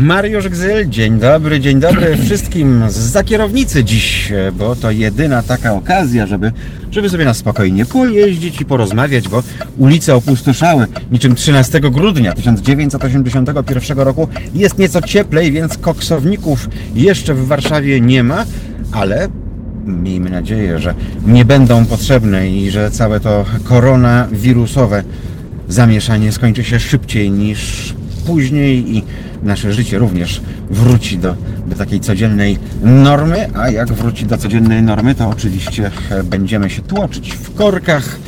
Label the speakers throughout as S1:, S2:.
S1: Mariusz Gzyl, dzień dobry, dzień dobry wszystkim z kierownicy dziś, e, bo to jedyna taka okazja, żeby, żeby sobie na spokojnie pojeździć i porozmawiać, bo ulice opustoszały niczym 13 grudnia 1981 roku. Jest nieco cieplej, więc koksowników jeszcze w Warszawie nie ma, ale miejmy nadzieję, że nie będą potrzebne i że całe to koronawirusowe zamieszanie skończy się szybciej niż później i nasze życie również wróci do, do takiej codziennej normy, a jak wróci do codziennej normy, to oczywiście e, będziemy się tłoczyć w korkach,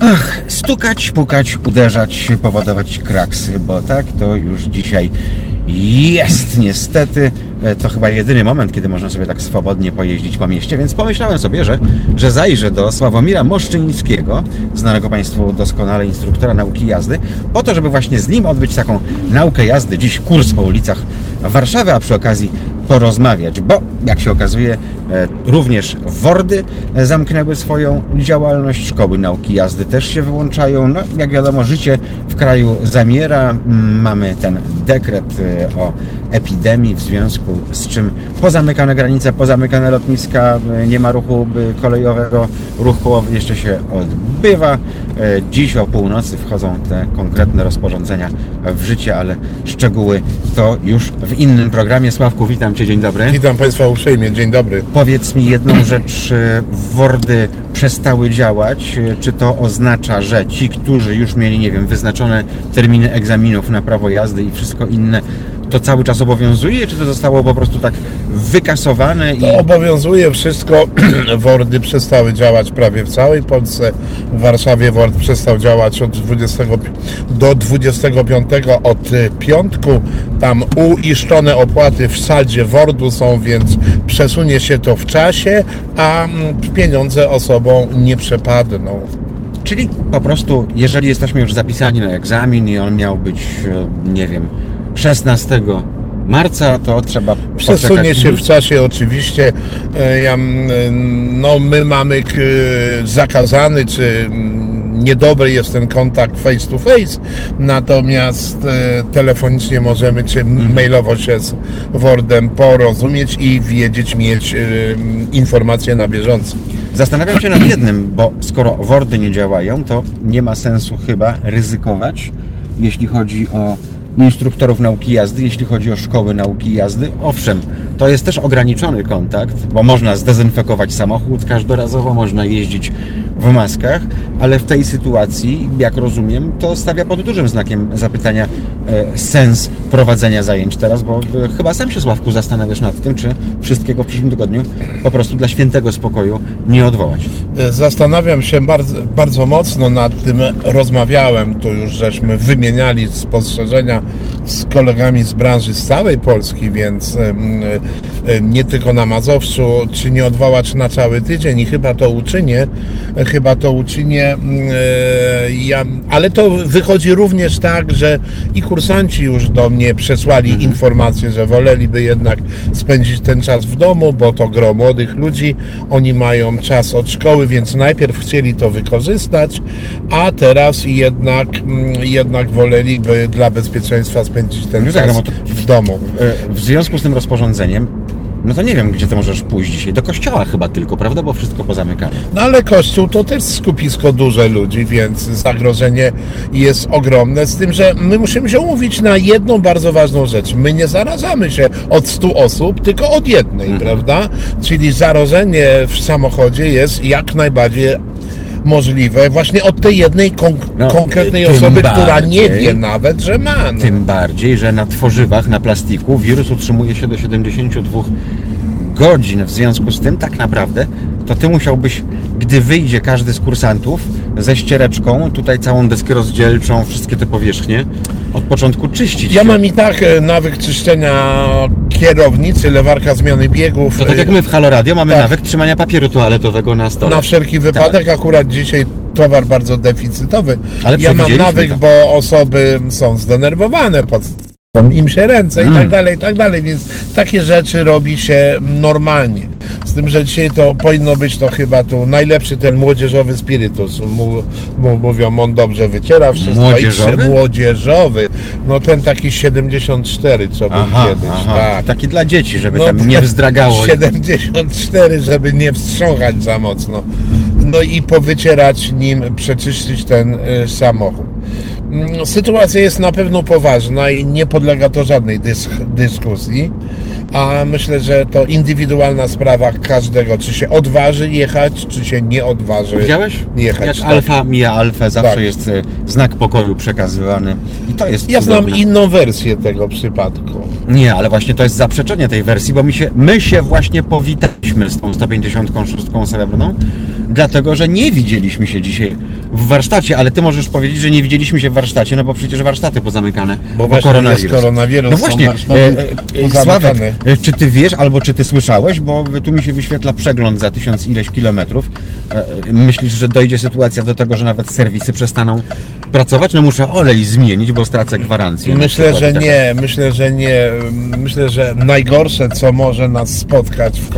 S1: Ach, stukać, pukać, uderzać, powodować kraksy, bo tak to już dzisiaj jest niestety. E, To chyba jedyny moment, kiedy można sobie tak swobodnie pojeździć po mieście, więc pomyślałem sobie, że, że zajrzę do Sławomira Moszczyńskiego, znanego Państwu doskonale instruktora nauki jazdy, po to, żeby właśnie z nim odbyć taką naukę jazdy, dziś kurs po ulicach Warszawy, a przy okazji porozmawiać, bo jak się okazuje, e, również Wordy e, zamknęły swoją działalność, szkoły nauki jazdy też się wyłączają. No, jak wiadomo, życie w kraju zamiera. Mamy ten dekret o epidemii, w związku z czym pozamykane granice, pozamykane lotniska, e, nie ma ruchu e, kolejowego, ruch kołowy jeszcze się odbywa. E, Dziś o północy wchodzą te konkretne rozporządzenia w życie, ale szczegóły to już w innym programie. Sławku, witam Cię, dzień dobry.
S2: Witam Państwa uprzejmie, dzień dobry.
S1: Powiedz mi jedną rzecz, Wordy przestały działać, czy to oznacza, że ci, którzy już mieli, nie wiem, wyznaczone terminy egzaminów na prawo jazdy i wszystko inne, to cały czas obowiązuje, czy to zostało po prostu tak wykasowane i...
S2: To obowiązuje wszystko. Wordy przestały działać prawie w całej Polsce. W Warszawie Word przestał działać od 20 do 25 od y, piątku. Tam uiszczone opłaty w saldzie Wordu są, więc przesunie się to w czasie, a mm, pieniądze osobom nie przepadną.
S1: Czyli po prostu, jeżeli jesteśmy już zapisani na egzamin i on miał być, e, nie wiem, 16 marca, to trzeba
S2: Przesunie się w czasie oczywiście. E, Ja, mm, no, my mamy k- zakazany, czy niedobry jest ten kontakt face to face, natomiast e, telefonicznie możemy, czy mailowo się z Wordem porozumieć i wiedzieć, mieć e, informacje na bieżąco.
S1: Zastanawiam się nad jednym, bo skoro Wordy nie działają, to nie ma sensu chyba ryzykować, jeśli chodzi o instruktorów nauki jazdy, jeśli chodzi o szkoły nauki jazdy. Owszem, to jest też ograniczony kontakt, bo można zdezynfekować samochód każdorazowo, można jeździć w maskach, ale w tej sytuacji, jak rozumiem, to stawia pod dużym znakiem zapytania sens prowadzenia zajęć teraz, bo e, chyba sam się Sławku zastanawiasz nad tym, czy wszystkiego w przyszłym tygodniu po prostu dla świętego spokoju nie odwołać.
S2: E, Zastanawiam się bardzo, bardzo mocno nad tym. Rozmawiałem, tu już żeśmy wymieniali spostrzeżenia z kolegami z branży z całej Polski, więc e, nie tylko na Mazowszu, czy nie odwołać na cały tydzień i chyba to uczynię, e, chyba to uczynię, mm, e, ja, ale to wychodzi również tak, że i kursanci już do mnie przesłali informację, że woleliby jednak spędzić ten czas w domu, bo to gro młodych ludzi, oni mają czas od szkoły, więc najpierw chcieli to wykorzystać, a teraz jednak, mm, jednak woleliby dla bezpieczeństwa spędzić ten
S1: No tak,
S2: czas
S1: no bo to-
S2: w domu.
S1: E, W związku z tym rozporządzeniem, no to nie wiem, gdzie ty możesz pójść dzisiaj. Do kościoła chyba tylko, prawda? Bo wszystko pozamykane.
S2: No ale Kościół to też skupisko duże ludzi, więc zagrożenie jest ogromne. Z tym, że my musimy się umówić na jedną bardzo ważną rzecz. My nie zarażamy się od 100 osób, tylko od jednej, prawda? Czyli zarażenie w samochodzie jest jak najbardziej możliwe właśnie od tej jednej
S1: No,
S2: konkretnej osoby, która nie
S1: bardziej.
S2: wie nawet, że ma. No.
S1: Tym bardziej, że na tworzywach, na plastiku wirus utrzymuje się do 72 godzin. W związku z tym, tak naprawdę, to ty musiałbyś, gdy wyjdzie każdy z kursantów ze ściereczką, tutaj całą deskę rozdzielczą, wszystkie te powierzchnie, od początku czyścić.
S2: Ja
S1: się.
S2: mam i tak e, nawyk czyszczenia kierownicy, lewarka zmiany biegów.
S1: To tak jak my w Halo Radio mamy
S2: Tak.
S1: nawyk trzymania papieru toaletowego na stole.
S2: Na wszelki wypadek, akurat dzisiaj towar bardzo deficytowy.
S1: Ale
S2: ja mam nawyk,
S1: to.
S2: bo osoby są zdenerwowane pod im się ręce i
S1: Mm.
S2: tak dalej, i tak dalej, więc takie rzeczy robi się normalnie. Z tym, że dzisiaj to powinno być to chyba tu najlepszy ten młodzieżowy spirytus. Mu, mu, mówią, on dobrze wyciera wszystko.
S1: Młodzieżowy?
S2: I młodzieżowy. No ten taki 74, co był
S1: Aha,
S2: kiedyś.
S1: aha.
S2: Tak.
S1: Taki dla dzieci, żeby
S2: No,
S1: tam nie wzdragało.
S2: 74, żeby nie wstrząchać za mocno. No i powycierać nim, przeczyścić ten y, samochód. Mm, Sytuacja jest na pewno poważna i nie podlega to żadnej dysk- dyskusji. A myślę, że to indywidualna sprawa każdego, czy się odważy jechać, czy się nie odważy
S1: Widziałeś?
S2: jechać.
S1: Jak
S2: tak.
S1: alfa mija alfę, zawsze
S2: Tak.
S1: jest e, znak pokoju przekazywany. I to jest
S2: Ja znam
S1: cudowne.
S2: inną wersję tego przypadku.
S1: Nie, ale właśnie to jest zaprzeczenie tej wersji, bo my się, my się właśnie powitaliśmy z tą 156 srebrną, dlatego że nie widzieliśmy się dzisiaj w warsztacie, ale ty możesz powiedzieć, że nie widzieliśmy się w warsztacie, no bo przecież warsztaty pozamykane,
S2: Bo właśnie jest koronawirus,
S1: No właśnie, e, e. Sławek, e, czy ty wiesz, albo czy ty słyszałeś, bo tu mi się wyświetla przegląd za tysiąc ileś kilometrów. E, Myślisz, że dojdzie sytuacja do tego, że nawet serwisy przestaną pracować? No muszę olej zmienić, bo stracę gwarancję.
S2: Myślę, że
S1: i tak
S2: nie, myślę, że nie. Myślę, że najgorsze, co może nas spotkać w,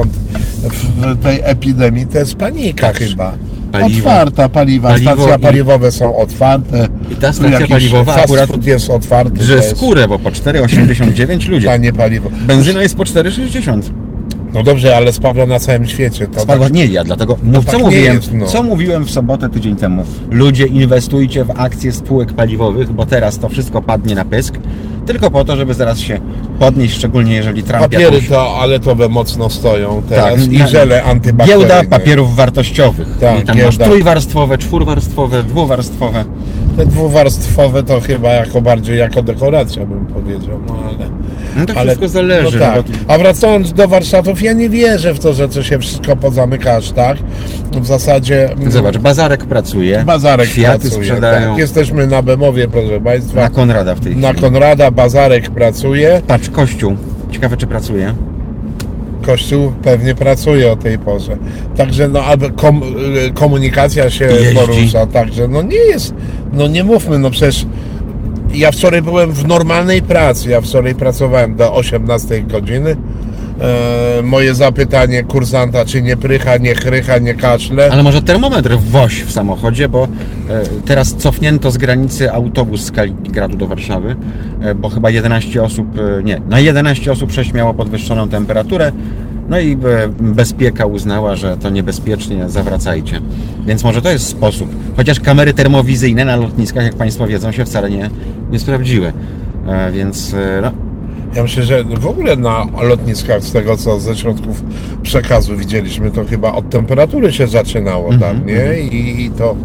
S2: w tej epidemii, to jest panika chyba.
S1: Paliwo.
S2: Otwarta paliwa,
S1: Paliwo
S2: stacje
S1: i-
S2: paliwowe są otwarte.
S1: I ta stacja
S2: jakiś
S1: paliwowa
S2: fast
S1: akurat-
S2: food jest otwarty.
S1: Że
S2: jest
S1: skórę, bo po 4,89 ludzie.
S2: Tanie paliwo.
S1: Benzyna jest po 4,60.
S2: No dobrze, ale spadła na całym świecie. To
S1: Spadła nie ja, dlatego mów,
S2: tak
S1: co
S2: nie
S1: mówiłem,
S2: jest, no.
S1: co mówiłem w sobotę tydzień temu. Ludzie inwestujcie w akcje spółek paliwowych, bo teraz to wszystko padnie na pysk. Tylko po to, żeby zaraz się podnieść, szczególnie jeżeli Trump
S2: Papiery
S1: jakąś-
S2: to, ale to we mocno stoją teraz.
S1: Tak,
S2: I żele antybakteryjne.
S1: Giełda papierów wartościowych.
S2: Tak,
S1: I tam masz
S2: giełda.
S1: trójwarstwowe, czwórwarstwowe, dwuwarstwowe.
S2: Te dwuwarstwowe to chyba jako bardziej jako dekoracja bym powiedział, no ale...
S1: No to wszystko zależy.
S2: No tak.
S1: no
S2: A wracając do warsztatów, ja nie wierzę w to, że to się wszystko pozamyka aż tak. W zasadzie
S1: Zobacz, bazarek pracuje,
S2: Bazarek pracuje.
S1: sprzedają.
S2: Tak. Jesteśmy na Bemowie, proszę Państwa.
S1: Na Konrada w tej
S2: Na
S1: chwili.
S2: Konrada Bazarek pracuje.
S1: Patrz, kościół. Ciekawe, czy pracuje.
S2: Kościół pewnie pracuje o tej porze. Także no, aby kom, komunikacja się
S1: Jeździ.
S2: porusza. Także no nie jest, no nie mówmy, no przecież ja wczoraj byłem w normalnej pracy. Ja wczoraj pracowałem do 18 godziny. E, moje zapytanie kursanta, czy nie prycha, nie chrycha, nie kaszle.
S1: Ale może termometr woź w samochodzie, bo e, teraz cofnięto z granicy autobus z Kaliningradu do Warszawy, e, bo chyba 11 osób, nie, na 11 osób 6 miało podwyższoną temperaturę. No i bezpieka uznała, że to niebezpiecznie, zawracajcie. Więc może to jest sposób. Chociaż kamery termowizyjne na lotniskach, jak Państwo wiedzą, się wcale nie, nie sprawdziły. Więc no,
S2: Ja myślę, że w ogóle na lotniskach, z tego co ze środków przekazu widzieliśmy, to chyba od temperatury się zaczynało
S1: Mhm,
S2: tam, nie? I, i, to,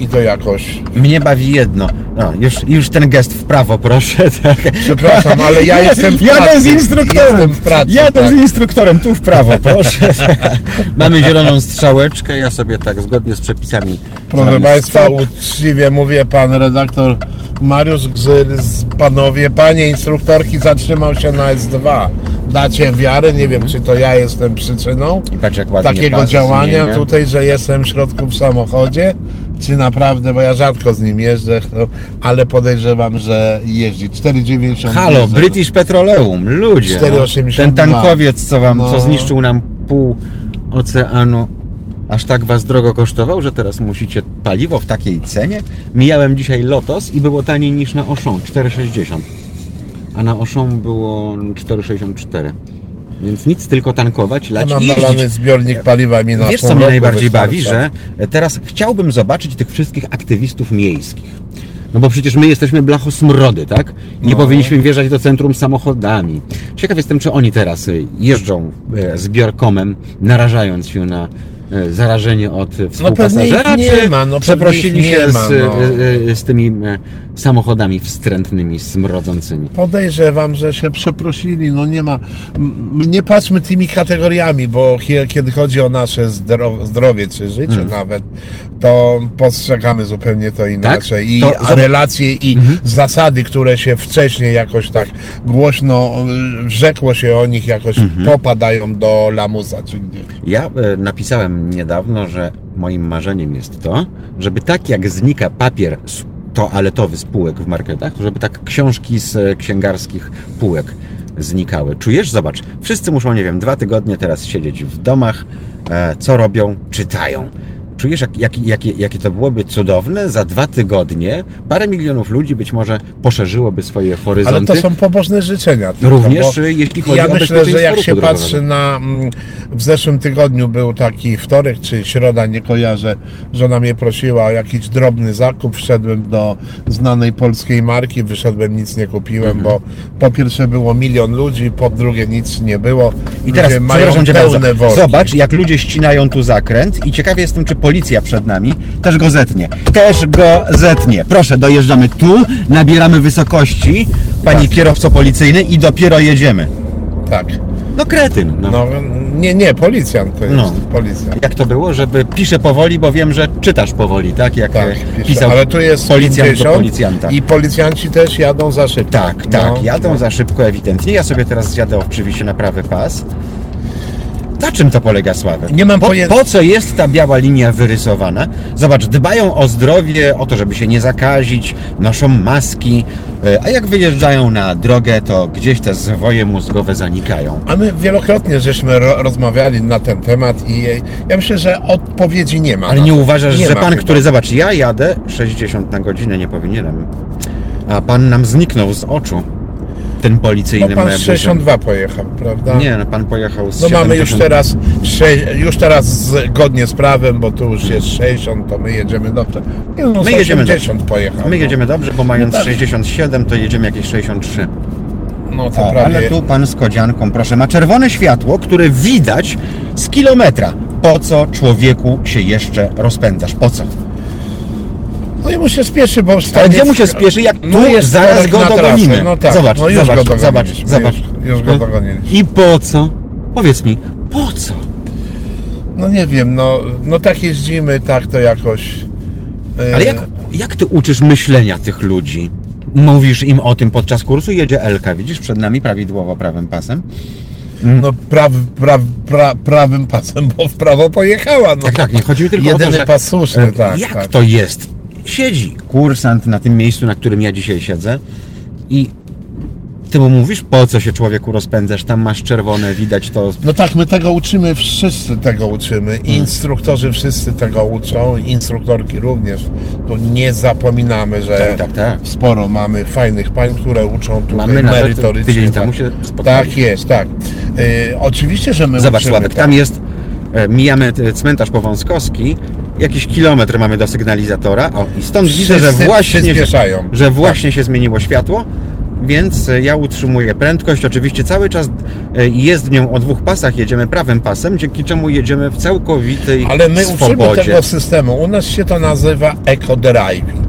S2: I to jakoś.
S1: mnie bawi jedno. No, już, już ten gest w prawo, proszę. Tak.
S2: Przepraszam, ale ja jestem w pracy.
S1: Jadę z instruktorem.
S2: Jestem w pracy,
S1: Jadę
S2: tak.
S1: z instruktorem, tu w prawo, proszę. Mamy zieloną strzałeczkę, ja sobie tak zgodnie z przepisami.
S2: Proszę Państwa,
S1: stop.
S2: uczciwie mówię, pan redaktor Mariusz Gzyr, z- panowie, panie instruktorki zatrzymał się na S2. Dacie wiarę, nie wiem, czy to ja jestem przyczyną
S1: ładnie
S2: takiego działania
S1: zmienia.
S2: tutaj, że jestem w środku w samochodzie, czy naprawdę, bo ja rzadko z nim jeżdżę, no, ale podejrzewam, że jeździ. 4,90
S1: Halo,
S2: diesel.
S1: British Petroleum, ludzie.
S2: 4,82.
S1: Ten tankowiec, co wam, co
S2: No.
S1: zniszczył nam pół oceanu, aż tak was drogo kosztował, że teraz musicie paliwo w takiej cenie? Mijałem dzisiaj Lotos i było taniej niż na Auchan, 4,60. A na Auchan było 4,64. Więc nic, tylko tankować,
S2: Ja
S1: lać
S2: mam
S1: i jeździć.
S2: zbiornik paliwa mi na
S1: Wiesz, co mnie najbardziej bawi, że teraz chciałbym zobaczyć tych wszystkich aktywistów miejskich. No bo przecież my jesteśmy blachosmrody, tak? Nie
S2: No.
S1: powinniśmy wjeżdżać do centrum samochodami. Ciekaw jestem, czy oni teraz y, jeżdżą e, zbiorkomem, narażając się na zarażenie od e, współpasażera,
S2: ich nie
S1: czy
S2: ma, no
S1: przeprosili się
S2: ma,
S1: z,
S2: no.
S1: e, e, z tymi e, samochodami wstrętnymi, smrodzącymi.
S2: Podejrzewam, że się przeprosili. No nie ma. Nie patrzmy tymi kategoriami, bo kie- kiedy chodzi o nasze zdro, zdrowie czy życie
S1: Hmm.
S2: nawet, to postrzegamy zupełnie to inaczej. I
S1: To zob-
S2: relacje i zasady, które się wcześniej jakoś tak głośno rzekło się o nich, jakoś
S1: Mhm.
S2: popadają do lamusa czy gdzieś.
S1: Ja e, napisałem niedawno, że moim marzeniem jest to, żeby tak jak znika papier toaletowy z półek w marketach, żeby tak książki z e, księgarskich półek znikały. Czujesz? Zobacz, wszyscy muszą, nie wiem, dwa tygodnie teraz siedzieć w domach. E, co robią? Czytają. Czujesz, jak, jak, jakie, jakie to byłoby cudowne? Za dwa tygodnie parę milionów ludzi być może poszerzyłoby swoje
S2: Ale
S1: horyzonty.
S2: to są pobożne życzenia. tylko,
S1: Również jeśli chodzi
S2: ja
S1: o
S2: myślę, że jak się patrzy na... mm, W zeszłym tygodniu był taki wtorek czy środa, nie kojarzę. Żona mnie prosiła o jakiś drobny zakup. Wszedłem do znanej polskiej marki, wyszedłem, nic nie kupiłem,
S1: Mhm.
S2: bo po pierwsze było milion ludzi, po drugie nic nie było.
S1: I teraz,
S2: mają pełne worki.
S1: zobacz jak ludzie ścinają tu zakręt i ciekaw jestem, czy policja przed nami też go zetnie. Też go zetnie. Proszę, dojeżdżamy tu, nabieramy wysokości, pani
S2: Tak.
S1: kierowco policyjny i dopiero jedziemy.
S2: Tak.
S1: No kretyn. No.
S2: No, nie, nie, policjant to jest.
S1: No.
S2: Policjant.
S1: Jak to było, żeby piszę powoli, bo wiem, że czytasz powoli, tak? Jak
S2: Tak,
S1: e,
S2: pisze.
S1: pisał
S2: ale tu jest
S1: policjant
S2: 50
S1: do policjanta.
S2: i policjanci też jadą za szybko.
S1: Tak, tak,
S2: No.
S1: jadą za szybko ewidentnie. Ja sobie teraz zjadę oczywiście na prawy pas. Na czym to polega, Sławek?
S2: Nie mam
S1: po,
S2: pojęcia.
S1: po co jest ta biała linia wyrysowana? Zobacz, dbają o zdrowie, o to, żeby się nie zakazić, noszą maski, e, a jak wyjeżdżają na drogę, to gdzieś te zwoje mózgowe zanikają.
S2: A my wielokrotnie żeśmy ro rozmawiali na ten temat i ja myślę, że odpowiedzi nie ma.
S1: Ale nie
S2: to.
S1: uważasz,
S2: Nie
S1: że pan,
S2: chyba.
S1: który, zobacz, ja jadę 60 na godzinę, nie powinienem, a pan nam zniknął z oczu, ten
S2: No
S1: policyjny
S2: pan z
S1: busem.
S2: 62 pojechał, prawda?
S1: Nie, no pan pojechał z
S2: No mamy już
S1: 70.
S2: teraz, już teraz zgodnie z prawem, bo tu już jest 60, to my jedziemy dobrze. Nie, no,
S1: My jedziemy
S2: 80 pojechał.
S1: My
S2: no.
S1: jedziemy dobrze, bo mając
S2: No tak.
S1: 67, to jedziemy jakieś 63.
S2: No to
S1: O,
S2: prawie.
S1: ale tu pan z kodzianką, proszę, ma czerwone światło, które widać z kilometra. Po co człowieku się jeszcze rozpędzasz? Po co?
S2: No i mu się spieszy, bo
S1: Ale gdzie mu się spieszy, jak
S2: No
S1: tu
S2: jest
S1: zaraz go dogonimy?
S2: No tak,
S1: zobacz,
S2: no już
S1: zobacz,
S2: go
S1: zobacz, zobacz.
S2: Już, już go
S1: No.
S2: dogoniliśmy.
S1: I po co? Powiedz mi, po co?
S2: No nie wiem, no, no tak jeździmy, tak to jakoś... e,
S1: Ale jak, jak ty uczysz myślenia tych ludzi? Mówisz im o tym podczas kursu, jedzie Elka, widzisz, przed nami prawidłowo prawym pasem.
S2: No praw, praw, pra, prawym pasem, bo w prawo pojechała. No.
S1: Tak, tak, nie chodzi mi tylko
S2: Jedyny
S1: o to, że...
S2: pas słuszny,
S1: e,
S2: tak,
S1: Jak
S2: tak.
S1: to jest? Siedzi kursant na tym miejscu, na którym ja dzisiaj siedzę i ty mu mówisz, po co się człowieku rozpędzasz, tam masz czerwone, widać to...
S2: No tak, my tego uczymy, wszyscy tego uczymy.
S1: Hmm.
S2: Instruktorzy wszyscy tego uczą, instruktorki również. Tu nie zapominamy, że
S1: Tak, tak, tak.
S2: sporo mamy fajnych pań, które uczą tutaj
S1: Mamy
S2: merytorycznie.
S1: tydzień
S2: tak.
S1: temu się.
S2: Tak jest, tak. Y, oczywiście, że my
S1: Zobacz
S2: uczymy,
S1: Sławek,
S2: tak.
S1: tam jest, e, mijamy e, cmentarz Powązkowski, jakiś kilometr mamy do sygnalizatora, o, i stąd widzę, że właśnie,
S2: przyspieszają.
S1: że właśnie się zmieniło światło, więc e, ja utrzymuję prędkość, oczywiście cały czas e, jezdnią o dwóch pasach, jedziemy prawym pasem, dzięki czemu jedziemy w całkowitej
S2: Ale my uczymy
S1: swobodzie.
S2: tego systemu. U nas się to nazywa eco-driving.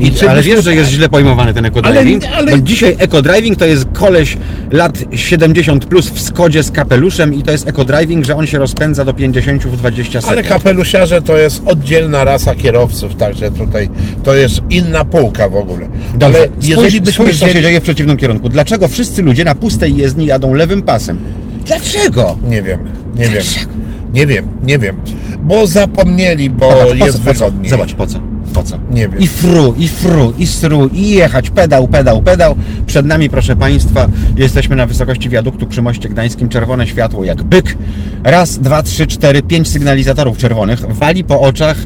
S1: I, ale wiesz, że jest źle pojmowany ten eco-driving?
S2: Ale- ale-
S1: Bo dzisiaj eco-driving to jest koleś lat 70 plus w Skodzie z kapeluszem i to jest eco-driving, że on się rozpędza do 50 w 20 sekund.
S2: Ale kapelusiarze to jest oddzielna rasa kierowców, także tutaj to jest inna półka w ogóle.
S1: Dobrze,
S2: Ale jeżeli byśmy
S1: spójrz, co się dzieje w przeciwnym kierunku. Dlaczego wszyscy ludzie na pustej jezdni jadą lewym pasem? Dlaczego?
S2: Nie wiem, nie wiem. Nie wiem, nie wiem. Bo zapomnieli, bo
S1: Zobacz, po
S2: jest
S1: po co?
S2: wygodniej.
S1: Zobacz, po co? Po co?
S2: Nie wiem.
S1: I fru, i fru, i stru, i jechać, pedał, pedał, pedał. Przed nami, proszę Państwa, jesteśmy na wysokości wiaduktu przy moście gdańskim. Czerwone światło jak byk. Raz, dwa, trzy, cztery, pięć sygnalizatorów czerwonych. Wali po oczach.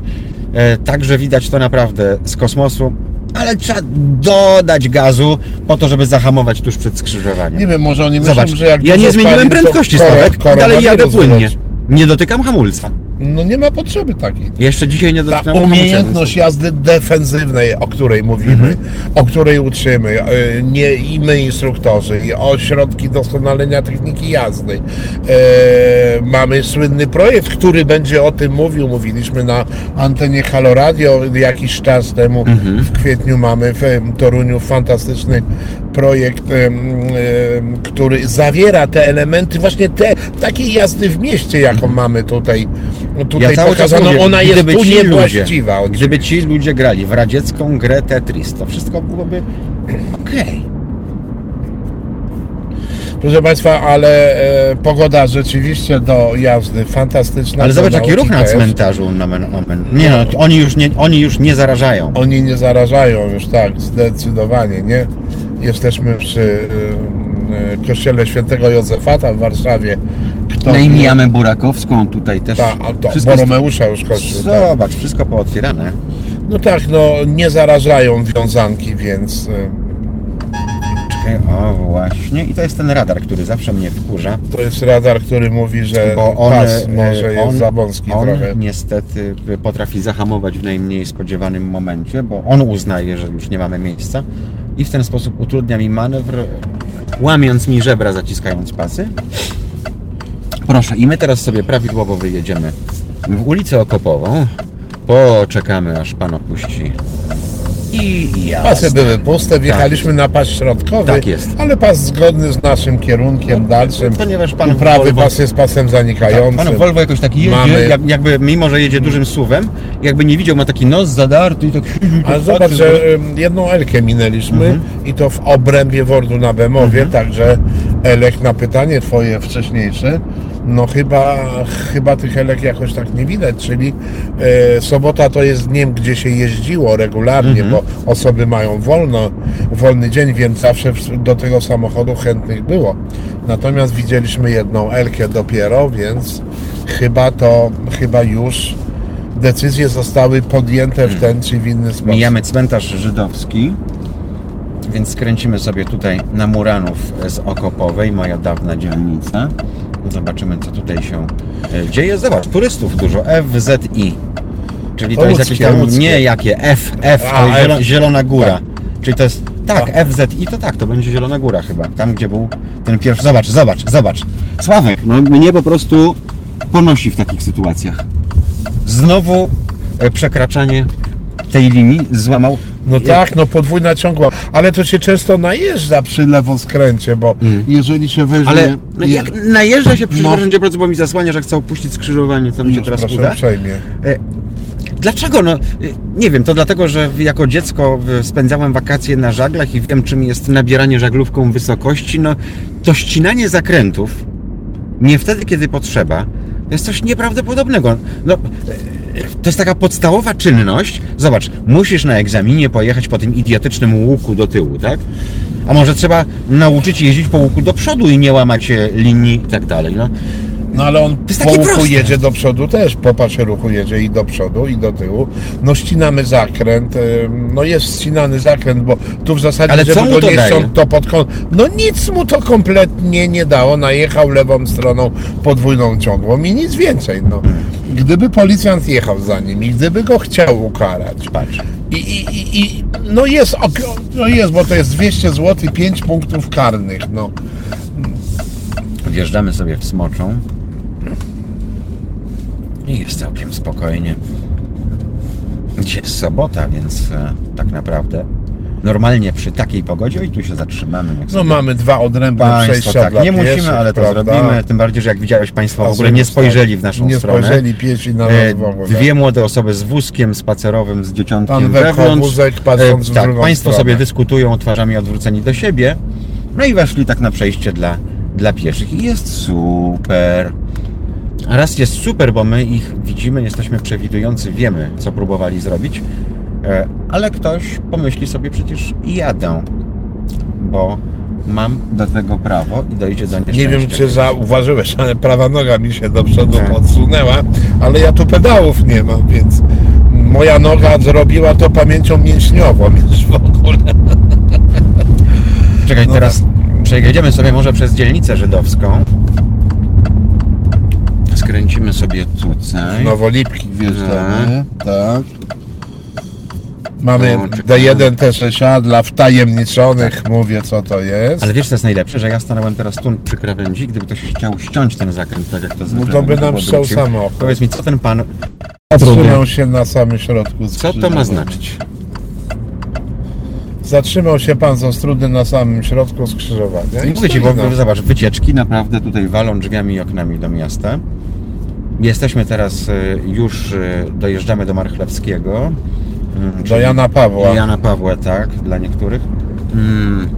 S1: E, także widać to naprawdę z kosmosu. Ale trzeba dodać gazu po to, żeby zahamować tuż przed skrzyżowaniem.
S2: Nie wiem, może oni
S1: Zobacz,
S2: myślą, że jak
S1: ja nie zmieniłem prędkości, Sławek, dalej jadę płynnie. Nie dotykam hamulca.
S2: No nie ma potrzeby takiej.
S1: Jeszcze dzisiaj nie
S2: Ta umiejętność jazdy defensywnej, o której mówimy,
S1: Mhm.
S2: o której uczymy, e, nie i my instruktorzy, i ośrodki doskonalenia techniki jazdy. E, mamy słynny projekt, który będzie o tym mówił. Mówiliśmy na antenie Halo Radio jakiś czas temu.
S1: Mhm.
S2: W kwietniu mamy w Toruniu fantastyczny projekt, który zawiera te elementy właśnie te takiej jazdy w mieście, jaką mamy tutaj. Tutaj
S1: Ja
S2: pokazano,
S1: mówię,
S2: ona jest tu
S1: ci ludzie,
S2: niewłaściwa. oczywiście.
S1: gdyby ci ludzie grali w radziecką grę Tetris, to wszystko byłoby okej.
S2: Proszę Państwa, ale e, pogoda rzeczywiście do jazdy fantastyczna.
S1: Ale zobacz jaki ruch na cmentarzu. Na men, omen. Nie no, oni już nie, oni już nie zarażają.
S2: Oni nie zarażają już tak, zdecydowanie, nie? Jesteśmy przy y, y, kościele świętego Józefata w Warszawie. Kto
S1: No i mijamy Burakowską tutaj też.
S2: Ta, to
S1: Wszystko
S2: Boromeusza już kościół. Tak.
S1: Zobacz, wszystko pootwierane.
S2: No tak, no nie zarażają wiązanki, więc y,
S1: Czekaj, o właśnie. I to jest ten radar, który zawsze mnie wkurza.
S2: to jest radar, który mówi, że
S1: Bo on,
S2: pas
S1: e,
S2: może jest
S1: on,
S2: za wąski
S1: on
S2: trochę.
S1: niestety potrafi zahamować w najmniej spodziewanym momencie, bo on uznaje, że już nie mamy miejsca i w ten sposób utrudnia mi manewr, łamiąc mi żebra, zaciskając pasy. Proszę, i my teraz sobie prawidłowo wyjedziemy w ulicę Okopową. Poczekamy, aż pan opuści. I jazda.
S2: Pasy były puste, wjechaliśmy na pas środkowy,
S1: Tak jest.
S2: ale pas zgodny z naszym kierunkiem dalszym.
S1: Ponieważ pan
S2: prawy
S1: Volvo-
S2: pas jest pasem zanikającym.
S1: Pan Volvo jakoś taki jedzie,
S2: Mamy-
S1: jak, jakby mimo, że jedzie dużym suwem, jakby nie widział, ma taki nos zadarty i tak...
S2: Ale zobacz, że jedną Elkę minęliśmy
S1: Mhm.
S2: i to w obrębie Wordu na Bemowie, także Elek na pytanie twoje wcześniejsze, no chyba, chyba tych Elek jakoś tak nie widać, czyli e, sobota to jest dniem, gdzie się jeździło regularnie,
S1: Mhm.
S2: bo osoby mają wolno, wolny dzień, więc zawsze do tego samochodu chętnych było. Natomiast widzieliśmy jedną Elkę dopiero, więc chyba to, chyba już decyzje zostały podjęte w ten czy w inny sposób.
S1: Mijamy cmentarz żydowski, więc skręcimy sobie tutaj na Muranów z Okopowej, moja dawna dzielnica. Zobaczymy, co tutaj się e, dzieje. Zobacz, turystów dużo, FZI. Czyli to, jest jakieś tam,
S2: łódzkie.
S1: nie jakie, F, F,
S2: A,
S1: to jest zielo,
S2: F.
S1: Zielona Góra.
S2: Tak.
S1: Czyli to jest, tak,
S2: A.
S1: FZI to tak, to będzie Zielona Góra chyba, tam gdzie był ten pierwszy, zobacz, zobacz, zobacz. Sławek, no mnie po prostu ponosi w takich sytuacjach. Znowu e, przekraczanie tej linii złamał.
S2: No tak, no podwójna ciągła, ale to się często najeżdża przy lewoskręcie, bo jeżeli się weźmie...
S1: Ale no, jak najeżdża się przy
S2: No.
S1: no. bo mi zasłania, że chce opuścić skrzyżowanie, co mi się
S2: Już,
S1: teraz
S2: proszę
S1: uda.
S2: uprzejmie.
S1: E, Dlaczego? No, e, nie wiem, to dlatego, że jako dziecko e, spędzałem wakacje na żaglach i wiem, czym jest nabieranie żaglówką wysokości. No, to ścinanie zakrętów nie wtedy, kiedy potrzeba, to jest coś nieprawdopodobnego. No, e, to jest taka podstawowa czynność. Zobacz, musisz na egzaminie pojechać po tym idiotycznym łuku do tyłu, tak? A może trzeba nauczyć jeździć po łuku do przodu i nie łamać e, linii i tak dalej. No,
S2: No ale on po łuku
S1: proste.
S2: jedzie do przodu też, po ruchu jedzie i do przodu i do tyłu. No ścinamy zakręt, no jest ścinany zakręt, bo tu w zasadzie,
S1: Ale
S2: żeby go
S1: to
S2: nie ściąć, to pod kąt. No nic mu to kompletnie nie dało, najechał lewą stroną podwójną ciągłą i nic więcej, no. Gdyby policjant jechał za nim i gdyby go chciał ukarać,
S1: patrz.
S2: I, i, i, i no jest, ok- no jest, bo to jest 200 zł, 5 punktów karnych, no.
S1: Wjeżdżamy sobie w Smoczą i jest całkiem spokojnie. Dzisiaj jest sobota, więc e, tak naprawdę normalnie przy takiej pogodzie i tu się zatrzymamy.
S2: No mamy dwa odrębne
S1: Państwo,
S2: przejścia
S1: tak,
S2: dla
S1: nie
S2: pieszych,
S1: musimy, ale to
S2: prawda?
S1: zrobimy. Tym bardziej, że jak widziałeś Państwo w ogóle nie
S2: Pasujemy,
S1: spojrzeli
S2: tak.
S1: w naszą
S2: Nie
S1: stronę.
S2: spojrzeli piesi na
S1: E,
S2: nas w ogóle.
S1: Dwie młode osoby z wózkiem spacerowym, z dzieciątkiem
S2: Pan
S1: wewnątrz.
S2: wózek, patrząc w
S1: tak, Państwo
S2: stronę.
S1: sobie dyskutują twarzami odwróceni do siebie. No i weszli tak na przejście dla, dla pieszych. I jest super. Raz jest super, bo my ich widzimy, jesteśmy przewidujący, wiemy, co próbowali zrobić. E, Ale ktoś pomyśli sobie przecież i jadę, bo mam do tego prawo i dojdzie do nieszczęścia.
S2: Nie wiem, czy zauważyłeś, ale prawa noga mi się do przodu
S1: Tak.
S2: podsunęła, ale ja tu pedałów nie mam, więc moja noga zrobiła to pamięcią mięśniową już w ogóle.
S1: Czekaj,
S2: No
S1: teraz przejedziemy sobie może przez dzielnicę żydowską. Skręcimy sobie tutaj.
S2: Nowolipki wjeżdżamy, tak. Mamy
S1: O, czekamy.
S2: D1 T6A dla wtajemniczonych, mówię co to jest.
S1: Ale wiesz co jest najlepsze, że ja stanąłem teraz tu przy krawędzi, gdyby ktoś chciał ściąć ten zakręt, tak jak to zwykle
S2: to by nam
S1: go
S2: ściął samochód.
S1: Powiedz mi, co ten pan...
S2: Zatrzymał się na samym środku
S1: Co to ma znaczyć?
S2: Zatrzymał się pan z Ostrudy na samym środku skrzyżowania. i
S1: Mówię ci, bo zobacz, wycieczki naprawdę tutaj walą drzwiami i oknami do miasta. Jesteśmy teraz, y, już y, dojeżdżamy do Marchlewskiego. Mm,
S2: Do Jana Pawła.
S1: Jana Pawła, tak, dla niektórych. Mm.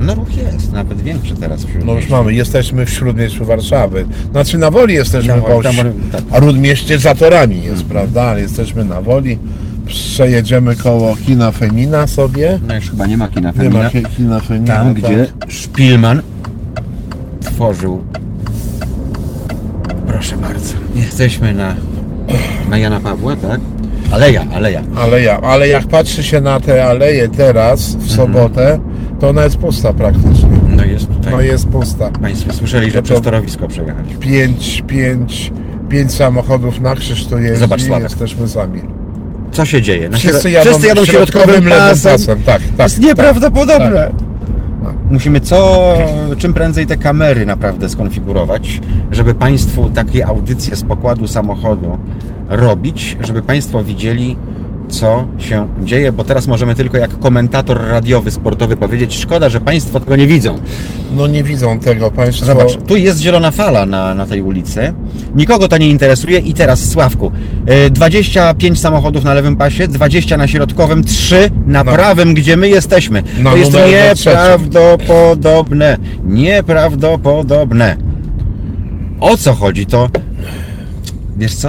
S1: No ruch jest, nawet większy teraz wśród
S2: No już mamy, jesteśmy w śródmieściu Warszawy. Znaczy na Woli jesteśmy,
S1: Na
S2: bo
S1: tam- tak.
S2: a Ródmieście za torami jest, prawda? Ale jesteśmy na Woli. Przejedziemy koło kina Femina sobie.
S1: No już chyba nie ma kina
S2: Nie
S1: Femina.
S2: ma ki- kina Femina.
S1: Tam,
S2: tak.
S1: gdzie Szpilman tworzył. Proszę bardzo. Jesteśmy na, na Jana Pawła, tak? Aleja, aleja.
S2: Ale ja, ale jak patrzy się na tę aleję teraz,
S1: Mhm.
S2: w sobotę, to ona jest pusta praktycznie.
S1: No jest tutaj.
S2: No jest pusta.
S1: Państwo słyszeli, że
S2: No to-
S1: przez torowisko przejechali.
S2: Pięć, pięć, pięć samochodów na krzyż tu jeździ,
S1: Zobacz, Sławek.
S2: jesteśmy sami.
S1: Co się dzieje? Na
S2: Wszyscy
S1: środ-
S2: jadą,
S1: wszyscy jadą środkowym
S2: lewym
S1: pasem.
S2: Tak,
S1: To
S2: tak.
S1: jest nieprawdopodobne.
S2: Tak.
S1: Musimy co, czym prędzej te kamery naprawdę skonfigurować, żeby Państwu takie audycje z pokładu samochodu robić, żeby Państwo widzieli, co się dzieje, bo teraz możemy tylko jak komentator radiowy, sportowy powiedzieć, szkoda, że Państwo tego nie widzą.
S2: No nie widzą tego Państwo.
S1: Zobacz, tu jest zielona fala na, na tej ulicy. Nikogo to nie interesuje i teraz Sławku, y, 25 samochodów na lewym pasie, 20 na środkowym, 3 na
S2: No.
S1: prawym, gdzie my jesteśmy.
S2: Na
S1: to jest nieprawdopodobne. Nieprawdopodobne. O co chodzi? To wiesz co?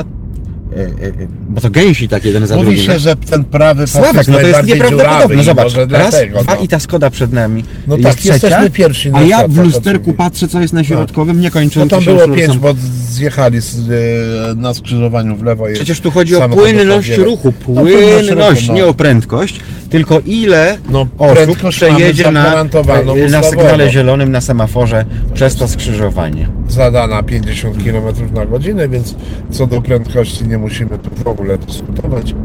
S1: Y, y, y, Bo to gęsi tak jeden za
S2: Mówi
S1: drugim.
S2: się, że ten prawy
S1: Sławek, no to jest nieprawdopodobne. No
S2: i
S1: zobacz, raz,
S2: dlatego,
S1: dwa
S2: no.
S1: i ta Skoda przed nami.
S2: No
S1: jest
S2: tak,
S1: trzecia,
S2: jesteśmy pierwsi
S1: A ja w lusterku patrzę, co jest na środkowym, nie kończąc
S2: No tam było pięć, bo zjechali z, e, na skrzyżowaniu w lewo.
S1: Przecież tu chodzi o
S2: samochodów
S1: płynność ruchu.
S2: No, płynność ruchu,
S1: nie
S2: no.
S1: o prędkość, tylko ile
S2: No,
S1: osób przejedzie na, na sygnale zielonym na semaforze przez to skrzyżowanie.
S2: Zadana 50 km na godzinę, więc co do prędkości nie musimy tu w ogóle dyskutować.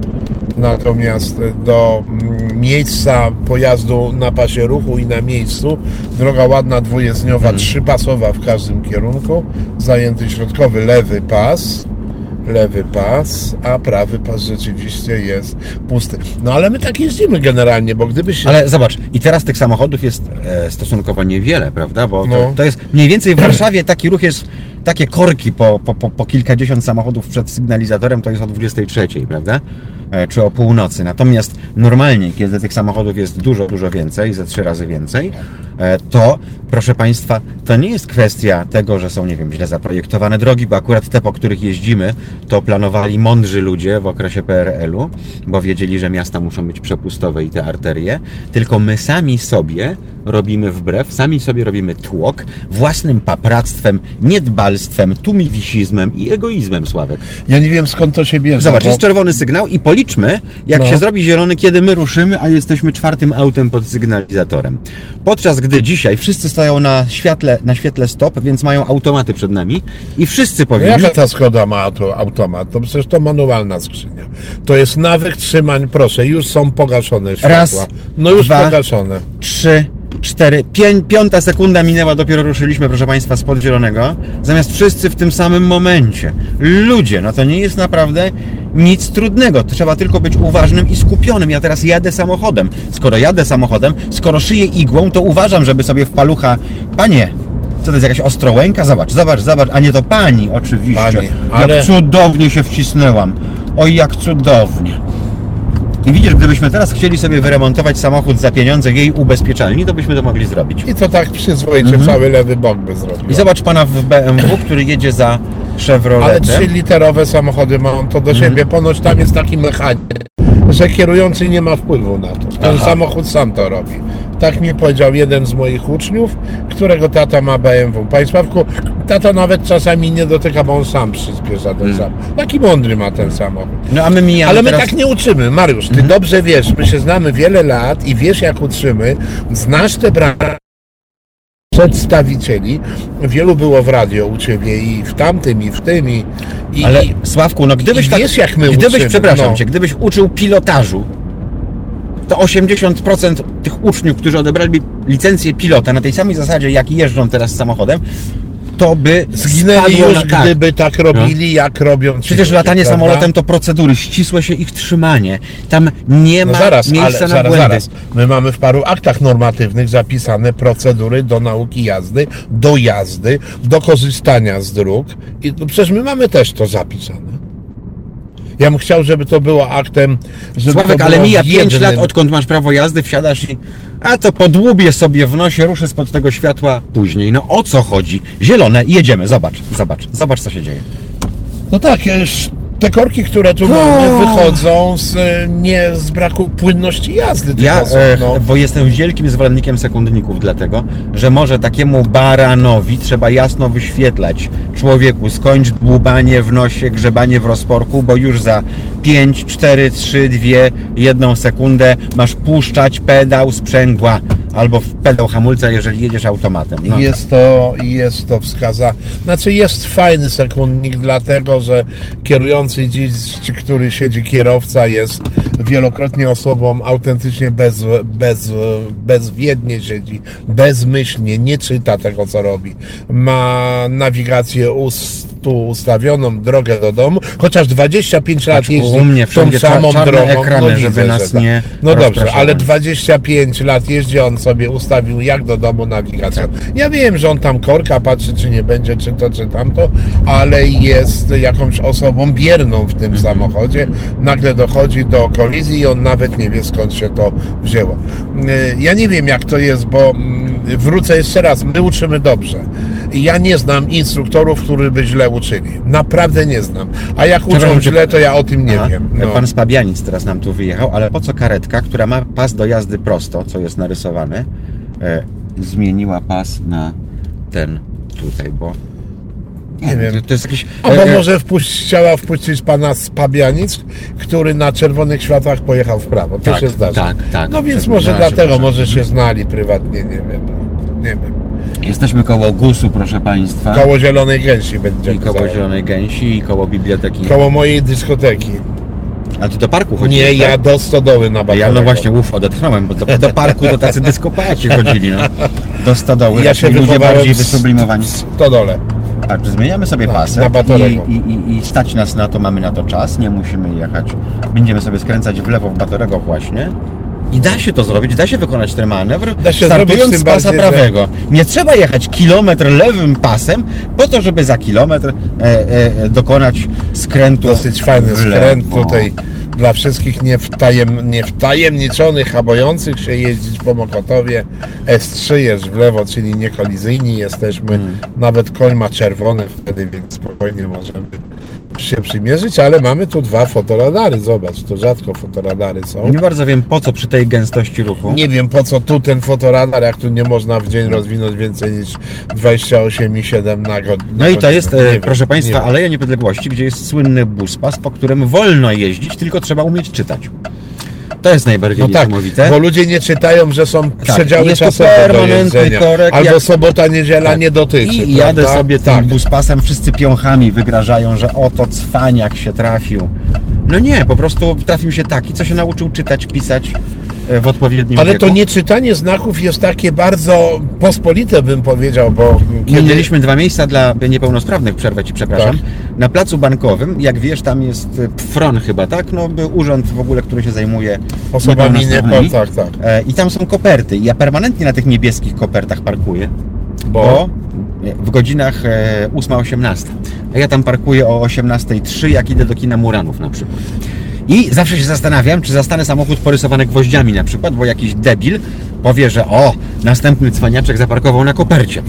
S2: Natomiast do mm, miejsca pojazdu na pasie ruchu i na miejscu droga ładna, dwujezdniowa, trzypasowa w każdym kierunku, zajęty środkowy lewy pas, lewy pas, a prawy pas rzeczywiście jest pusty. No ale my tak jeździmy generalnie, bo gdyby się...
S1: Ale zobacz, i teraz tych samochodów jest e, stosunkowo niewiele, prawda? Bo to,
S2: No.
S1: to jest mniej więcej w Warszawie taki ruch jest, takie korki po, po, po, po kilkadziesiąt samochodów przed sygnalizatorem to jest o 23, prawda? E, Czy o północy. Natomiast normalnie, kiedy tych samochodów jest dużo, dużo więcej, ze trzy razy więcej, e, to proszę Państwa, to nie jest kwestia tego, że są, nie wiem, źle zaprojektowane drogi, bo akurat te, po których jeździmy, to planowali mądrzy ludzie w okresie PRL-u, bo wiedzieli, że miasta muszą być przepustowe i te arterie, tylko my sami sobie robimy wbrew, sami sobie robimy tłok własnym papractwem, niedbalstwem, tumiwisizmem i egoizmem, Sławek.
S2: Ja nie wiem skąd to się bierze.
S1: Zobacz,
S2: bo-
S1: jest czerwony sygnał i policzmy, jak
S2: No.
S1: się zrobi zielony, kiedy my ruszymy, a jesteśmy czwartym autem pod sygnalizatorem. Podczas gdy dzisiaj wszyscy stoją na świetle, na świetle stop, więc mają automaty przed nami i wszyscy
S2: No
S1: powinni...
S2: Jaka ta Skoda ma auto, automat? To przecież to manualna skrzynia. To jest nawyk trzymań, proszę, już są pogaszone światła.
S1: Raz,
S2: no już
S1: dwa,
S2: pogaszone.
S1: trzy, cztery, pię, piąta sekunda minęła, dopiero ruszyliśmy, proszę Państwa, spod zielonego, zamiast wszyscy w tym samym momencie. Ludzie, no to nie jest naprawdę nic trudnego, trzeba tylko być uważnym i skupionym. Ja teraz jadę samochodem. Skoro jadę samochodem, skoro szyję igłą, to uważam, żeby sobie w palucha... Panie, co to jest jakaś ostrołęka? Zobacz, zobacz, zobacz, a nie to pani oczywiście.
S2: Pani, ale-
S1: Jak cudownie się wcisnęłam. Oj, jak cudownie. I widzisz, gdybyśmy teraz chcieli sobie wyremontować samochód za pieniądze jej ubezpieczalni, to byśmy to mogli zrobić.
S2: I to tak przyzwoicie cały lewy bok by zrobił.
S1: Mhm. I zobacz pana w BMW, który jedzie za
S2: Ale
S1: Chevroletem.
S2: 3-literowe samochody mają to do
S1: Mhm.
S2: siebie. Ponoć tam jest taki mechanik, że kierujący nie ma wpływu na to. Ten
S1: Aha.
S2: samochód sam to robi. Tak mi powiedział jeden z moich uczniów, którego tata ma BMW. Panie Sławku, tata nawet czasami nie dotyka, bo on sam przyspiesza ten sam. Taki mądry ma ten samochód.
S1: No a my mijamy
S2: Ale my
S1: teraz...
S2: tak nie uczymy, Mariusz. Ty dobrze wiesz, my się znamy wiele lat i wiesz jak uczymy. Znasz te branże przedstawicieli. Wielu było w radio u ciebie i w tamtym, i w tym, i, i,
S1: Ale Sławku, no gdybyś
S2: i
S1: tak...
S2: wiesz, jak my
S1: Gdybyś,
S2: uczymy,
S1: przepraszam
S2: no.
S1: cię, gdybyś uczył pilotażu, to 80% tych uczniów, którzy odebrali licencję pilota na tej samej zasadzie, jak jeżdżą teraz samochodem, to by
S2: zginęli
S1: spadło
S2: już,
S1: tak.
S2: gdyby tak robili, jak robią ci
S1: Przecież
S2: ludzie,
S1: latanie
S2: prawda?
S1: samolotem to procedury, ścisłe się ich trzymanie. Tam nie ma
S2: No zaraz,
S1: miejsca
S2: ale
S1: na
S2: zaraz,
S1: błędy.
S2: zaraz. My mamy w paru aktach normatywnych zapisane procedury do nauki jazdy, do jazdy, do korzystania z dróg. I to przecież my mamy też to zapisane. Ja bym chciał, żeby to było aktem, żeby
S1: Sławek, ale mija
S2: w
S1: 5
S2: jednym-
S1: lat, odkąd masz prawo jazdy, wsiadasz i... A to podłubię sobie w nosie, ruszę spod tego światła później. No o co chodzi? Zielone jedziemy, zobacz, zobacz, zobacz co się dzieje.
S2: No tak, już te korki, które tu mamy, wychodzą z, nie z braku płynności jazdy.
S1: Ja,
S2: no.
S1: bo jestem wielkim zwolennikiem sekundników, dlatego, że może takiemu baranowi trzeba jasno wyświetlać człowieku, skończ dłubanie w nosie, grzebanie w rozporku, bo już za 5, 4, 3, 2, 1 sekundę masz puszczać pedał sprzęgła albo w pedał hamulca, jeżeli jedziesz automatem. No.
S2: Jest to, jest to wskazane. Znaczy jest fajny sekundnik, dlatego że kierujący dziś, który siedzi kierowca jest wielokrotnie osobą autentycznie bez, bez, bezwiednie siedzi, bezmyślnie, nie czyta tego co robi. Ma nawigację ust, tu ustawioną, drogę do domu, chociaż 25 lat
S1: Patrz,
S2: jeździ
S1: u mnie
S2: tą samą drogą.
S1: ekrany, żeby
S2: widzę,
S1: nas
S2: tak.
S1: nie
S2: No dobrze, ale 25 lat jeździ, on sobie ustawił jak do domu nawigację. Ja wiem, że on tam korka patrzy, czy nie będzie, czy to, czy tamto, ale jest jakąś osobą bierną w tym samochodzie. Nagle dochodzi do kolizji i on nawet nie wie skąd się to wzięło. Yy, Ja nie wiem jak to jest, bo mm, wrócę jeszcze raz, my uczymy dobrze. Ja nie znam instruktorów, którzy by źle uczyli. Naprawdę nie znam. A jak uczą źle, to ja o tym nie
S1: Aha.
S2: wiem. No.
S1: Pan z Pabianic teraz nam tu wyjechał, ale po co karetka, która ma pas do jazdy prosto, co jest narysowane, e, zmieniła pas na ten tutaj, bo
S2: Nie wiem.
S1: To, jest jakiś...
S2: Albo
S1: e, e,
S2: może wpuść, chciała wpuścić pana z Pabianic, który na czerwonych światłach pojechał w prawo. To
S1: Tak,
S2: się zdarza.
S1: tak, tak.
S2: No więc może dlatego, może się znali prywatnie, nie wiem. Nie wiem.
S1: Jesteśmy koło GUS-u, proszę Państwa.
S2: Koło Zielonej Gęsi będzie.
S1: I koło Zielonej Gęsi, i koło biblioteki.
S2: Koło mojej dyskoteki.
S1: A ty do parku chodzisz?
S2: Nie,
S1: tak?
S2: ja do stodoły na
S1: Ja
S2: Batorego.
S1: no właśnie, uf, odetchnąłem, bo do, do parku to tacy dyskopaci chodzili, no. Do stodoły,
S2: Ja się
S1: ludzie bardziej wysublimowani.
S2: stodole.
S1: Tak, zmieniamy sobie pasek
S2: na
S1: i, i, i stać nas na to, mamy na to czas, nie musimy jechać. Będziemy sobie skręcać w lewo w Batorego właśnie. I da się to zrobić, da się wykonać ten manewr,
S2: Da się
S1: startując z pasa
S2: bardziej, że-
S1: prawego. Nie trzeba jechać kilometr lewym pasem, po to, żeby za kilometr e, e, dokonać skrętu
S2: Dosyć fajny skręt tutaj dla wszystkich niewtajem, niewtajemniczonych, a bojących się jeździć po Mokotowie. S3 jest w lewo, czyli niekolizyjni jesteśmy.
S1: Hmm.
S2: Nawet koń ma czerwony wtedy, więc spokojnie możemy się przymierzyć, ale mamy tu dwa fotoradary. Zobacz, to rzadko fotoradary są.
S1: Nie bardzo wiem po co przy tej gęstości ruchu.
S2: Nie wiem po co tu ten fotoradar, jak tu nie można w dzień rozwinąć więcej niż 28,7 na godzinę.
S1: No i to jest,
S2: Nie
S1: e,
S2: wiem,
S1: proszę
S2: nie
S1: Państwa,
S2: wiem.
S1: Aleja Niepodległości, gdzie jest słynny buspas, po którym wolno jeździć, tylko trzeba umieć czytać. To jest najbardziej
S2: No tak,
S1: niesamowite.
S2: bo ludzie nie czytają, że są przedziały
S1: jest to
S2: czasowe do
S1: permanentny
S2: jedzenia.
S1: korek,
S2: Albo
S1: jak-
S2: sobota, niedziela
S1: Tak.
S2: nie dotyczy.
S1: I jadę
S2: prawda?
S1: sobie tym
S2: tak.
S1: buspasem, wszyscy piąchami wygrażają, że oto cwaniak się trafił. No nie, po prostu trafił się taki, co się nauczył czytać, pisać e, w odpowiednim
S2: Ale
S1: wieku.
S2: to nieczytanie znaków jest takie bardzo pospolite, bym powiedział, bo kiedy...
S1: Minęliśmy dwa miejsca dla niepełnosprawnych, przerwę Ci, przepraszam.
S2: Tak.
S1: Na placu bankowym, jak wiesz, tam jest e, PFRON chyba, tak? No, urząd w ogóle, który się zajmuje
S2: Osobami
S1: niepełnosprawnymi.
S2: nie... Tak, tak.
S1: E, I tam są koperty. Ja permanentnie na tych niebieskich kopertach parkuję, bo w godzinach e, 8-18. A ja tam parkuję o 18.03, jak idę do kina Muranów na przykład. I zawsze się zastanawiam, czy zastanę samochód porysowany gwoździami na przykład, bo jakiś debil powie, że o, następny cwaniaczek zaparkował na kopercie.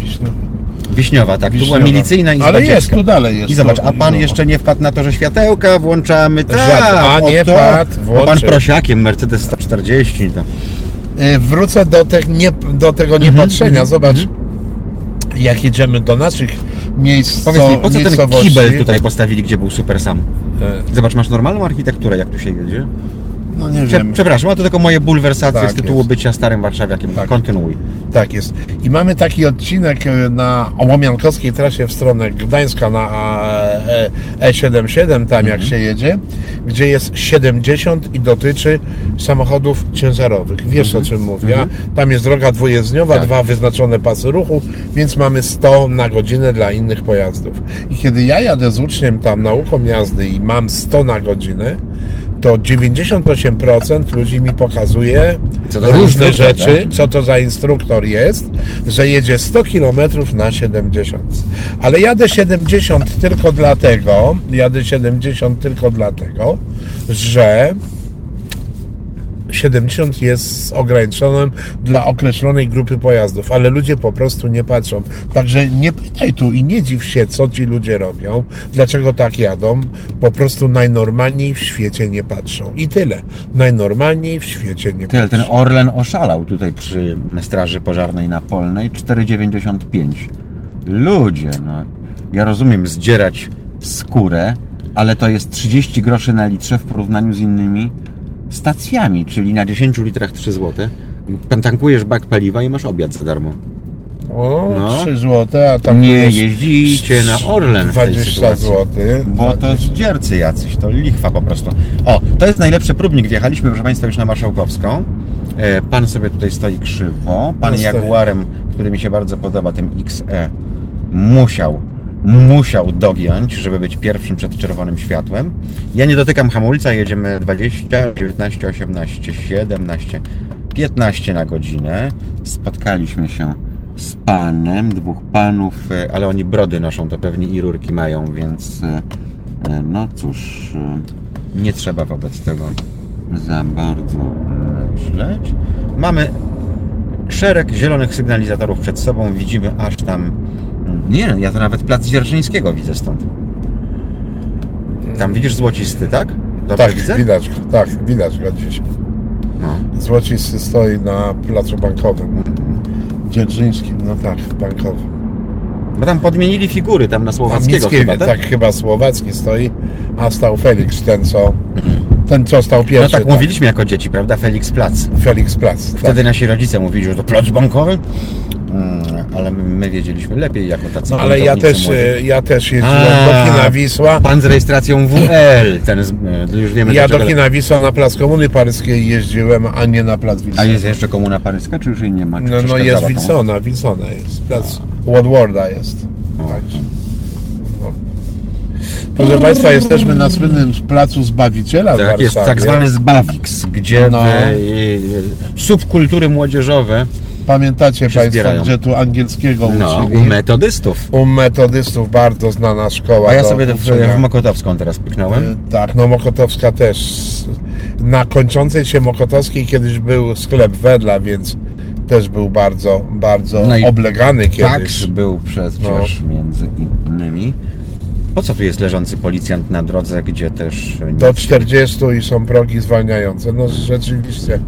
S1: Wiśniowa, tak. Tu była
S2: Wiśniowa.
S1: milicyjna i
S2: Ale jest, tu dalej jest.
S1: I zobacz, a pan
S2: no.
S1: jeszcze nie wpadł na to, że światełka włączamy, tak,
S2: a nie
S1: oto,
S2: wpadł,
S1: pan prosiakiem Mercedes 140, to.
S2: Y, Wrócę do, te, nie, do tego
S1: Mhm,
S2: niepatrzenia. Zobacz, jak jedziemy do naszych miejsc,
S1: Powiedz mi, po co ten kibel tutaj postawili, gdzie był super sam?
S2: E,
S1: Zobacz, masz normalną architekturę, jak tu się jedzie?
S2: No nie
S1: Prze
S2: wiem.
S1: przepraszam, a to tylko moje bulwersacje
S2: Tak
S1: z tytułu
S2: jest.
S1: bycia starym warszawiakiem.
S2: Tak.
S1: Kontynuuj.
S2: Tak jest. I mamy taki odcinek e, na Łomiankowskiej trasie w stronę Gdańska na E- E- E77, tam jak się jedzie, gdzie jest 70 i dotyczy samochodów ciężarowych. Wiesz o czym mówię? Tam jest droga dwujezdniowa,
S1: Tak.
S2: dwa wyznaczone pasy ruchu, więc mamy 100 na godzinę dla innych pojazdów. I kiedy ja jadę z uczniem tam nauką jazdy i mam 100 na godzinę, to 98% ludzi mi pokazuje różne rzeczy, co to za instruktor jest, że jedzie 100 km na 70. Ale jadę 70 tylko dlatego, jadę 70 tylko dlatego, że 70 jest ograniczonym dla określonej grupy pojazdów, ale ludzie po prostu nie patrzą. Także nie pytaj tu i nie dziw się, co ci ludzie robią, dlaczego tak jadą. Po prostu najnormalniej w świecie nie patrzą. I tyle. Najnormalniej w świecie nie
S1: Tyle,
S2: patrzą.
S1: ten Orlen oszalał tutaj przy Straży Pożarnej na Polnej 4,95. Ludzie, no. Ja rozumiem zdzierać skórę, ale to jest 30 groszy na litrze w porównaniu z innymi stacjami, czyli na 10 litrach 3 zł. Tankujesz bak paliwa i masz obiad za darmo.
S2: O,
S1: No.
S2: 3 zł, a tam
S1: Nie
S2: jest
S1: jeździcie na Orlen w tej
S2: 20
S1: sytuacji.
S2: zł.
S1: Bo to zdziercy jacyś, to lichwa po prostu. O, to jest najlepszy próbnik. Wjechaliśmy, proszę Państwa, już na Marszałkowską. E, Pan sobie tutaj stoi krzywo. Pan
S2: No.
S1: Jaguarem, który mi się bardzo podoba, tym XE, musiał, musiał dogiąć, żeby być pierwszym przed czerwonym światłem. Ja nie dotykam hamulca, jedziemy 20, 19, 18, 17, 15 na godzinę. Spotkaliśmy się z panem, dwóch panów, e, ale oni brody noszą, to pewnie i rurki mają, więc e, e, no cóż, nie trzeba wobec tego za bardzo myśleć. Mamy szereg zielonych sygnalizatorów przed sobą, widzimy aż tam, nie, ja to nawet plac Dzierżyńskiego widzę stąd. Tam widzisz złocisty, tak? Dobrze
S2: Tak,
S1: widzę?
S2: widać, tak, widać go gdzieś.
S1: No.
S2: Złocisty stoi na placu bankowym. Dzierżyńskim, no tak, bankowym.
S1: Bo tam podmienili figury, tam na Słowackiego
S2: Mickiewicz,
S1: chyba,
S2: tak?
S1: tak?
S2: chyba Słowacki stoi, a stał Felix, ten co, ten co stał
S1: No
S2: pierwszy.
S1: tak mówiliśmy jako dzieci, prawda? Felix Plac.
S2: Felix Plac. Tak.
S1: Wtedy nasi rodzice mówili, że to plac bankowy, ale my, my wiedzieliśmy lepiej jako tacy
S2: ale ja też,
S1: młodzi.
S2: e, ja też jeździłem
S1: A,
S2: do Kina Wisła.
S1: Pan z rejestracją WL, ten z, e, już wiemy
S2: Ja do. Kina Wisła na plac Komuny Paryskiej jeździłem, a nie na plac Wilsona.
S1: A jest jeszcze komuna paryska, czy już jej nie ma? Czy
S2: No, no jest? Wilsona, Wilsona jest. Plac Woodwarda jest. No. Proszę Państwa, jesteśmy na słynnym placu Zbawiciela w
S1: Tak, jest tak zwany Zbawiks, gdzie
S2: No.
S1: e, subkultury młodzieżowe
S2: Pamiętacie Państwo,
S1: zbierają.
S2: gdzie tu angielskiego
S1: no,
S2: uczyli?
S1: u metodystów.
S2: U metodystów bardzo znana szkoła.
S1: A ja
S2: do
S1: sobie w,
S2: uczenia.
S1: w Mokotowską teraz pyknąłem.
S2: Y, Tak, no Mokotowska też. Na kończącej się Mokotowskiej kiedyś był sklep Wedla, więc też był bardzo, bardzo
S1: No
S2: oblegany kiedyś.
S1: Taks był przecież
S2: No.
S1: między innymi. Po co tu jest leżący policjant na drodze, gdzie też...
S2: Do 40 i są progi zwalniające. No rzeczywiście.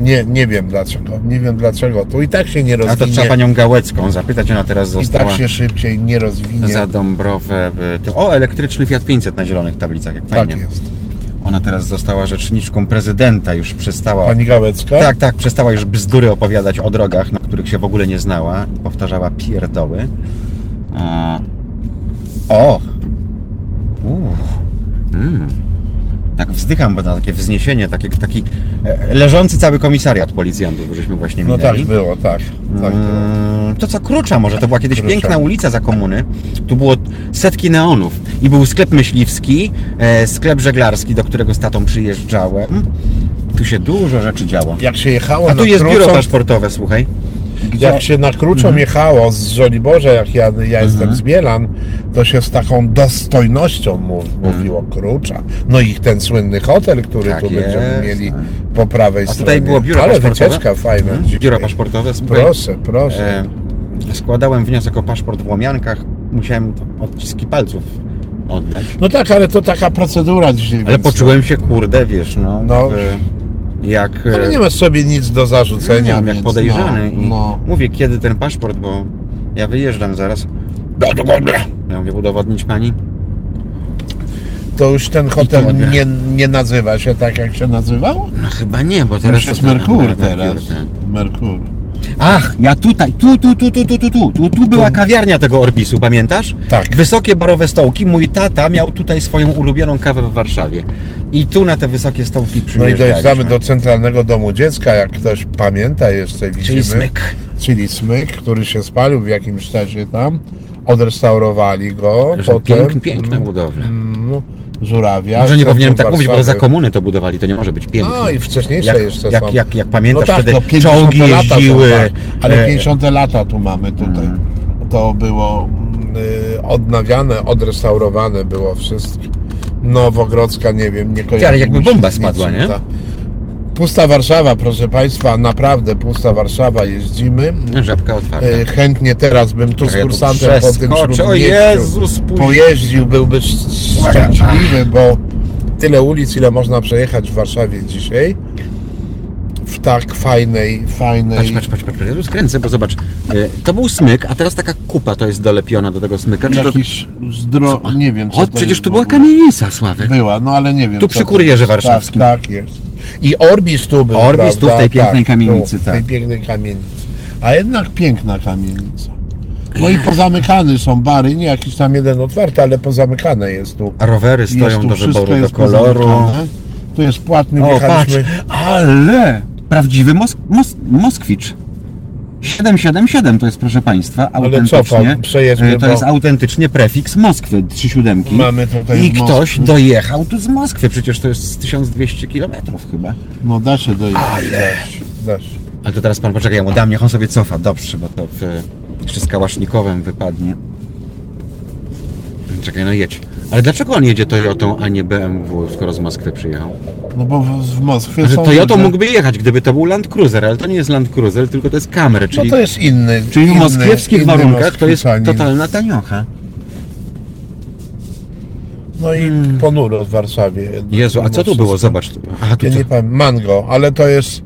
S2: Nie, nie wiem dlaczego. Nie wiem dlaczego. Tu i tak się nie
S1: A to
S2: rozwinie.
S1: trzeba panią Gałecką zapytać, ona teraz
S2: I
S1: została
S2: tak się szybciej nie rozwinie.
S1: za Dąbrowę. to- O, elektryczny Fiat 500 na zielonych tablicach, jak
S2: tak
S1: fajnie.
S2: jest.
S1: Ona teraz została rzeczniczką prezydenta, już przestała...
S2: Pani Gałecka?
S1: Tak, tak, przestała już bzdury opowiadać o drogach, na których się w ogóle nie znała i powtarzała pierdoły. A... O! Uff. Mm. Tak wzdycham, bo na takie wzniesienie, taki, taki e, leżący cały komisariat policjantów, żeśmy właśnie
S2: No
S1: minęli.
S2: tak było, tak. tak było.
S1: Mm, To co Krucza może, to była kiedyś
S2: Krucza.
S1: piękna ulica za komuny. Tu było setki neonów i był sklep myśliwski, e, sklep żeglarski, do którego z tatą przyjeżdżałem. Tu się dużo rzeczy działo.
S2: Jak się jechało
S1: A tu jest biuro
S2: Kruczą,
S1: paszportowe, słuchaj. Gdzie...
S2: Jak się na Kruczą
S1: Mhm.
S2: jechało z Żoliborza, jak ja, ja jestem z Bielan, to się z taką dostojnością mów, mówiło Krucza. No i ten słynny hotel, który
S1: Tak
S2: tu będziemy
S1: jest.
S2: mieli po prawej
S1: A
S2: stronie.
S1: tutaj było biuro
S2: Ale
S1: paszportowe.
S2: wycieczka fajna.
S1: Mhm. Biuro paszportowe, słuchaj.
S2: Proszę, proszę.
S1: E, składałem wniosek o paszport w Łomiankach. Musiałem odciski palców oddać.
S2: No tak, ale to taka procedura dzisiaj.
S1: Ale
S2: więc-
S1: poczułem się, kurde, wiesz, no...
S2: No.
S1: w- jak...
S2: Ale
S1: e,
S2: nie masz sobie nic do zarzucenia.
S1: Nie wiem, jak podejrzany
S2: No, no.
S1: mówię, kiedy ten paszport, bo ja wyjeżdżam zaraz. Ja mówię, udowodnić pani?
S2: To już ten
S1: to
S2: hotel nie, nie nazywa się tak, jak się nazywał?
S1: No chyba nie, bo
S2: Teraz
S1: teraz...
S2: jest
S1: to-
S2: Merkur
S1: Merkur,
S2: teraz. Merkur.
S1: Ach, ja tutaj, tu, tu, tu, tu, tu, tu, tu, tu, tu była kawiarnia tego Orbisu, pamiętasz?
S2: Tak.
S1: Wysokie barowe stołki. Mój tata miał tutaj swoją ulubioną kawę w Warszawie. I tu na te wysokie stołki
S2: No i dojeżdżamy do Centralnego Domu Dziecka, jak ktoś pamięta jeszcze widzimy.
S1: Czyli smyk.
S2: Czyli smyk, który się spalił w jakimś czasie tam, odrestaurowali go.
S1: Że
S2: potem
S1: pięk, piękne budowle.
S2: mm, Żurawia.
S1: Może nie powinienem tak mówić, bo za komuny to budowali, to nie może być piękne.
S2: No i wcześniejsze
S1: jak,
S2: jeszcze
S1: jak,
S2: są.
S1: jak, jak pamiętasz,
S2: no tak,
S1: wtedy
S2: 50
S1: czołgi jeździły.
S2: tak, ale
S1: e,
S2: 50 lata tu mamy tutaj.
S1: Mm.
S2: To było y, odnawiane, odrestaurowane było wszystko. Nowogrodzka, nie wiem, nie kojarzę.
S1: ale jakby bomba spadła, nie?
S2: ta. Pusta Warszawa, proszę Państwa, naprawdę pusta Warszawa, jeździmy.
S1: Żabka otwarta.
S2: Y, Chętnie teraz bym tu z
S1: Ja
S2: kursantem po tym.
S1: O Jezus,
S2: pojeździł, byłby szczęśliwy, bo tyle ulic, ile można przejechać w Warszawie dzisiaj. W tak fajnej, fajnej...
S1: Patrz, patrz, patrz, patrz, ja tu skręcę, bo zobacz, e, to był smyk, a teraz taka kupa to jest dolepiona do tego smyka. Czy to...
S2: Jakiś zdro... nie wiem co
S1: O,
S2: to
S1: przecież
S2: jest
S1: tu
S2: w
S1: była
S2: ogóle.
S1: kamienica, Sławek.
S2: Była, no ale nie wiem.
S1: Tu
S2: co
S1: przy
S2: to
S1: kurierze
S2: jest.
S1: warszawskim.
S2: Tak, tak jest. I Orbis tu był,
S1: Orbis tu w
S2: prawda?
S1: tej pięknej
S2: tak,
S1: kamienicy,
S2: tu, w
S1: tak.
S2: tej pięknej kamienicy. A jednak piękna kamienica. No i pozamykane są bary, nie jakiś tam jeden otwarty, ale pozamykane jest tu.
S1: A rowery
S2: Jest
S1: stoją
S2: tu
S1: do
S2: wszystko
S1: wyboru, do
S2: jest
S1: koloru.
S2: pozamykane. Tu jest płatny,
S1: O, patrz, ale prawdziwy Mos Mos Moskwicz. 777 to jest, proszę Państwa,
S2: Ale
S1: autentycznie.
S2: co pan, przejedźmy,
S1: e, to jest autentycznie prefiks Moskwy, trzy siódemki.
S2: Mamy tutaj
S1: I ktoś dojechał tu z Moskwy, przecież to jest z 1200 km chyba.
S2: No da się dojechać. Da się.
S1: Ale to teraz pan poczekaj, ja mu dam, niech on sobie cofa, dobrze, bo to w, jeszcze z kałasznikowem wypadnie. Czekaj, no jedź. Ale dlaczego on jedzie Toyotą, a nie BMW, skoro z Moskwy przyjechał?
S2: No bo w, w Moskwie
S1: Że
S2: są
S1: Toyotą
S2: ludzie-
S1: mógłby jechać, gdyby to był Land Cruiser, ale to nie jest Land Cruiser, tylko to jest Camry,
S2: No
S1: czyli,
S2: to jest inny.
S1: czyli w
S2: inny,
S1: moskiewskich
S2: inny
S1: warunkach to jest totalna taniocha.
S2: No i ponuro w Warszawie.
S1: Jezu, a co tu było? Zobacz. tu. Aha, tu
S2: Ja
S1: co?
S2: nie pamiętam, mango, ale to jest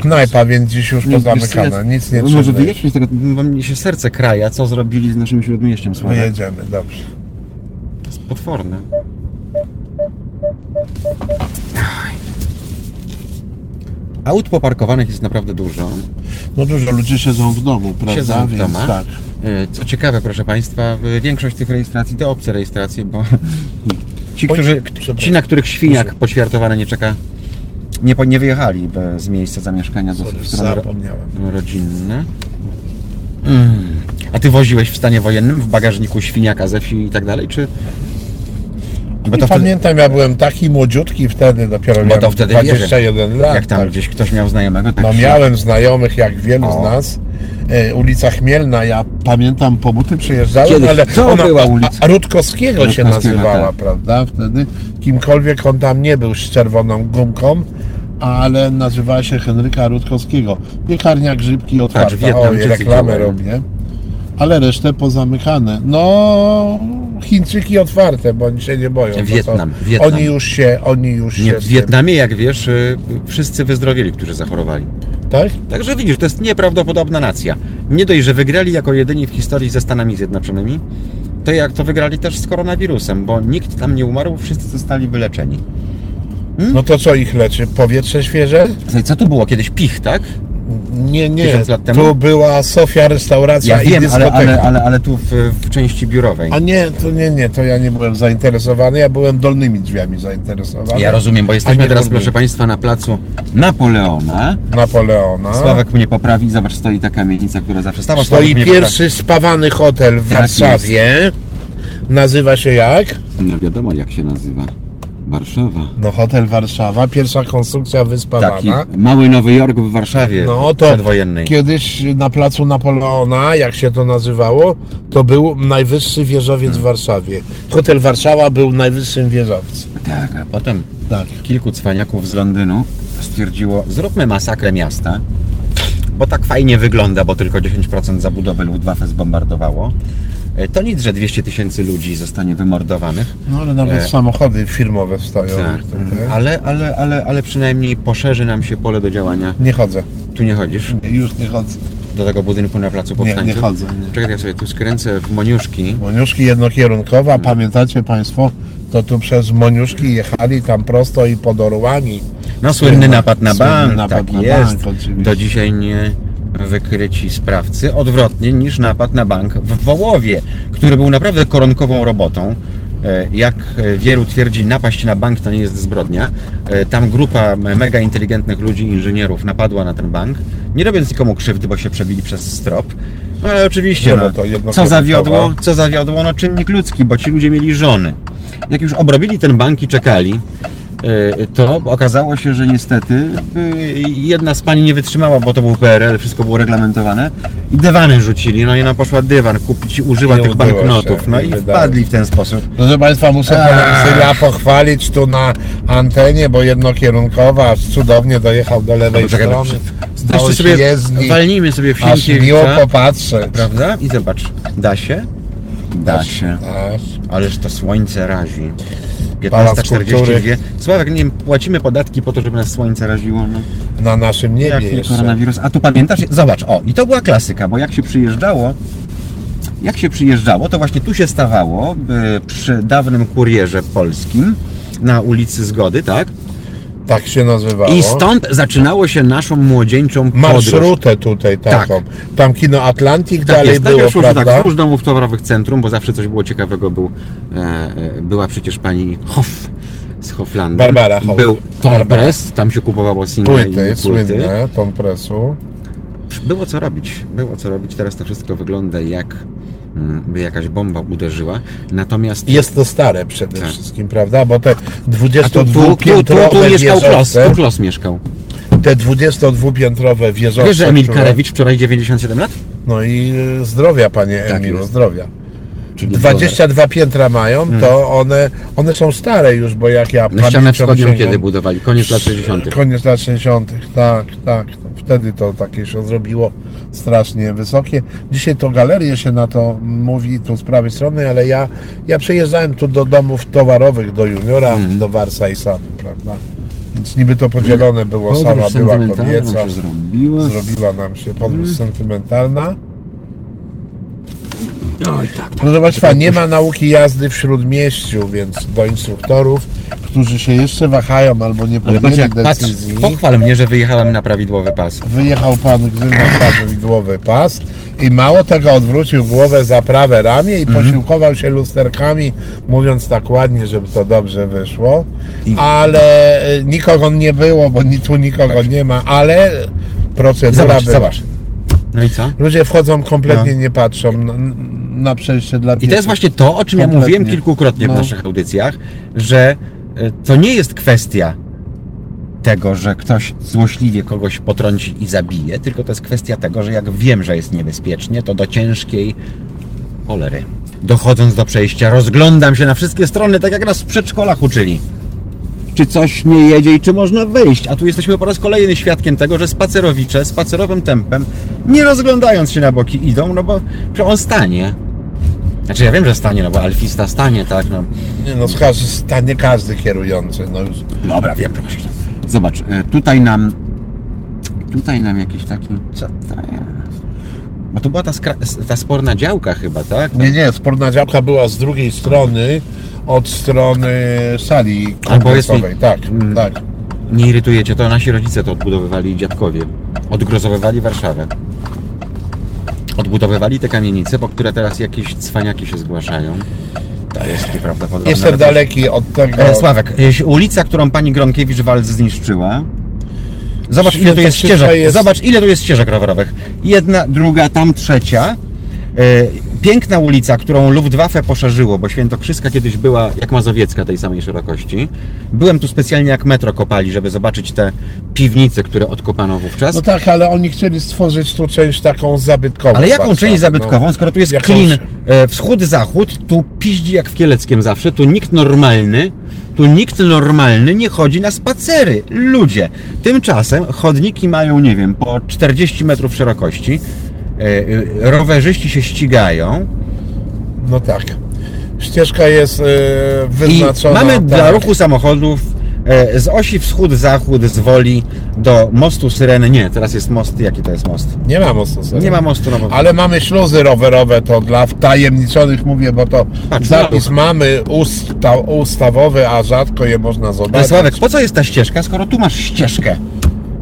S2: knajpa, więc dziś już pozamykana. Nic nie
S1: No Może
S2: trzeba.
S1: wyjedźmy z tego, bo mnie się serce kraja, co zrobili z naszym śródmieściem, Sławek.
S2: Wyjedziemy, dobrze.
S1: Jest potworne. Aut poparkowanych jest naprawdę dużo.
S2: No dużo ludzi siedzą w domu, prawda?
S1: Siedzą w domach.
S2: tak.
S1: E, Co ciekawe, proszę Państwa, w- większość tych rejestracji to obce rejestracje, bo ci, którzy, ci na których świniak poćwiartowany nie czeka, nie, nie wyjechali z miejsca zamieszkania do
S2: Sorry,
S1: rodzinne. Mm. A Ty woziłeś w stanie wojennym w bagażniku świniaka ze wsi i tak dalej, czy... Bo
S2: I
S1: to wtedy,
S2: pamiętam, ja byłem taki młodziutki wtedy, dopiero
S1: Bo
S2: miałem
S1: to wtedy
S2: 21 lat.
S1: jak tam
S2: tak.
S1: gdzieś ktoś miał znajomego, tak
S2: No
S1: się-
S2: miałem znajomych, jak wielu
S1: O.
S2: z nas. E, ulica Chmielna, ja pamiętam, po buty przyjeżdżałem,
S1: Kiedyś
S2: ale
S1: to
S2: ona
S1: była ulica.
S2: A, Rutkowskiego się
S1: Rutkowskiego,
S2: nazywała,
S1: tak.
S2: prawda, wtedy. Kimkolwiek on tam nie był z czerwoną gumką, ale nazywała się Henryka Rutkowskiego. Piekarnia Grzybki otwarta.
S1: Wietnamczycy
S2: Oj, reklamę robię. Ale resztę pozamykane. No, Chińczyki otwarte, bo oni się nie boją. bo to
S1: Wietnam, Wietnam.
S2: Oni już się, oni już
S1: Nie,
S2: się...
S1: w Wietnamie, jak wiesz, y, wszyscy wyzdrowieli, którzy zachorowali.
S2: Tak?
S1: Także widzisz, to jest nieprawdopodobna nacja. Nie dość, że wygrali jako jedyni w historii ze Stanami Zjednoczonymi, to jak to wygrali też z koronawirusem, bo nikt tam nie umarł, wszyscy zostali wyleczeni.
S2: No to co ich leczy? Powietrze świeże?
S1: Słuchaj, Co tu było kiedyś? Pich, tak?
S2: Nie, nie.
S1: Tysiąc lat temu?
S2: Tu była Sofia restauracja
S1: Ja
S2: i
S1: wiem, ale,
S2: dyskoteka.
S1: ale, ale, ale tu w, w części biurowej.
S2: A nie, to nie, nie, to ja nie byłem zainteresowany, ja byłem dolnymi drzwiami zainteresowany.
S1: Ja rozumiem, bo jesteśmy
S2: nie
S1: teraz,
S2: górnymi.
S1: proszę Państwa, na placu Napoleona.
S2: Napoleona.
S1: Sławek mnie poprawi, zobacz, stoi ta kamienica, która zawsze stała.
S2: Stoi pierwszy spawany hotel w
S1: Tak
S2: Warszawie. Nazywa się jak?
S1: poprawi. No wiadomo, jak się nazywa. Warszawa.
S2: No hotel Warszawa, pierwsza konstrukcja
S1: Taki
S2: wyspawana.
S1: mały Nowy Jork w Warszawie
S2: No to
S1: przedwojennej.
S2: kiedyś na placu Napoleona, jak się to nazywało, to był najwyższy wieżowiec w Warszawie. Hotel Warszawa był najwyższym wieżowcem.
S1: Tak, a potem
S2: Tak.
S1: kilku cwaniaków z Londynu stwierdziło, zróbmy masakrę miasta, bo tak fajnie wygląda, bo tylko 10% zabudowy Luftwaffe zbombardowało. E, To nic, że 200 tysięcy ludzi zostanie wymordowanych,
S2: No ale nawet
S1: E.
S2: samochody firmowe stoją.
S1: tak.
S2: tutaj.
S1: ale, ale, ale, ale przynajmniej poszerzy nam się pole do działania.
S2: Nie chodzę.
S1: Tu nie chodzisz
S2: Nie, Już nie chodzę.
S1: do tego budynku na placu
S2: Nie,
S1: powstańców?
S2: nie chodzę. Nie.
S1: Czekaj, ja sobie tu skręcę w Moniuszki.
S2: Moniuszki jednokierunkowa, pamiętacie Państwo, to tu przez Moniuszki jechali tam prosto i pod orłami.
S1: No słynny napad na
S2: Słynny
S1: bank,
S2: napad
S1: tak
S2: na
S1: jest.
S2: bank.
S1: Do dzisiaj nie wykryci sprawcy, odwrotnie niż napad na bank w Wołowie, który był naprawdę koronkową robotą. E, Jak wielu twierdzi, napaść na bank to nie jest zbrodnia. E, Tam grupa mega inteligentnych ludzi, inżynierów napadła na ten bank, nie robiąc nikomu krzywdy, bo się przebili przez strop. No ale oczywiście, no,
S2: no
S1: co zawiodło, co zawiodło, no czynnik ludzki, bo ci ludzie mieli żony. Jak już obrobili ten bank i czekali, to okazało się, że niestety y, jedna z pani nie wytrzymała, bo to był PRL, wszystko było reglamentowane i dywany rzucili, no i ona poszła dywan kupić, użyła
S2: I
S1: tych banknotów,
S2: się,
S1: no
S2: i
S1: i
S2: wydało.
S1: wpadli w ten sposób.
S2: Proszę Państwa, muszę Syla pochwalić tu na antenie, bo jednokierunkowa, aż cudownie dojechał do lewej
S1: no,
S2: strony. Dało
S1: sobie
S2: jezdni,
S1: walnijmy sobie w
S2: aż miło popatrzeć.
S1: prawda? I zobacz, da się? Da się. Ależ to słońce razi.
S2: Pałac
S1: 15.42. Sławek, nie wiem, płacimy podatki po to, żeby nas słońce raziło. No.
S2: Na naszym niebie
S1: Jak nie
S2: jeszcze.
S1: koronawirus. A tu pamiętasz? Zobacz, o, i to była klasyka, bo jak się przyjeżdżało, jak się przyjeżdżało, to właśnie tu się stawało, y, przy dawnym kurierze polskim, na ulicy Zgody, tak?
S2: Tak się nazywało.
S1: I stąd zaczynało się naszą młodzieńczą podróż.
S2: Marszrutę tutaj taką. Tam kino Atlantik
S1: Tak
S2: dalej
S1: jest,
S2: było,
S1: szło się tak
S2: prawda?
S1: wzdłuż domów towarowych centrum, bo zawsze coś było ciekawego. Był, e, e, była przecież pani Hoff z Hofflandem.
S2: Barbara Hoff.
S1: Był Tom
S2: Barbara.
S1: Press, tam się kupowało single i
S2: Płyty,
S1: płyty.
S2: słynne, ton presu.
S1: Było co robić, było co robić. Teraz to wszystko wygląda jak by jakaś bomba uderzyła. Natomiast
S2: Jest to stare przede
S1: Tak.
S2: wszystkim, prawda? Bo te
S1: A tu, tu, tu,
S2: 22-piętrowe
S1: mieszkał Klos, tu Klos mieszkał.
S2: te 22-piętrowe wieżowce,
S1: Wiesz, że Emil
S2: które-
S1: Karewicz wczoraj 97 lat?
S2: No i e, zdrowia, panie
S1: Tak
S2: Emilu,
S1: jest.
S2: zdrowia.
S1: Czyli
S2: 22 piętra mają, to one, one są stare już, bo jak ja
S1: Na ścianę wschodnią
S2: sięgam-
S1: kiedy budowali? Koniec lat 60.
S2: Koniec lat 60. Tak, tak. Wtedy to takie się zrobiło strasznie wysokie. Dzisiaj to galerie się na to mówi tu z prawej strony, ale ja, ja przejeżdżałem tu do domów towarowych, do juniora,
S1: Mhm.
S2: do Warsa i Sadu, prawda? Więc niby to podzielone było, sama była kobieca,
S1: zrobiła.
S2: zrobiła nam się podróż
S1: Mhm.
S2: sentymentalna.
S1: Oj, tak, tak.
S2: Proszę Państwa, nie ma nauki jazdy w śródmieściu, więc do instruktorów, którzy się jeszcze wahają albo nie
S1: Ale patrz,
S2: podjęli
S1: jak patrz,
S2: decyzji.
S1: pochwal mnie, że wyjechałem na prawidłowy pas.
S2: Wyjechał pan, na prawidłowy pas i mało tego odwrócił głowę za prawe ramię i
S1: Mhm.
S2: posiłkował się lusterkami, mówiąc tak ładnie, żeby to dobrze wyszło.
S1: I-
S2: Ale e, nikogo nie było, bo ni- tu nikogo nie ma, ale procedura
S1: Zobacz,
S2: była.
S1: zobacz. No i co?
S2: Ludzie wchodzą, kompletnie nie patrzą na, na przejście dla
S1: I to
S2: pieszych.
S1: jest właśnie to, o czym ja
S2: Kompletnie.
S1: mówiłem kilkukrotnie w
S2: No.
S1: naszych audycjach, że e, to nie jest kwestia tego, że ktoś złośliwie kogoś potrąci i zabije, tylko to jest kwestia tego, że jak wiem, że jest niebezpiecznie, to do ciężkiej cholery. Dochodząc do przejścia, rozglądam się na wszystkie strony, tak jak nas w przedszkolach uczyli. Czy coś nie jedzie i czy można wejść? A tu jesteśmy po raz kolejny świadkiem tego, że spacerowicze spacerowym tempem, nie rozglądając się na boki, idą, no bo on stanie. Znaczy ja wiem, że stanie, no bo alfista stanie, tak, no.
S2: Nie no, stanie każdy kierujący. No już.
S1: Dobra, wiem, proszę. Zobacz, e, tutaj nam, tutaj nam jakiś taki, co to jest? Bo to była ta, ta sporna działka chyba, tak?
S2: Nie, nie, sporna działka była z drugiej strony, od strony sali kongresowej. Tak,
S1: Mm.
S2: tak.
S1: Nie irytujecie, to nasi rodzice to odbudowywali i dziadkowie. Odgrozowywali Warszawę. Odbudowywali te kamienice, po które teraz jakieś cwaniaki się zgłaszają. To jest nieprawdopodobne.
S2: Jestem
S1: Ale-
S2: daleki od tego.
S1: E, Sławek, e, ulica, którą pani Gronkiewicz-Walc zniszczyła. Zobacz ile tu jest
S2: Świętokrzysza
S1: ścieżek.
S2: jest-
S1: Zobacz ile tu jest ścieżek rowerowych. Jedna, druga, tam trzecia. Piękna ulica, którą Luftwaffe poszerzyło, bo Świętokrzyska kiedyś była jak Mazowiecka tej samej szerokości. Byłem tu specjalnie jak metro kopali, żeby zobaczyć te piwnice, które odkopano wówczas.
S2: No tak, ale oni chcieli stworzyć tu część taką zabytkową.
S1: Ale jaką część zabytkową,
S2: no.
S1: skoro tu jest
S2: Jakąś-
S1: klin e, wschód-zachód, tu piździ jak w Kieleckiem zawsze, tu nikt normalny, tu nikt normalny nie chodzi na spacery. Ludzie. Tymczasem chodniki mają, nie wiem, po 40 metrów szerokości, rowerzyści się ścigają
S2: No tak. Ścieżka jest e,
S1: i
S2: wyznaczona.
S1: mamy
S2: tak.
S1: dla ruchu samochodów e, z osi wschód-zachód, z Woli do mostu Syreny. Nie, teraz jest most, jaki to jest most?
S2: Nie ma mostu serii.
S1: Nie ma mostu, no bo...
S2: Ale mamy śluzy rowerowe, to dla wtajemniczonych mówię, bo to
S1: Patrz,
S2: zapis
S1: no.
S2: mamy usta, ustawowy, a rzadko je można
S1: Ale
S2: zobaczyć.
S1: Sławek, po co jest ta ścieżka, skoro tu masz ścieżkę?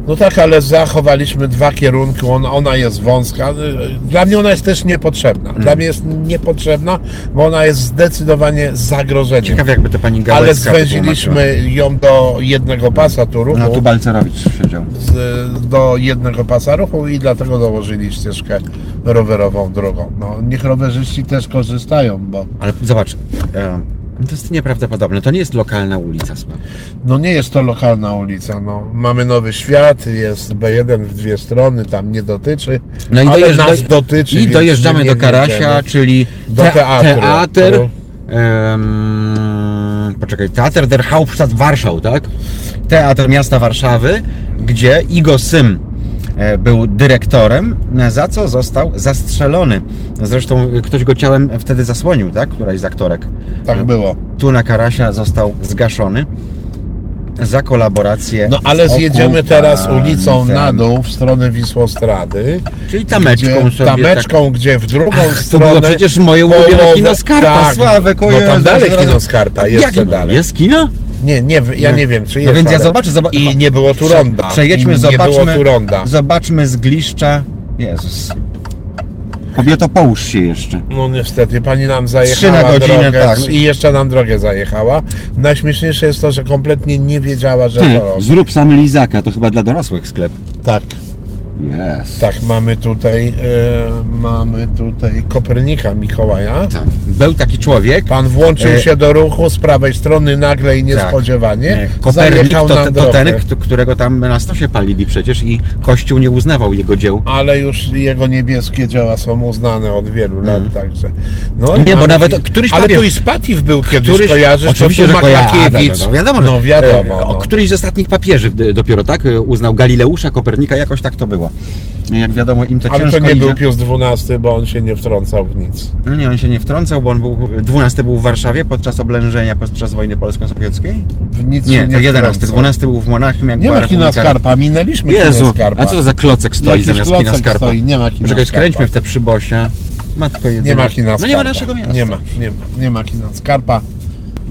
S2: No tak, ale zachowaliśmy dwa kierunki, ona, jest wąska. Dla mnie ona jest też niepotrzebna. Dla mnie jest niepotrzebna, bo ona jest zdecydowanie zagrożeniem.
S1: Ciekawe jakby to pani
S2: ale
S1: Gałecka
S2: zwęziliśmy ją do jednego pasa tu ruchu,
S1: No tu Balcerowicz siedział.
S2: z, do jednego pasa ruchu i dlatego dołożyli ścieżkę rowerową drogą. No, niech rowerzyści też korzystają, bo
S1: Ale zobacz, e, to jest nieprawdopodobne. To nie jest lokalna ulica, słuchaj.
S2: no nie jest to lokalna ulica. No. Mamy Nowy Świat, jest B1 w dwie strony, tam nie dotyczy,
S1: No i
S2: ale
S1: dojeżdża-
S2: nas dotyczy.
S1: I dojeżdżamy
S2: my
S1: do Karasia,
S2: wjedziemy.
S1: czyli
S2: Do
S1: te-
S2: teatru.
S1: teatr. Em, poczekaj, Teatr der Hauptstadt Warschau, tak? Teatr miasta Warszawy, gdzie Igo Sym był dyrektorem, e, za co został zastrzelony. Zresztą e, ktoś go ciałem wtedy zasłonił, tak? Któraś z aktorek.
S2: Tak było.
S1: Tu na Karasia został zgaszony za kolaborację.
S2: No ale zjedziemy teraz ulicą na dół w stronę Wisłostrady.
S1: Czyli tameczką
S2: gdzie. Tameczką, gdzie w drugą
S1: Tak. To
S2: stronę...
S1: było przecież moje ulubione kino Skarpa,
S2: tak,
S1: Sławek,
S2: No tam dalej kino Skarpa, jeszcze
S1: Jak
S2: dalej.
S1: Jest kino?
S2: Nie, nie, ja nie wiem, czy
S1: No
S2: jest.
S1: więc ja
S2: ale-
S1: zobaczę, zobaczę.
S2: I nie było tu ronda.
S1: Przejedźmy,
S2: I
S1: zobaczmy.
S2: Nie było tu ronda.
S1: Zobaczmy z gliszcza. Jezus. Kobieto, połóż się jeszcze.
S2: No niestety, pani nam zajechała
S1: na godzinę,
S2: drogę
S1: tak.
S2: i jeszcze nam drogę zajechała. Najśmieszniejsze jest to, że kompletnie nie wiedziała, że
S1: Ty,
S2: to
S1: zrób sam lizaka, to chyba dla dorosłych sklep.
S2: Tak,
S1: Jest.
S2: tak, mamy tutaj, e, mamy tutaj Kopernika Mikołaja.
S1: Tak. Był taki człowiek.
S2: Pan włączył
S1: E,
S2: się do ruchu z prawej strony nagle i niespodziewanie.
S1: Nie, Kopernik to, to
S2: drogę.
S1: ten, którego tam na stosie palili przecież i Kościół nie uznawał jego dzieł.
S2: Ale już jego niebieskie dzieła są uznane od wielu lat, także. No,
S1: Mm. Nie, bo
S2: mamy-
S1: nawet któryś
S2: Ale tu i Spatif był kiedyś,
S1: Któryś,
S2: kojarzysz,
S1: oczywiście,
S2: to
S1: że kojarzę,
S2: Maklakiewicz.
S1: no wiadomo,
S2: no wiadomo.
S1: E, o,
S2: no.
S1: Któryś z ostatnich papieży dopiero, tak? Uznał Galileusza, Kopernika, jakoś tak to było. Jak wiadomo, im to
S2: Ale
S1: ciężko
S2: to nie
S1: idzie.
S2: był Pius XII, bo on się nie wtrącał w nic.
S1: No nie, on się nie wtrącał, bo on był, 12 był w Warszawie podczas oblężenia podczas wojny polsko-sowieckiej?
S2: W nic
S1: Nie, to
S2: nie
S1: 11,
S2: wtrącał.
S1: 12 był w Monachium, jak
S2: Nie ma kina Skarpa, minęliśmy
S1: Jezu,
S2: Skarpa.
S1: a co to za klocek stoi
S2: Jakiś
S1: zamiast kina
S2: klocek
S1: Skarpa?
S2: stoi, nie ma kina
S1: Czekaj,
S2: Skarpa.
S1: skręćmy w te przybosie. Matko jedyna.
S2: Nie ma kina
S1: No nie ma
S2: Skarpa.
S1: naszego miasta.
S2: Nie ma, nie ma, nie ma kina Skarpa.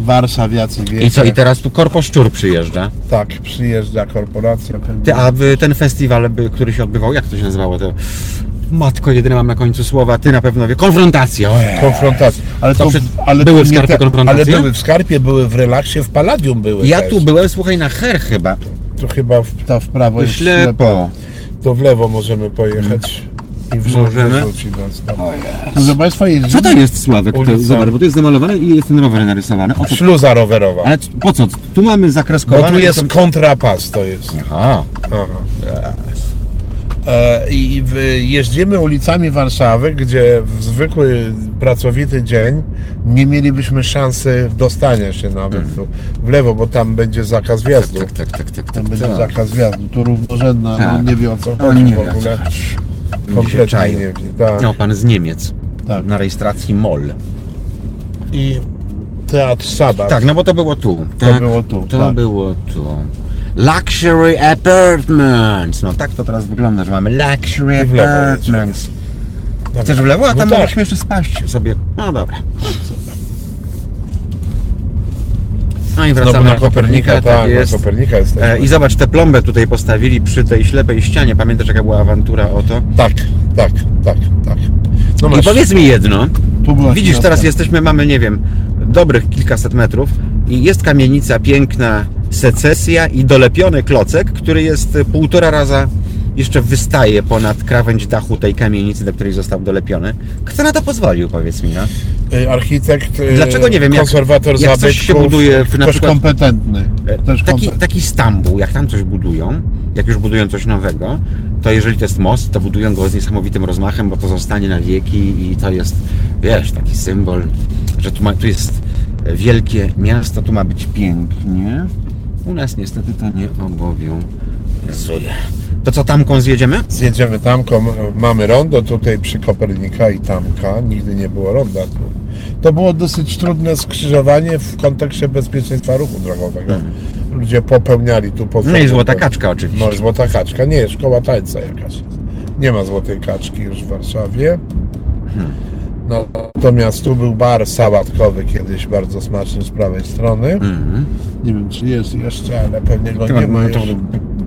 S2: Warszawiacy wiecie.
S1: I co, i teraz tu Korpo Szczur przyjeżdża?
S2: Tak, przyjeżdża korporacja.
S1: Ty, a wy- ten festiwal, by- który się odbywał, jak to się nazywało? To... Matko, jedyne mam na końcu słowa, ty na pewno wie. Konfrontacja. Ojej.
S2: Konfrontacja. Ale
S1: To
S2: to,
S1: przed-
S2: ale
S1: były
S2: to
S1: w
S2: nie
S1: Skarpie konfrontacje?
S2: Ale były w Skarpie, były w Relaksie, w Palladium były
S1: Ja
S2: też.
S1: tu byłem, słuchaj, na Her chyba.
S2: To chyba w, to w prawo jest
S1: Ślepo.
S2: To w lewo możemy pojechać.
S1: Możemy?
S2: No. Proszę Państwa, jeździmy.
S1: Co to jest, Sławek? To,
S2: Ulica.
S1: zobacz, bo to jest zamalowane i jest ten rower narysowany. O co?
S2: Śluza rowerowa.
S1: Ale c- po co? Tu mamy zakreskowane...
S2: Bo tu jest kontrapas, to jest.
S1: Aha.
S2: Aha. E, I w- jeździmy ulicami Warszawy, gdzie w zwykły, pracowity dzień nie mielibyśmy szansy dostania się nawet tu w lewo, bo tam będzie zakaz wjazdu.
S1: Tak, tak, tak, tak.
S2: Tam
S1: tak,
S2: będzie
S1: tak.
S2: zakaz wjazdu. Tu równorzędna,
S1: Tak.
S2: no, nie wie o co
S1: On
S2: chodzi
S1: nie
S2: w ogóle. Kompletnie nie. Tak.
S1: No, pan z Niemiec.
S2: Tak.
S1: Na rejestracji MOL.
S2: I Teatr Sabat.
S1: Tak, no bo to było tu.
S2: To
S1: tak,
S2: było tu,
S1: To
S2: tak.
S1: było tu. Luxury Apartments. No tak to teraz wygląda, że mamy Luxury Apartments. Chcesz w lewo? A
S2: No
S1: tam
S2: tak.
S1: mogliśmy jeszcze spaść sobie. No dobra. No i wracamy
S2: na
S1: na Kopernika,
S2: Kopernika, tak,
S1: jest.
S2: na Kopernika jest.
S1: E, I zobacz, tę plombę tutaj postawili przy tej ślepej ścianie. Pamiętasz jaka była awantura o to?
S2: Tak, tak, tak, tak. No
S1: I
S2: masz,
S1: powiedz mi jedno. Widzisz, teraz jesteśmy, mamy, nie wiem, dobrych kilkaset metrów i jest kamienica piękna, secesja i dolepiony klocek, który jest półtora raza jeszcze wystaje ponad krawędź dachu tej kamienicy, do której został dolepiony. Kto na to pozwolił, powiedz mi, no?
S2: Architekt, y,
S1: Dlaczego, nie wiem, jak-
S2: konserwator
S1: jak coś
S2: zabytków,
S1: się buduje w- na
S2: ktoś
S1: przykład-
S2: kompetentny. Też
S1: Taki,
S2: kompetentny.
S1: taki Stambuł, jak tam coś budują, jak już budują coś nowego, to jeżeli to jest most, to budują go z niesamowitym rozmachem, bo to zostanie na wieki i to jest, wiesz, taki symbol, że tu, ma, tu jest wielkie miasto, tu ma być pięknie. U nas niestety to nie obowiązuje. To co, tamką zjedziemy?
S2: Zjedziemy tamką, mamy rondo tutaj przy Kopernika i tamka, nigdy nie było ronda tu. To było dosyć trudne skrzyżowanie w kontekście bezpieczeństwa ruchu drogowego. Ludzie popełniali tu po
S1: No i złota kaczka oczywiście.
S2: No złota kaczka, nie, szkoła tańca jakaś jest. Nie ma złotej kaczki już w Warszawie.
S1: Hmm.
S2: Natomiast tu był bar sałatkowy kiedyś bardzo smaczny z prawej strony.
S1: Mhm.
S2: Nie wiem czy jest jeszcze, ale pewnie go
S1: To,
S2: nie ma
S1: no to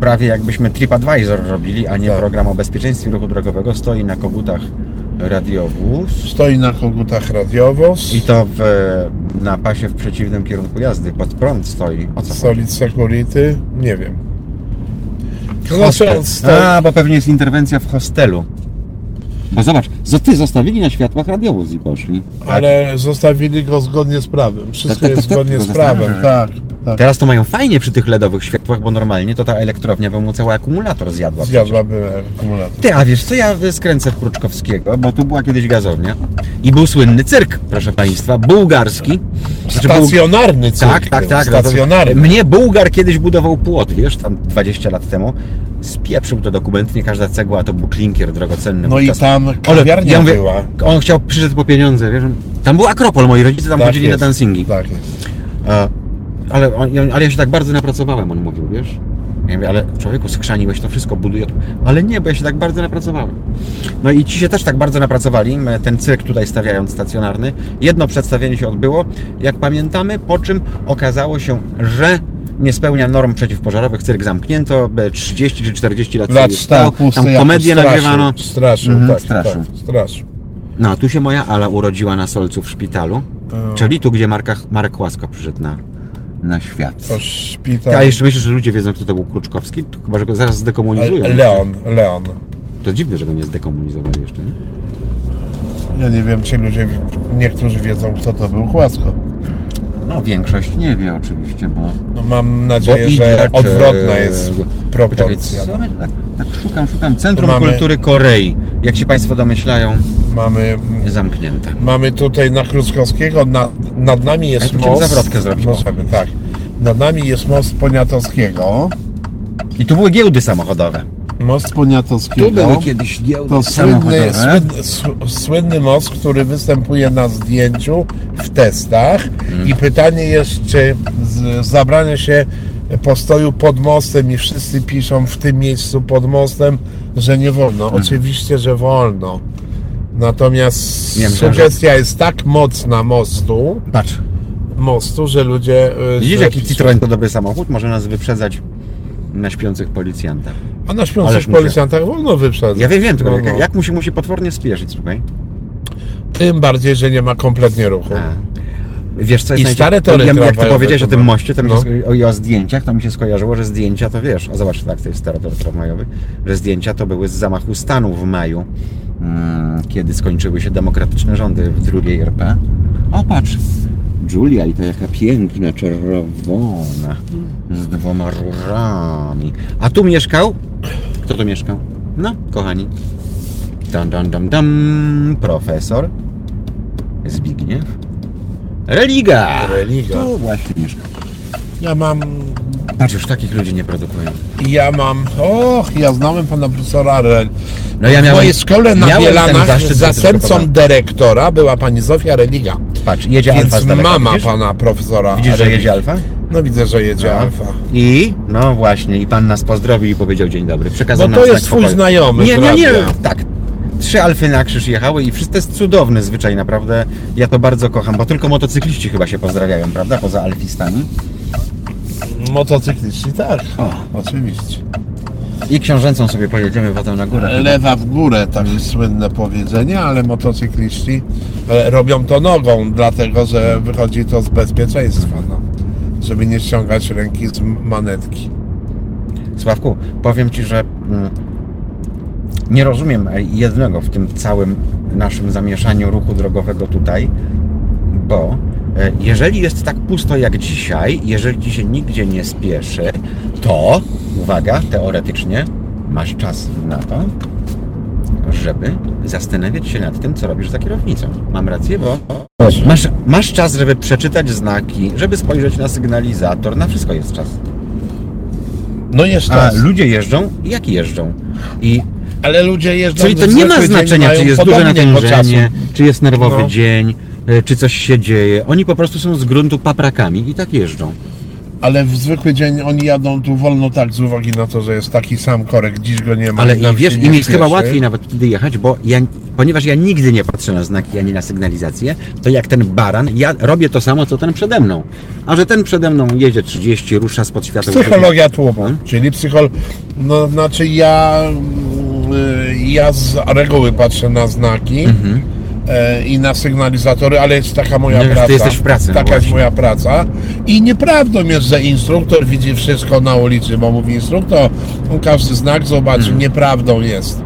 S1: prawie jakbyśmy TripAdvisor robili, a nie
S2: Tak.
S1: program o bezpieczeństwie ruchu drogowego. Stoi na kogutach radiowóz.
S2: Stoi na kogutach radiowóz.
S1: I to w, na pasie w przeciwnym kierunku jazdy, pod prąd stoi. O co chodzi?
S2: Solid Security? Nie wiem.
S1: Hostel. A, bo pewnie jest interwencja w hostelu. Bo zobacz, zo- ty zostawili na światłach radiowóz i poszli.
S2: Ale zostawili go zgodnie z prawem. Wszystko
S1: Tak, tak,
S2: jest
S1: tak, tak,
S2: zgodnie z prawem. Tak, tak.
S1: Teraz to mają fajnie przy tych LEDowych światłach, bo normalnie to ta elektrownia by mu cały akumulator zjadła.
S2: Zjadłaby akumulator.
S1: Ty, a wiesz co, ja skręcę w Kruczkowskiego, bo tu była kiedyś gazownia i był słynny cyrk, proszę Państwa, bułgarski. Znaczy,
S2: Stacjonarny cyrk.
S1: Tak, tak, tak.
S2: Stacjonarny.
S1: Mnie Bułgar kiedyś budował płot, wiesz, tam 20 lat temu. Spieprzył to dokument, nie każda cegła to był klinkier drogocenny.
S2: No i tam kawiarnia
S1: ja mówię,
S2: była.
S1: on chciał, przyszedł po pieniądze, wiesz. Tam był Akropol, moi rodzice tam
S2: Tak
S1: chodzili
S2: jest,
S1: na dancingi.
S2: Tak jest.
S1: Ale, ale ja się tak bardzo napracowałem, on mówił, wiesz. Ja mówię, ale człowieku, skrzaniłeś to wszystko, buduję to. Ale nie, bo ja się tak bardzo napracowałem. No i ci się też tak bardzo napracowali, ten cyrk tutaj stawiając stacjonarny. Jedno przedstawienie się odbyło, jak pamiętamy, po czym okazało się, że nie spełnia norm przeciwpożarowych, cyrk zamknięto, b, 30 czy 40 lat
S2: Lat
S1: sobie stał,
S2: stał pusty,
S1: tam komedię
S2: straszył,
S1: nagrywano.
S2: Straszył,
S1: Mhm,
S2: tak,
S1: straszył.
S2: tak, straszył.
S1: No, a tu się moja Ala urodziła na Solcu w szpitalu,
S2: O.
S1: czyli tu, gdzie Marka, Marek Łasko przyszedł na, na świat.
S2: To szpital.
S1: A jeszcze myślisz, że ludzie wiedzą, kto to był Kruczkowski? To Chyba, że go zaraz zdekomunizują.
S2: Leon, Leon.
S1: To dziwne, że go nie zdekomunizowali jeszcze, nie?
S2: Ja nie wiem, czy ludzie, niektórzy wiedzą, kto to był Chłasko.
S1: No, większość nie wie oczywiście, bo...
S2: No, mam nadzieję, że odwrotna jest
S1: Poczekaj,
S2: proporcja.
S1: my Tak, tak szukam, szukam. Centrum
S2: Mamy-
S1: Kultury Korei. Jak się Państwo domyślają,
S2: Mamy,
S1: zamknięte.
S2: mamy tutaj na Kruczkowskiego, nad, nad nami jest most.
S1: zawrotkę zrobić.
S2: Możemy, tak. Nad nami jest most Poniatowskiego.
S1: I tu były giełdy samochodowe.
S2: Most Poniatowskiego.
S1: Tu były kiedyś giełdy
S2: To słynny,
S1: samochodowe.
S2: słynny, s- słynny most, który występuje na zdjęciu w testach
S1: Mhm.
S2: i pytanie jest, czy z, zabranie się postoju pod mostem i wszyscy piszą w tym miejscu pod mostem, że nie wolno.
S1: Mhm.
S2: Oczywiście, że wolno. Natomiast
S1: Nie wiem,
S2: sugestia jest tak mocna mostu,
S1: Patrz,
S2: mostu, że ludzie... y,
S1: widzisz jaki
S2: piszą.
S1: Citroen to dobry samochód? Może nas wyprzedzać na śpiących policjantach.
S2: A na śpiących
S1: Ależ muszę-
S2: policjantach wolno wyprzedzać.
S1: Ja wiem, wiem, tylko
S2: No,
S1: jak,
S2: no.
S1: jak mu się musi potwornie spieszyć, słuchaj.
S2: Tym bardziej, że nie ma kompletnie ruchu.
S1: A. Wiesz co jest
S2: I stare tory
S1: ja, Jak ty powiedziałeś o
S2: to
S1: tym moście to się,
S2: No.
S1: sko- o, i o zdjęciach, to mi się skojarzyło, że zdjęcia to wiesz, o zobacz tak, to jest stary tor tramwajowy, że zdjęcia to były z zamachu stanu w maju, mm, kiedy skończyły się demokratyczne rządy w drugiej RP. O patrz, Julia i to jaka piękna, czerwona, z dwoma rurami. A tu mieszkał? Kto tu mieszkał? No, kochani. Dam, dam, dam, dam. Profesor Zbigniew Religa!
S2: Religa.
S1: Tu właśnie mieszka.
S2: Ja mam
S1: Patrz, już takich ludzi nie produkują.
S2: Ja mam. Och, ja znałem pana profesora Rel.
S1: No ja
S2: w
S1: miałem-
S2: mojej szkole na Bielanach zastępcą dyrektora była pani Zofia Religa.
S1: Patrz, jedzie Alfa
S2: Więc
S1: z daleka,
S2: mama
S1: widzisz?
S2: pana profesora.
S1: Widzisz, że jedzie Alfa?
S2: No widzę, że jedzie Alfa.
S1: I, no właśnie, i pan nas pozdrowił i powiedział dzień dobry. Przekazał
S2: No
S1: nam
S2: to
S1: znak
S2: jest twój
S1: pokoju.
S2: znajomy,
S1: Nie, nie, nie, tak. Trzy Alfy na krzyż jechały i wszystko to jest cudowny zwyczaj, naprawdę. Ja to bardzo kocham, bo tylko motocykliści chyba się pozdrawiają, prawda? Poza alfistami.
S2: Motocykliści, tak.
S1: O.
S2: Oczywiście.
S1: I książęcą sobie pojedziemy potem na górę.
S2: Lewa w górę, takie słynne powiedzenie, ale motocykliści e, robią to nogą, dlatego że wychodzi to z bezpieczeństwa, no. Żeby nie ściągać ręki z manetki.
S1: Sławku, powiem Ci, że mm, nie rozumiem jednego w tym całym naszym zamieszaniu ruchu drogowego tutaj, bo e, jeżeli jest tak pusto jak dzisiaj, jeżeli Ci się nigdzie nie spieszy, to, uwaga, teoretycznie masz czas na to, żeby zastanawiać się nad tym, co robisz za kierownicą. Mam rację, bo masz, masz czas, żeby przeczytać znaki, żeby spojrzeć na sygnalizator, na wszystko jest czas.
S2: No jest
S1: A
S2: czas.
S1: ludzie jeżdżą, jak jeżdżą. I
S2: Ale ludzie jeżdżą
S1: czyli to nie ma znaczenia, czy jest duże natężenie, czy jest nerwowy
S2: No.
S1: dzień, y, czy coś się dzieje. Oni po prostu są z gruntu paprakami i tak jeżdżą.
S2: Ale w zwykły dzień oni jadą tu wolno tak z uwagi na to, że jest taki sam korek, dziś go nie ma.
S1: Ale i wiesz,
S2: się
S1: im jest chyba łatwiej nawet wtedy jechać, bo ja, ponieważ ja nigdy nie patrzę na znaki ani na sygnalizację, to jak ten baran, ja robię to samo, co ten przede mną. A że ten przede mną jedzie 30, rusza spod światła.
S2: Psychologia tłumu,
S1: Hmm?
S2: czyli psychol... No znaczy ja... y, Ja z reguły patrzę na znaki e, i na sygnalizatory, ale jest taka moja.
S1: No już ty
S2: praca.
S1: jesteś w pracy, no
S2: Taka jest moja praca. I nieprawdą jest, że instruktor widzi wszystko na ulicy, bo mówi instruktor, on każdy znak zobaczy.
S1: Mhm.
S2: Nieprawdą jest.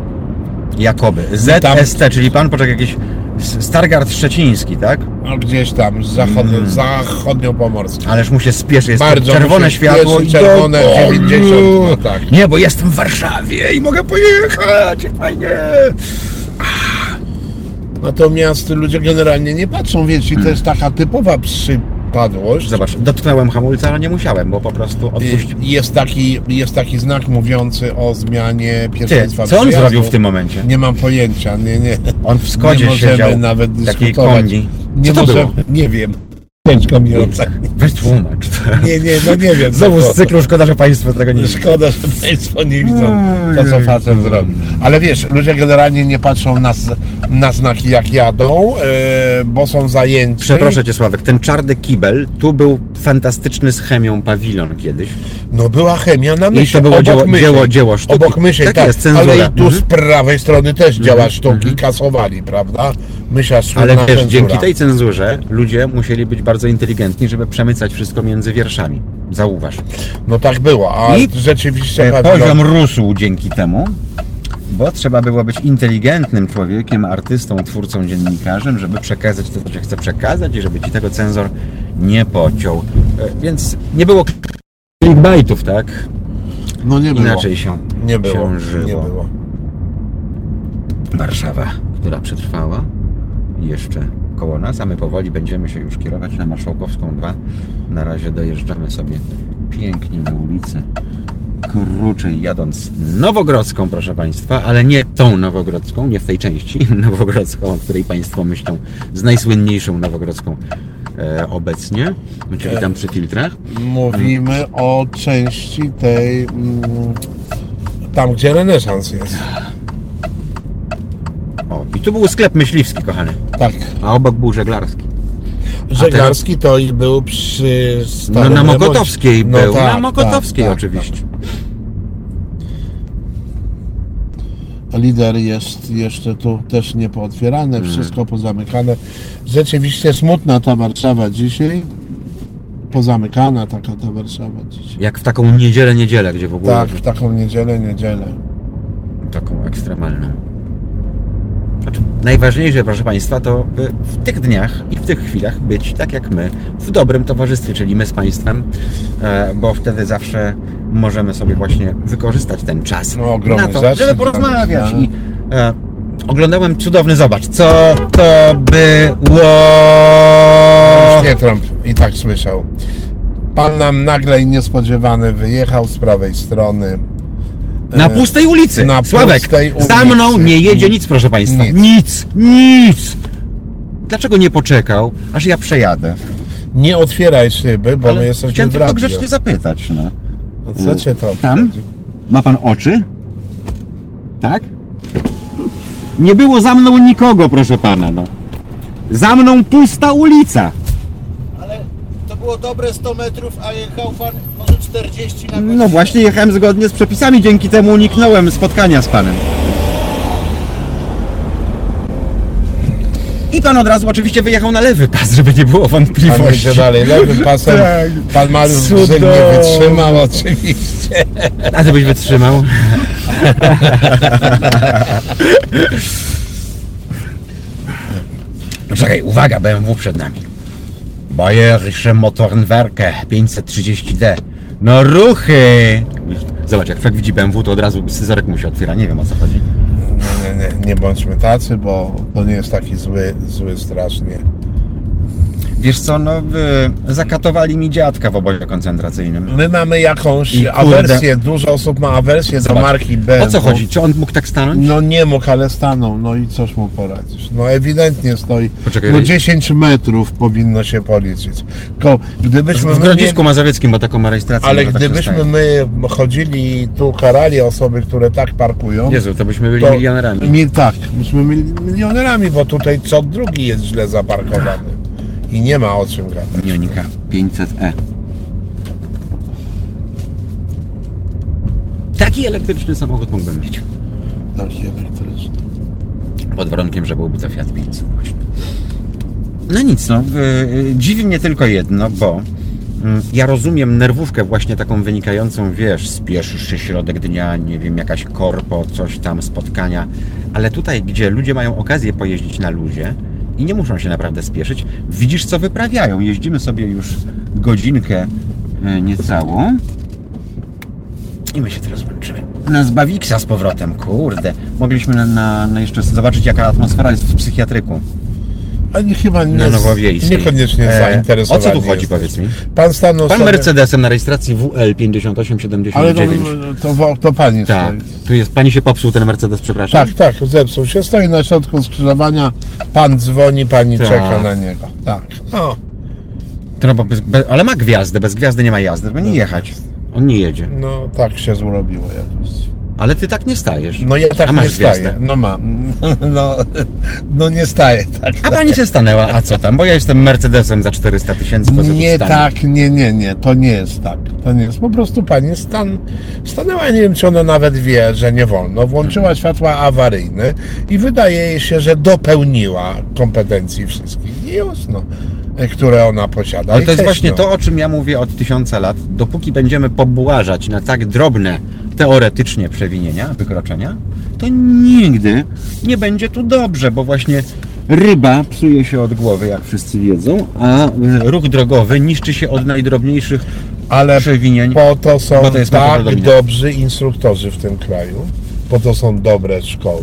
S1: Jakoby.
S2: Tam-
S1: ZST, czyli pan poczekaj jakiś Stargard Szczeciński, tak?
S2: No, gdzieś tam, z zachod...
S1: Mm.
S2: zachodniopomorskim.
S1: Ależ mu się spieszy, jest
S2: Bardzo
S1: czerwone światło i
S2: czerwone
S1: do-
S2: 90, no tak.
S1: Nie, bo jestem w Warszawie i mogę pojechać, fajnie.
S2: Natomiast ludzie generalnie nie patrzą, wiecie, i to jest taka typowa przypadłość.
S1: Zobacz, dotknąłem hamulca, ale nie musiałem, bo po prostu odpuścił.
S2: I Jest taki, jest taki znak mówiący o zmianie
S1: Ty,
S2: pierwszeństwa
S1: co on zrobił w tym momencie?
S2: Nie mam pojęcia, nie, nie.
S1: On w Skodzie
S2: nie możemy
S1: siedział,
S2: nawet
S1: takiej
S2: dyskutować. Nie
S1: Co to
S2: możemy,
S1: było?
S2: nie wiem. Ciężko mi ocenić.
S1: Weź tłumacz.
S2: Nie, nie, no nie wiem.
S1: Znowu
S2: co
S1: z cyklu, szkoda, że Państwo tego nie widzą.
S2: Szkoda, że Państwo nie widzą to, co facet zrobi. Ale wiesz, ludzie generalnie nie patrzą na, z- na znaki, jak jadą, e, bo są zajęci.
S1: Przeproszę Cię Sławek, ten czarny kibel, tu był fantastyczny z chemią pawilon kiedyś.
S2: No była chemia na
S1: I
S2: myśl.
S1: to było
S2: obok
S1: dzieło,
S2: myśli.
S1: dzieło, dzieło sztuki.
S2: Obok myśli,
S1: tak,
S2: tak.
S1: jest, cenzura.
S2: ale i tu
S1: Mhm.
S2: z prawej strony też działa sztuki, kasowali, prawda? Myśla
S1: Ale wiesz, dzięki tej cenzurze ludzie musieli być bardzo inteligentni, żeby przemycać wszystko między wierszami. Zauważ.
S2: No tak było, a
S1: I
S2: rzeczywiście...
S1: E,
S2: pawilon-
S1: Poziom rósł dzięki temu, bo trzeba było być inteligentnym człowiekiem, artystą, twórcą, dziennikarzem, żeby przekazać to, co się chce przekazać i żeby ci tego cenzor nie pociął. E, Więc nie było clickbaitów, tak?
S2: No nie było.
S1: Inaczej się,
S2: Nie było,
S1: się żyło.
S2: nie było.
S1: Warszawa, która przetrwała jeszcze koło nas, a my powoli będziemy się już kierować na Marszałkowską 2. Na razie dojeżdżamy sobie pięknie na ulicę Kruczej, jadąc Nowogrodzką, proszę Państwa, ale nie tą Nowogrodzką, nie w tej części Nowogrodzką, o której Państwo myślą, z najsłynniejszą Nowogrodzką e, obecnie, czyli tam przy filtrach.
S2: Mówimy o części tej... Mm, tam, gdzie renesans jest.
S1: O, i tu był sklep myśliwski, kochany,
S2: Tak.
S1: a obok był żeglarski.
S2: Żeglarski to i był przy
S1: No
S2: Starym
S1: na
S2: Remoncie.
S1: Mokotowskiej
S2: No
S1: był,
S2: tak,
S1: na Mokotowskiej
S2: tak, tak,
S1: oczywiście.
S2: tak. Lider jest jeszcze tu też nie pootwierane,
S1: Mm.
S2: wszystko pozamykane. Rzeczywiście smutna ta Warszawa dzisiaj. Pozamykana taka ta Warszawa dzisiaj.
S1: Jak w taką niedzielę, niedzielę, gdzie w ogóle
S2: Tak, w taką niedzielę, niedzielę.
S1: taką ekstremalną. Znaczy, najważniejsze, proszę Państwa, to by w tych dniach i w tych chwilach być tak jak my, w dobrym towarzystwie, czyli my z Państwem, e, bo wtedy zawsze możemy sobie właśnie wykorzystać ten czas
S2: No, ogromny
S1: na to, żeby porozmawiać.
S2: tak.
S1: I, e, oglądałem cudowny, zobacz, co to było...
S2: Nie trąb i tak słyszał. Pan nam nagle i niespodziewany wyjechał z prawej strony.
S1: Na pustej ulicy.
S2: na
S1: Sławek,
S2: pustej
S1: za mną
S2: ulicy.
S1: nie jedzie nic, proszę Państwa.
S2: Nic.
S1: Nic, nic. Dlaczego nie poczekał, aż ja przejadę?
S2: Nie otwieraj szyby, bo
S1: Ale
S2: my jesteśmy
S1: chciałem
S2: w
S1: tylko grzecznie zapytać, no.
S2: No Co cię to
S1: Tam? Ma pan oczy? Tak? Nie było za mną nikogo, proszę pana, no. Za mną pusta ulica.
S3: Było dobre 100 metrów, a jechał pan może 40 na godzinę.
S1: No właśnie jechałem zgodnie z przepisami, dzięki temu uniknąłem spotkania z panem. I pan od razu oczywiście wyjechał na lewy pas, żeby nie było
S2: Pan
S1: wątpliwości.
S2: jedzie dalej lewym pasem.
S1: Tak.
S2: Pan Mariusz
S1: Cudownie.
S2: Grzyb nie wytrzymał oczywiście.
S1: A ty byś wytrzymał? No Czekaj, uwaga, BMW przed nami. Bayerische Motorenwerke 530D. No ruchy! Zobacz, jak Frank widzi BMW, to od razu scyzorek mu się otwiera. Nie wiem o co chodzi.
S2: Nie, nie, nie, nie bądźmy tacy, bo to nie jest taki zły, zły strasznie.
S1: Wiesz co, no zakatowali mi dziadka w obozie koncentracyjnym.
S2: My mamy jakąś
S1: I kurde-
S2: awersję, dużo osób ma awersję
S1: Zobacz,
S2: do marki BMW.
S1: O co chodzi? Czy on mógł tak stanąć?
S2: No nie mógł, ale stanął. No i coś mu poradzisz. No ewidentnie stoi.
S1: Poczekaj,
S2: no
S1: Rej.
S2: 10 metrów powinno się policzyć. Tylko gdybyśmy
S1: W Grodzisku Mazowieckim, bo taką ma rejestrację.
S2: Ale
S1: tak
S2: gdybyśmy my chodzili i tu karali osoby, które tak parkują.
S1: Jezu, to byśmy byli
S2: to
S1: milionerami.
S2: Mi, tak, byli milionerami, bo tutaj co drugi jest źle zaparkowany. I nie ma o czym gadać.
S1: Unionika 500e. Taki elektryczny samochód mógłbym mieć.
S2: Taki elektryczny.
S1: Pod warunkiem, że byłby to Fiat 500 właśnie. No nic, no. y, Dziwi mnie tylko jedno, bo Mm, Ja rozumiem nerwówkę właśnie taką wynikającą, wiesz, spieszysz się środek dnia, nie wiem, jakaś korpo, coś tam, spotkania, ale tutaj, gdzie ludzie mają okazję pojeździć na luzie i nie muszą się naprawdę spieszyć, widzisz, co wyprawiają. Jeździmy sobie już godzinkę e, niecałą i my się teraz łączymy. Na Zbawiksa z powrotem, kurde. Mogliśmy na, na, jeszcze zobaczyć, jaka atmosfera jest w psychiatryku
S2: A nie, chyba nie,
S1: na Nowowiejskiej.
S2: niekoniecznie
S1: E,
S2: zainteresowani.
S1: O co tu chodzi,
S2: jesteś.
S1: powiedz mi?
S2: Pan stanął
S1: Pan
S2: sobie...
S1: Mercedesem na rejestracji WL 5879.
S2: Ale to, to, to pani
S1: Tak,
S2: stoi.
S1: tu jest, pani się popsuł ten Mercedes, przepraszam.
S2: Tak, tak, zepsuł się. Stoi na środku skrzyżowania, pan dzwoni, pani
S1: Tak.
S2: czeka na niego. Tak. O,
S1: To no, bez, bez, ale ma gwiazdę, bez gwiazdy nie ma jazdy, żeby nie jechać. On nie jedzie.
S2: no tak się zrobiło jakoś.
S1: Ale ty tak nie stajesz.
S2: No ja tak nie staję.
S1: gwiazdę.
S2: No mam. No, no nie staję tak.
S1: A pani się stanęła, a co tam? Bo ja jestem Mercedesem za 400 tysięcy.
S2: Nie tak, nie, nie, nie, to nie jest tak. To nie jest. Po prostu pani stan, stanęła, nie wiem czy ona nawet wie, że nie wolno. Włączyła światła awaryjne i wydaje jej się, że dopełniła kompetencji wszystkich. I już, no, które ona posiada.
S1: Ale to jest właśnie
S2: no.
S1: to, o czym ja mówię od tysiąca lat. Dopóki będziemy pobłażać na tak drobne, teoretycznie przewinienia, wykroczenia, to nigdy nie będzie tu dobrze, bo właśnie ryba psuje się od głowy, jak wszyscy wiedzą, a ruch drogowy niszczy się od najdrobniejszych
S2: Ale
S1: przewinień.
S2: po to są
S1: to jest
S2: tak dobrzy instruktorzy w tym kraju, po to są dobre szkoły,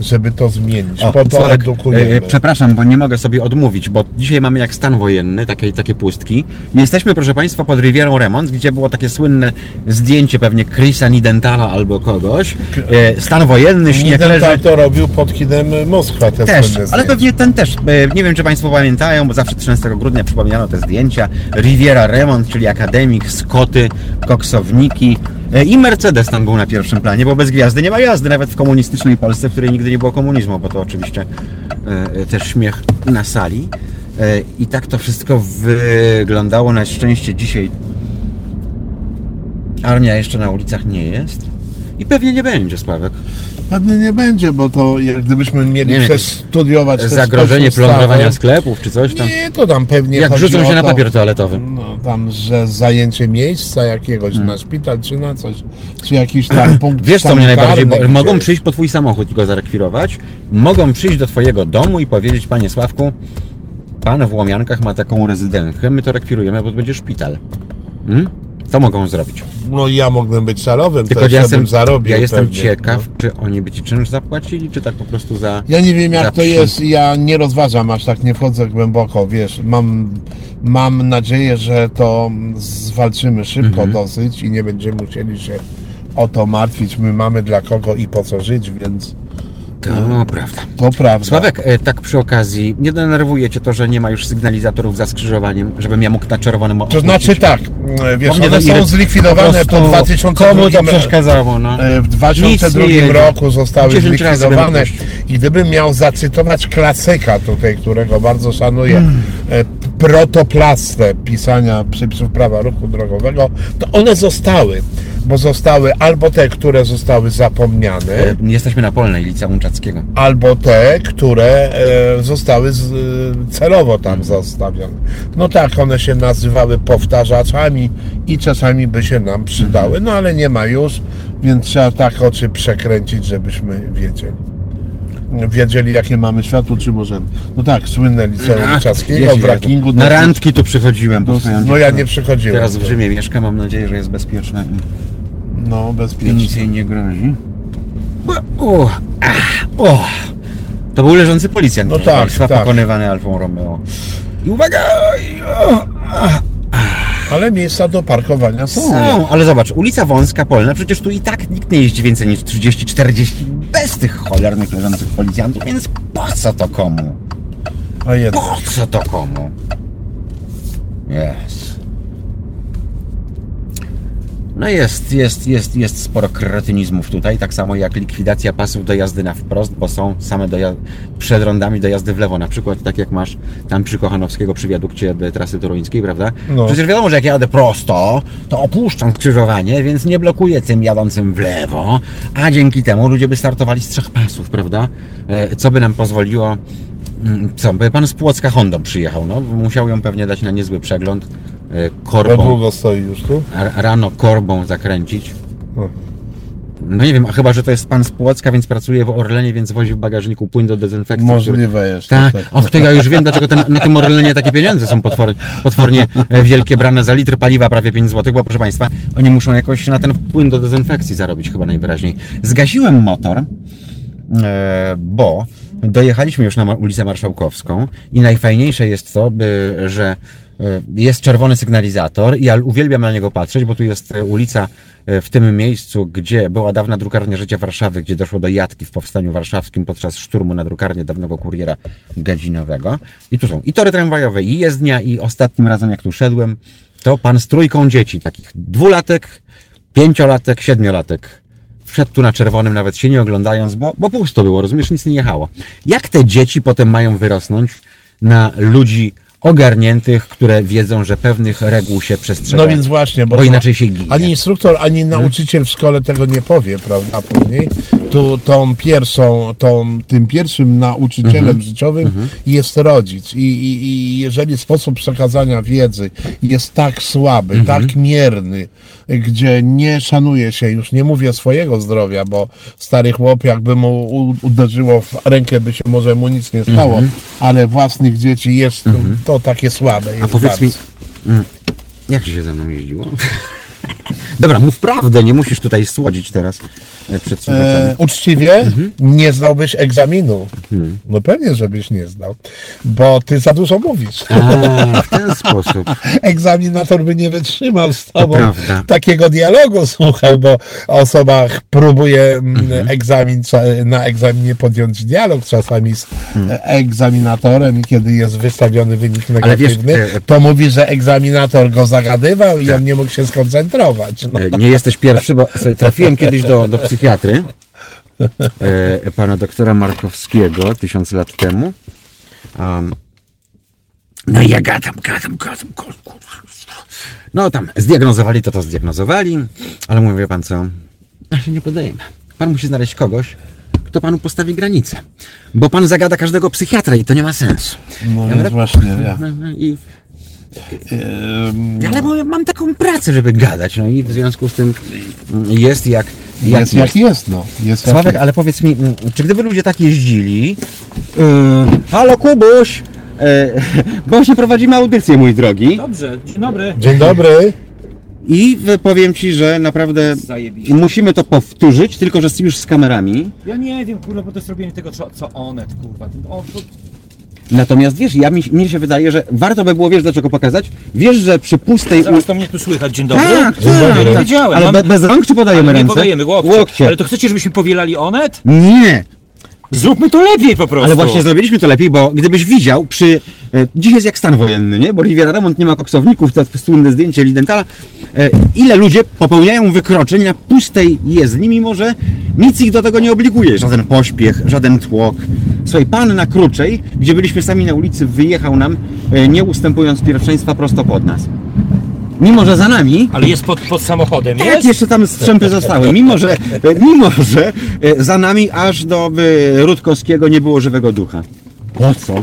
S2: żeby to zmienić. po to
S1: Mhm. Sławek,
S2: edukujemy.
S1: e, przepraszam, bo nie mogę sobie odmówić, bo dzisiaj mamy jak stan wojenny, takie, takie pustki. Jesteśmy, proszę Państwa, pod Rivierą Remont, gdzie było takie słynne zdjęcie pewnie Chrisa Nidentala albo kogoś. E, stan wojenny, śnieg leży.
S2: to robił pod kidem Moskwa te
S1: Też, ale pewnie ten też. E, Nie wiem, czy Państwo pamiętają, bo zawsze 13 grudnia przypominano te zdjęcia. Riviera Remont, czyli akademik, Skoty, koksowniki e, i Mercedes tam był na pierwszym planie, bo bez gwiazdy nie ma jazdy, nawet w komunistycznej Polsce, w której nigdy nie było komunizmu, bo to oczywiście e, e, też śmiech na sali. E, I tak to wszystko wyglądało. Na szczęście dzisiaj armia jeszcze na ulicach nie jest. I pewnie nie będzie, Sławek.
S2: Pewnie nie będzie, bo to jak gdybyśmy mieli
S1: Nie
S2: przestudiować tę
S1: Zagrożenie plądrowania sklepów czy coś tam.
S2: Nie, to tam pewnie
S1: Jak rzucą się na
S2: to,
S1: papier toaletowy.
S2: No, tam, że zajęcie miejsca jakiegoś
S1: Hmm.
S2: na szpital, czy na coś, czy jakiś tam punkt
S1: Wiesz co mnie najbardziej, bo mogą przyjść po twój samochód i go zarekwirować, mogą przyjść do twojego domu i powiedzieć, panie Sławku, pan w Łomiankach ma taką rezydenkę, my to rekwirujemy, bo to będzie szpital. Hmm? To mogą zrobić.
S2: No i ja mógłbym być salowym,
S1: Tylko
S2: to
S1: ja jestem,
S2: bym zarobił
S1: ja jestem
S2: pewnie,
S1: ciekaw,
S2: no.
S1: czy oni by ci czynsz zapłacili, czy tak po prostu za...
S2: Ja nie wiem jak to
S1: przy-
S2: jest, ja nie rozważam, aż tak nie wchodzę głęboko, wiesz, mam, mam nadzieję, że to zwalczymy szybko
S1: Mhm.
S2: dosyć i nie będziemy musieli się o to martwić, my mamy dla kogo i po co żyć, więc
S1: To prawda.
S2: to prawda.
S1: Sławek, e, tak przy okazji, nie denerwuje cię to, że nie ma już sygnalizatorów za skrzyżowaniem, żebym ja mógł na czerwonym
S2: To znaczy tak, wiesz,
S1: Bo mnie
S2: one są zlikwidowane po
S1: prostu
S2: 2002
S1: Komu to przeszkadzało, no?
S2: E, W
S1: Nic
S2: 2002
S1: nie jedzie.
S2: roku zostały
S1: 10 razy
S2: zlikwidowane i gdybym miał zacytować klasyka tutaj, którego bardzo szanuję,
S1: Hmm.
S2: e, protoplastę pisania przepisów prawa ruchu drogowego, to one zostały, bo zostały albo te, które zostały zapomniane,
S1: E, Jesteśmy na Polnej, Liceum Czackiego.
S2: albo te, które e, zostały e, celowo tam zostawione. No tak, one się nazywały powtarzaczami i czasami by się nam przydały, no ale nie ma już, więc trzeba tak oczy przekręcić, żebyśmy wiedzieli. Wiedzieli, jakie mamy światło, czy możemy. No tak, słynne liceum czaskiego
S1: Wiesz,
S2: w
S1: ja
S2: rankingu.
S1: Na randki tu przychodziłem. swoją
S2: No ja nie przychodziłem.
S1: Teraz w Rzymie mieszka, mam nadzieję, że jest bezpieczna i-
S2: No,
S1: i nic
S2: bezpiecznie.
S1: jej nie grozi. O, ach, o. To był leżący policjant,
S2: No tak, tak.
S1: pokonywany Alfą Romeo. I uwaga! O,
S2: Ale miejsca do parkowania są.
S1: są, ale zobacz, ulica Wąska Polna, przecież tu i tak nikt nie jeździ więcej niż 30-40 bez tych cholernych leżących policjantów, więc po co to komu?
S2: A jednak.
S1: Po co to komu? Jest. No jest, jest, jest, jest sporo kretynizmów tutaj, tak samo jak likwidacja pasów do jazdy na wprost, bo są same do ja- przed rondami do jazdy w lewo, na przykład tak jak masz tam przy Kochanowskiego przy wiadukcie trasy toruńskiej, prawda?
S2: No.
S1: Przecież wiadomo, że jak jadę prosto, to opuszczam skrzyżowanie, więc nie blokuję tym jadącym w lewo, a dzięki temu ludzie by startowali z trzech pasów, prawda? E, Co by nam pozwoliło Mm, Co, by pan z Płocka Hondą przyjechał, no. Musiał ją pewnie dać na niezły przegląd. E, korbą,
S2: długo stoi już tu.
S1: rano korbą zakręcić.
S2: O.
S1: No nie wiem, a chyba, że to jest pan z Płocka, więc pracuje w Orlenie, więc wozi w bagażniku płyn do dezynfekcji. który-
S2: Możliwe jeszcze.
S1: Tak,
S2: tak.
S1: o, to ja już wiem, dlaczego ten, na tym Orlenie takie pieniądze są potwornie, potwornie wielkie, brane za litr paliwa prawie 5 zł, bo proszę Państwa, oni muszą jakoś na ten płyn do dezynfekcji zarobić chyba najwyraźniej. Zgasiłem motor, e, bo dojechaliśmy już na ulicę Marszałkowską i najfajniejsze jest to, że jest czerwony sygnalizator i ja uwielbiam na niego patrzeć, bo tu jest e, ulica e, w tym miejscu, gdzie była dawna drukarnia Życia Warszawy, gdzie doszło do jatki w Powstaniu Warszawskim podczas szturmu na drukarnię dawnego kuriera gadzinowego. I tu są i tory tramwajowe, i jezdnia, i ostatnim razem jak tu szedłem, to pan z trójką dzieci, takich dwulatek, pięciolatek, siedmiolatek. Wszedł tu na czerwonym, nawet się nie oglądając, bo, bo pusto było, rozumiesz, nic nie jechało. Jak te dzieci potem mają wyrosnąć na ludzi ogarniętych, które wiedzą, że pewnych reguł się przestrzega?
S2: No więc właśnie, bo,
S1: bo inaczej się ginie.
S2: Ani instruktor, ani nauczyciel w szkole tego nie powie, prawda? Później tu tą pierwszą, tą, tym pierwszym nauczycielem życiowym jest rodzic. I, i, I jeżeli sposób przekazania wiedzy jest tak słaby, tak mierny, gdzie nie szanuje się, już nie mówię swojego zdrowia, bo stary chłop, jakby mu uderzyło w rękę, by się może mu nic nie stało, ale własnych dzieci jest to takie słabe.
S1: A powiedz mi,
S2: bardzo.
S1: mm, jak ci się ze mną jeździło? Dobra, mów prawdę, nie musisz tutaj słodzić teraz e.
S2: E, uczciwie nie zdałbyś egzaminu.
S1: Hmm.
S2: No pewnie, żebyś nie zdał, bo ty za dużo mówisz.
S1: A, w ten sposób.
S2: Egzaminator by nie wytrzymał z tobą takiego dialogu, słuchaj, bo osoba próbuje
S1: Mhm.
S2: egzamin, na egzaminie podjąć dialog czasami z e, egzaminatorem i kiedy jest wystawiony wynik.
S1: Ale wiesz,
S2: negatywny,
S1: e,
S2: to mówi, że egzaminator go zagadywał i on nie mógł się skoncentrować. No.
S1: Nie jesteś pierwszy, bo trafiłem kiedyś do, do psychiatry e, pana doktora Markowskiego tysiąc lat temu. Um, no i ja gadam, gadam, gadam. No tam zdiagnozowali to, to zdiagnozowali, ale mówię, pan co, ja się nie podejmę. Pan musi znaleźć kogoś, kto panu postawi granicę. Bo pan zagada każdego psychiatra i to nie ma sensu.
S2: No
S1: Ja
S2: właśnie, ja.
S1: I,
S2: Em,
S1: ale bo ja mam taką pracę, żeby gadać, no i w związku z tym jest jak, jak
S2: jest jak jest, no. Jest jak
S1: Sławek,
S2: jest.
S1: ale powiedz mi, mm, czy gdyby ludzie tak jeździli... Yy, halo Kubuś! Yy, właśnie prowadzimy audycję, mój drogi.
S4: Dobrze, dzień dobry.
S2: Dzień dobry.
S1: I powiem Ci, że naprawdę
S4: Zajebiście.
S1: musimy to powtórzyć, tylko że już z kamerami.
S4: Ja nie wiem, kurwa, bo to jest robienie tego, co, co Onet, kurwa. O, to,
S1: Natomiast wiesz, ja mi, mi się wydaje, że warto by było, wiesz dlaczego pokazać? Wiesz, że przy pustej...
S4: zaraz to mnie tu słychać, dzień dobry.
S1: Tak, tak, tak.
S4: Wiedziałem,
S1: Ale
S4: mam-
S1: be, bez rąk czy podajemy
S4: Ale nie
S1: ręce?
S4: podajemy łokcie.
S1: Łokcie.
S4: Ale to chcecie, żebyśmy powielali Onet?
S1: Nie!
S4: Zróbmy to lepiej po prostu.
S1: Ale właśnie zrobiliśmy to lepiej, bo gdybyś widział przy... E, dziś jest jak stan wojenny, nie? Bo Riviera Remont nie ma koksowników, to słynne zdjęcie Lidentala. E, ile ludzie popełniają wykroczeń na pustej jezdni, mimo że nic ich do tego nie obliguje. Żaden pośpiech, żaden tłok. Słuchaj, pan na Kruczej, gdzie byliśmy sami na ulicy, wyjechał nam, e, nie ustępując pierwszeństwa prosto pod nas. Mimo, że za nami
S4: Ale jest pod, pod samochodem,
S1: tak,
S4: jest?
S1: jeszcze tam strzępy zostały. Mimo, że, mimo, że e, za nami aż do e, Rutkowskiego nie było żywego ducha. Po co?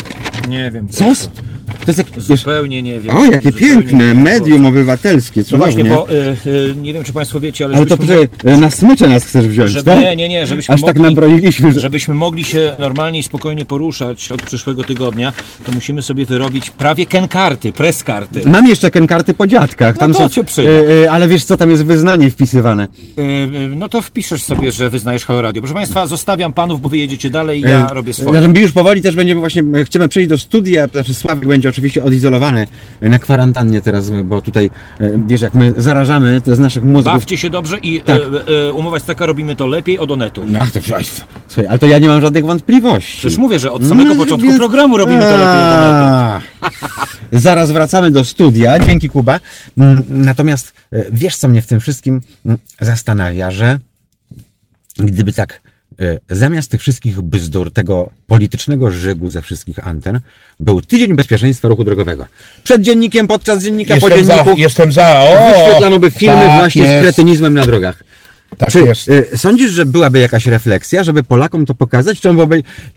S4: Nie wiem.
S1: Co? z- To jest jak, wiesz,
S4: Zupełnie nie wiem.
S1: o, jakie
S4: Zupełnie
S1: piękne,
S4: wiem.
S1: medium obywatelskie,
S4: No właśnie,
S1: cudownie.
S4: bo y, y, nie wiem, czy Państwo wiecie, ale,
S1: Ale to
S4: żebyśmy,
S1: poczekaj, e, na smycze nas chcesz wziąć,
S4: żeby,
S1: tak?
S4: nie, nie, nie, żebyśmy
S1: Aż tak
S4: mogli,
S1: nabroiliśmy, że...
S4: żebyśmy mogli się normalnie i spokojnie poruszać od przyszłego tygodnia, to musimy sobie wyrobić prawie kenkarty, preskarty.
S1: Mam jeszcze kenkarty po dziadkach, tam
S4: No to
S1: są,
S4: cię przyjmę.
S1: e, e, ale wiesz co, tam jest wyznanie wpisywane.
S4: Y, y, No to wpiszesz sobie, że wyznajesz Halo Radio. Proszę Państwa, zostawiam Panów, bo Wy jedziecie dalej, ja robię swoje.
S1: Zatem już powoli też będziemy właśnie, e, chcemy przejść do studia, znaczy Sławek będzie oczywiście odizolowany e, na kwarantannie teraz, bo tutaj, e, wiesz, jak my zarażamy, to z naszych mózgów...
S4: Bawcie się dobrze i
S1: Tak.
S4: e, e, umowa jest taka, robimy to lepiej od Onetu.
S1: Ach, to Słuchaj, ale to ja nie mam żadnych wątpliwości.
S4: Przecież mówię, że od samego
S1: No,
S4: początku
S1: więc-
S4: programu robimy to lepiej od Onetu.
S1: Zaraz wracamy do studia. Dzięki Kuba. Mm, Natomiast e, wiesz, co mnie w tym wszystkim mm, zastanawia, że gdyby tak e, zamiast tych wszystkich bzdur, tego politycznego żygu ze wszystkich anten, był tydzień bezpieczeństwa ruchu drogowego. Przed dziennikiem, podczas dziennika, po
S2: Jestem za,
S1: dzienniku
S2: jestem za. O,
S1: wyświetlano by filmy
S2: tak
S1: właśnie z
S2: jest.
S1: kretynizmem na drogach.
S2: Tak
S1: czy
S2: jest.
S1: y, sądzisz, że byłaby jakaś refleksja, żeby Polakom to pokazać? Czy, on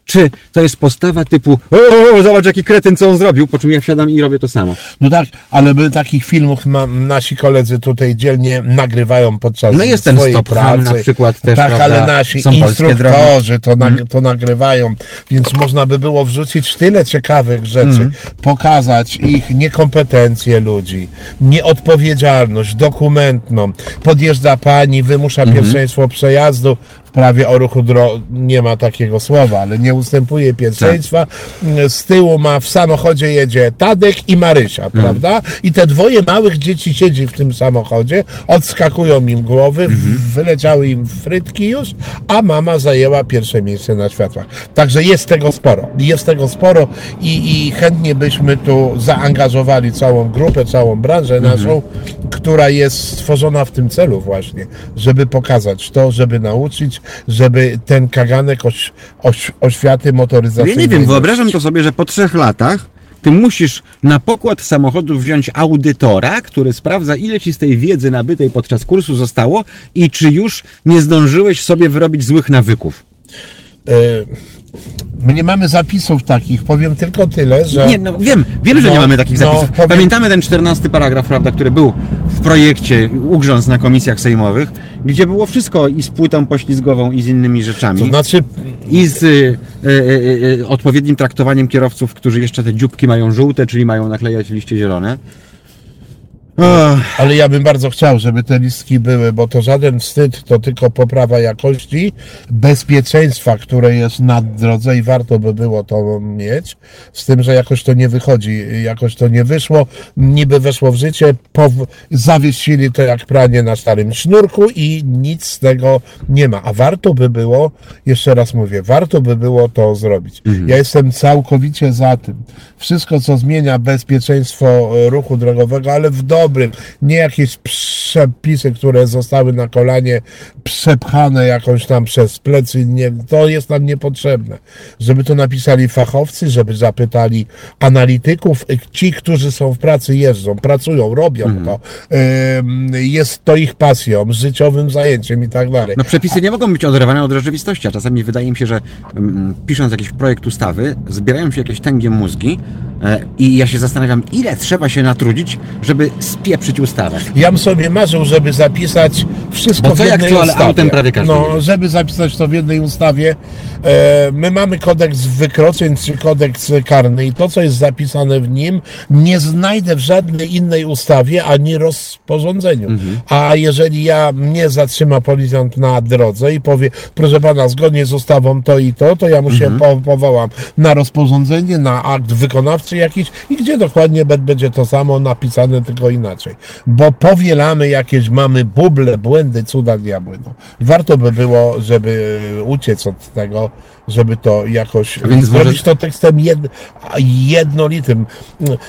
S1: czy to jest postawa typu o, o, zobacz jaki kretyn, co on zrobił, po czym ja wsiadam i robię to samo?
S2: No tak, ale my takich filmów ma, nasi koledzy tutaj dzielnie nagrywają podczas
S1: No jest ten
S2: swojej
S1: Stop
S2: pracy.
S1: na przykład też,
S2: Tak,
S1: prawda?
S2: ale nasi
S1: Są
S2: instruktorzy to, nag,
S1: Mhm.
S2: to nagrywają, więc można by było wrzucić tyle ciekawych rzeczy,
S1: Mhm.
S2: pokazać ich niekompetencje ludzi, nieodpowiedzialność dokumentną. Podjeżdża pani, wymusza. Pierwszeństwo przejazdu, w prawie o ruchu dro... nie ma takiego słowa, ale nie ustępuje pierwszeństwa. Z tyłu ma w samochodzie jedzie Tadek i Marysia,
S1: Mhm.
S2: prawda? I te dwoje małych dzieci siedzi w tym samochodzie, odskakują im głowy,
S1: Mhm.
S2: wyleciały im frytki już, a mama zajęła pierwsze miejsce na światłach. Także jest tego sporo. Jest tego sporo i, i chętnie byśmy tu zaangażowali całą grupę, całą branżę
S1: Mhm.
S2: naszą, która jest stworzona w tym celu właśnie, żeby pokazać to, żeby nauczyć, żeby ten kaganek oś, oś, oświaty
S1: Ja
S2: motoryzacyjnej...
S1: nie wiem, wyobrażam to sobie, że po trzech latach ty musisz na pokład samochodu wziąć audytora, który sprawdza, ile ci z tej wiedzy nabytej podczas kursu zostało i czy już nie zdążyłeś sobie wyrobić złych nawyków.
S2: My nie mamy zapisów takich, powiem tylko tyle, że...
S1: Nie, no wiem, wiem, że
S2: No,
S1: nie mamy takich
S2: no,
S1: zapisów.
S2: powiem-
S1: Pamiętamy ten 14 paragraf, prawda, który był w projekcie ugrząc na komisjach sejmowych, gdzie było wszystko i z płytą poślizgową i z innymi rzeczami.
S2: To znaczy,
S1: I z y, y, y, y, odpowiednim traktowaniem kierowców, którzy jeszcze te dzióbki mają żółte, czyli mają naklejać liście zielone. Ach,
S2: ale ja bym bardzo chciał, żeby te listki były, bo to żaden wstyd, to tylko poprawa jakości, bezpieczeństwa, które jest na drodze i warto by było to mieć, z tym, że jakoś to nie wychodzi, jakoś to nie wyszło, niby weszło w życie, pow- zawiesili to jak pranie na starym sznurku i nic z tego nie ma, a warto by było, jeszcze raz mówię, warto by było to zrobić. Ja jestem całkowicie za tym. Wszystko, co zmienia bezpieczeństwo ruchu drogowego, ale w dobrym, nie jakieś przepisy, które zostały na kolanie przepchane jakąś tam przez plecy, nie, to jest nam niepotrzebne. Żeby to napisali fachowcy, żeby zapytali analityków, ci, którzy są w pracy, jeżdżą, pracują, robią to. Ym, Jest to ich pasją, życiowym zajęciem i tak dalej.
S1: No przepisy nie mogą być oderwane od rzeczywistości, a czasami wydaje mi się, że pisząc jakiś projekt ustawy, zbierają się jakieś tęgie mózgi e, i ja się zastanawiam, ile trzeba się natrudzić, żeby spieprzyć ustawę.
S2: Ja bym sobie marzył, żeby zapisać wszystko
S1: Bo co
S2: w
S1: jak
S2: jednej
S1: ale
S2: ustawie.
S1: autem prawie każdy
S2: No,
S1: jedzie.
S2: żeby zapisać to w jednej ustawie. E, my mamy kodeks wykroczeń czy kodeks karny i to, co jest zapisane w nim, nie znajdę w żadnej innej ustawie ani rozporządzeniu.
S1: Mhm.
S2: A jeżeli ja mnie zatrzyma policjant na drodze i powie, proszę pana, zgodnie z ustawą to i to, to ja mu się
S1: Mhm.
S2: po, powołam na rozporządzenie, na akt wykonawczy jakiś i gdzie dokładnie będzie to samo napisane, tylko inaczej. Bo powielamy jakieś, mamy buble, błędy, cuda diabły. No. Warto by było, żeby uciec od tego, żeby to jakoś
S1: A więc
S2: zrobić
S1: może-
S2: to tekstem jed, jednolitym.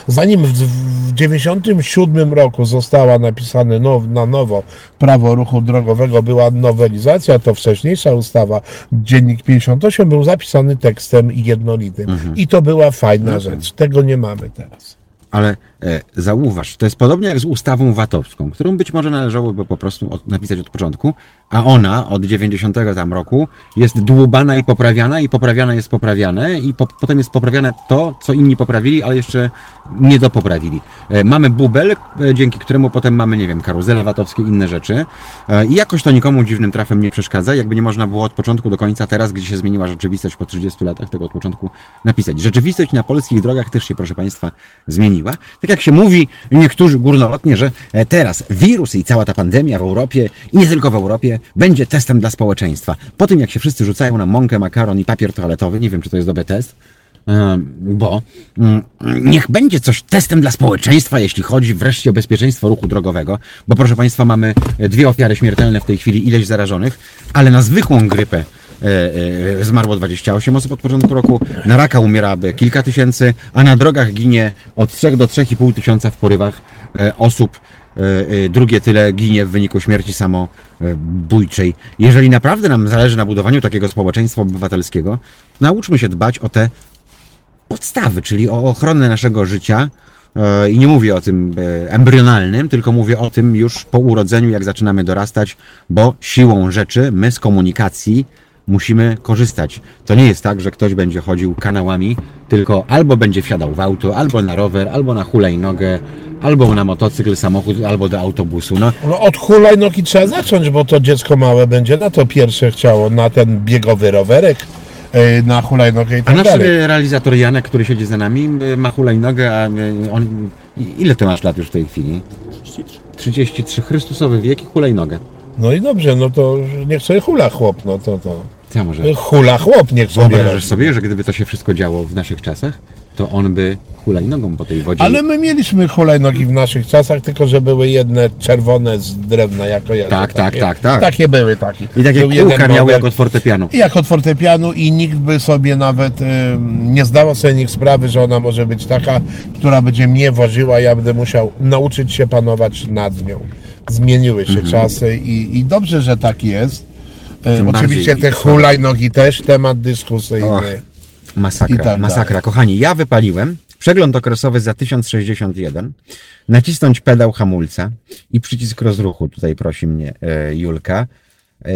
S2: Zanim w, w 97 roku została napisane now, na nowo prawo ruchu drogowego, była nowelizacja, to wcześniejsza ustawa, dziennik 58 był zapisany tekstem jednolitym.
S1: Mhm.
S2: I to była fajna rzecz. Tego nie mamy teraz.
S1: Ale e, zauważ, to jest podobnie jak z ustawą VAT-owską, którą być może należałoby po prostu od, napisać od początku, a ona od 90 tam roku jest dłubana i poprawiana i poprawiane jest poprawiane i po, potem jest poprawiane to, co inni poprawili, ale jeszcze nie dopoprawili. E, mamy bubel, e, dzięki któremu potem mamy, nie wiem, karuzele VAT-owskie, inne rzeczy e, i jakoś to nikomu dziwnym trafem nie przeszkadza, jakby nie można było od początku do końca teraz, gdzie się zmieniła rzeczywistość po 30 latach, tego od początku napisać. Rzeczywistość na polskich drogach też się, proszę Państwa, zmieniła. Tak jak się mówi niektórzy górnolotnie, że e, teraz wirus i cała ta pandemia w Europie i nie tylko w Europie będzie testem dla społeczeństwa. Po tym jak się wszyscy rzucają na mąkę, makaron i papier toaletowy, nie wiem czy to jest dobry test, bo mm, niech będzie coś testem dla społeczeństwa, jeśli chodzi wreszcie o bezpieczeństwo ruchu drogowego, bo proszę Państwa mamy e, dwie ofiary śmiertelne w tej chwili, ileś zarażonych, ale na zwykłą grypę zmarło 28 osób od początku roku, na raka umieraby kilka tysięcy, a na drogach ginie od 3 do 3,5 tysiąca w porywach e, osób. E, e, Drugie tyle ginie w wyniku śmierci samobójczej. Jeżeli naprawdę nam zależy na budowaniu takiego społeczeństwa obywatelskiego, nauczmy się dbać o te podstawy, czyli o ochronę naszego życia, E, I nie mówię o tym e, embrionalnym, tylko mówię o tym już po urodzeniu, jak zaczynamy dorastać, bo siłą rzeczy my z komunikacji musimy korzystać. To nie jest tak, że ktoś będzie chodził kanałami, tylko albo będzie wsiadał w auto, albo na rower, albo na hulajnogę, albo na motocykl, samochód, albo do autobusu. No,
S2: No od hulajnogi trzeba zacząć, bo to dziecko małe będzie na to pierwsze chciało, na ten biegowy rowerek, yy, na hulajnogę i
S1: a
S2: tak
S1: nasz
S2: dalej.
S1: e, realizator Janek, który siedzi za nami, e, ma hulajnogę, a e, on... Ile ty masz lat już w tej chwili? 33. Chrystusowy wiek i hulajnogę.
S2: No i dobrze, no to niech sobie hula chłop, no to to.
S1: Ja może...
S2: Hula chłop niech sobie
S1: Wyobrażasz sobie, że gdyby to się wszystko działo w naszych czasach, to on by hulajnogą po tej wodzie...
S2: Ale my mieliśmy hulajnogi w naszych czasach, tylko że były jedne czerwone z drewna jako jedne.
S1: Tak, tak, tak, tak.
S2: Takie były takie.
S1: I takie
S2: Był jeden
S1: kółka miały
S2: model.
S1: jak od fortepianu.
S2: I jak od fortepianu i nikt by sobie nawet y, nie zdawał sobie nikt sprawy, że ona może być taka, która będzie mnie woziła, ja będę musiał nauczyć się panować nad nią. Zmieniły się czasy i, i dobrze, że tak jest.
S1: Tym
S2: oczywiście
S1: bardziej-
S2: te hulajnogi też temat dyskusyjny.
S1: Och. Masakra,
S2: tak
S1: masakra. Kochani, ja wypaliłem przegląd okresowy za 1061, nacisnąć pedał hamulca i przycisk rozruchu. Tutaj prosi mnie e, Julka. E,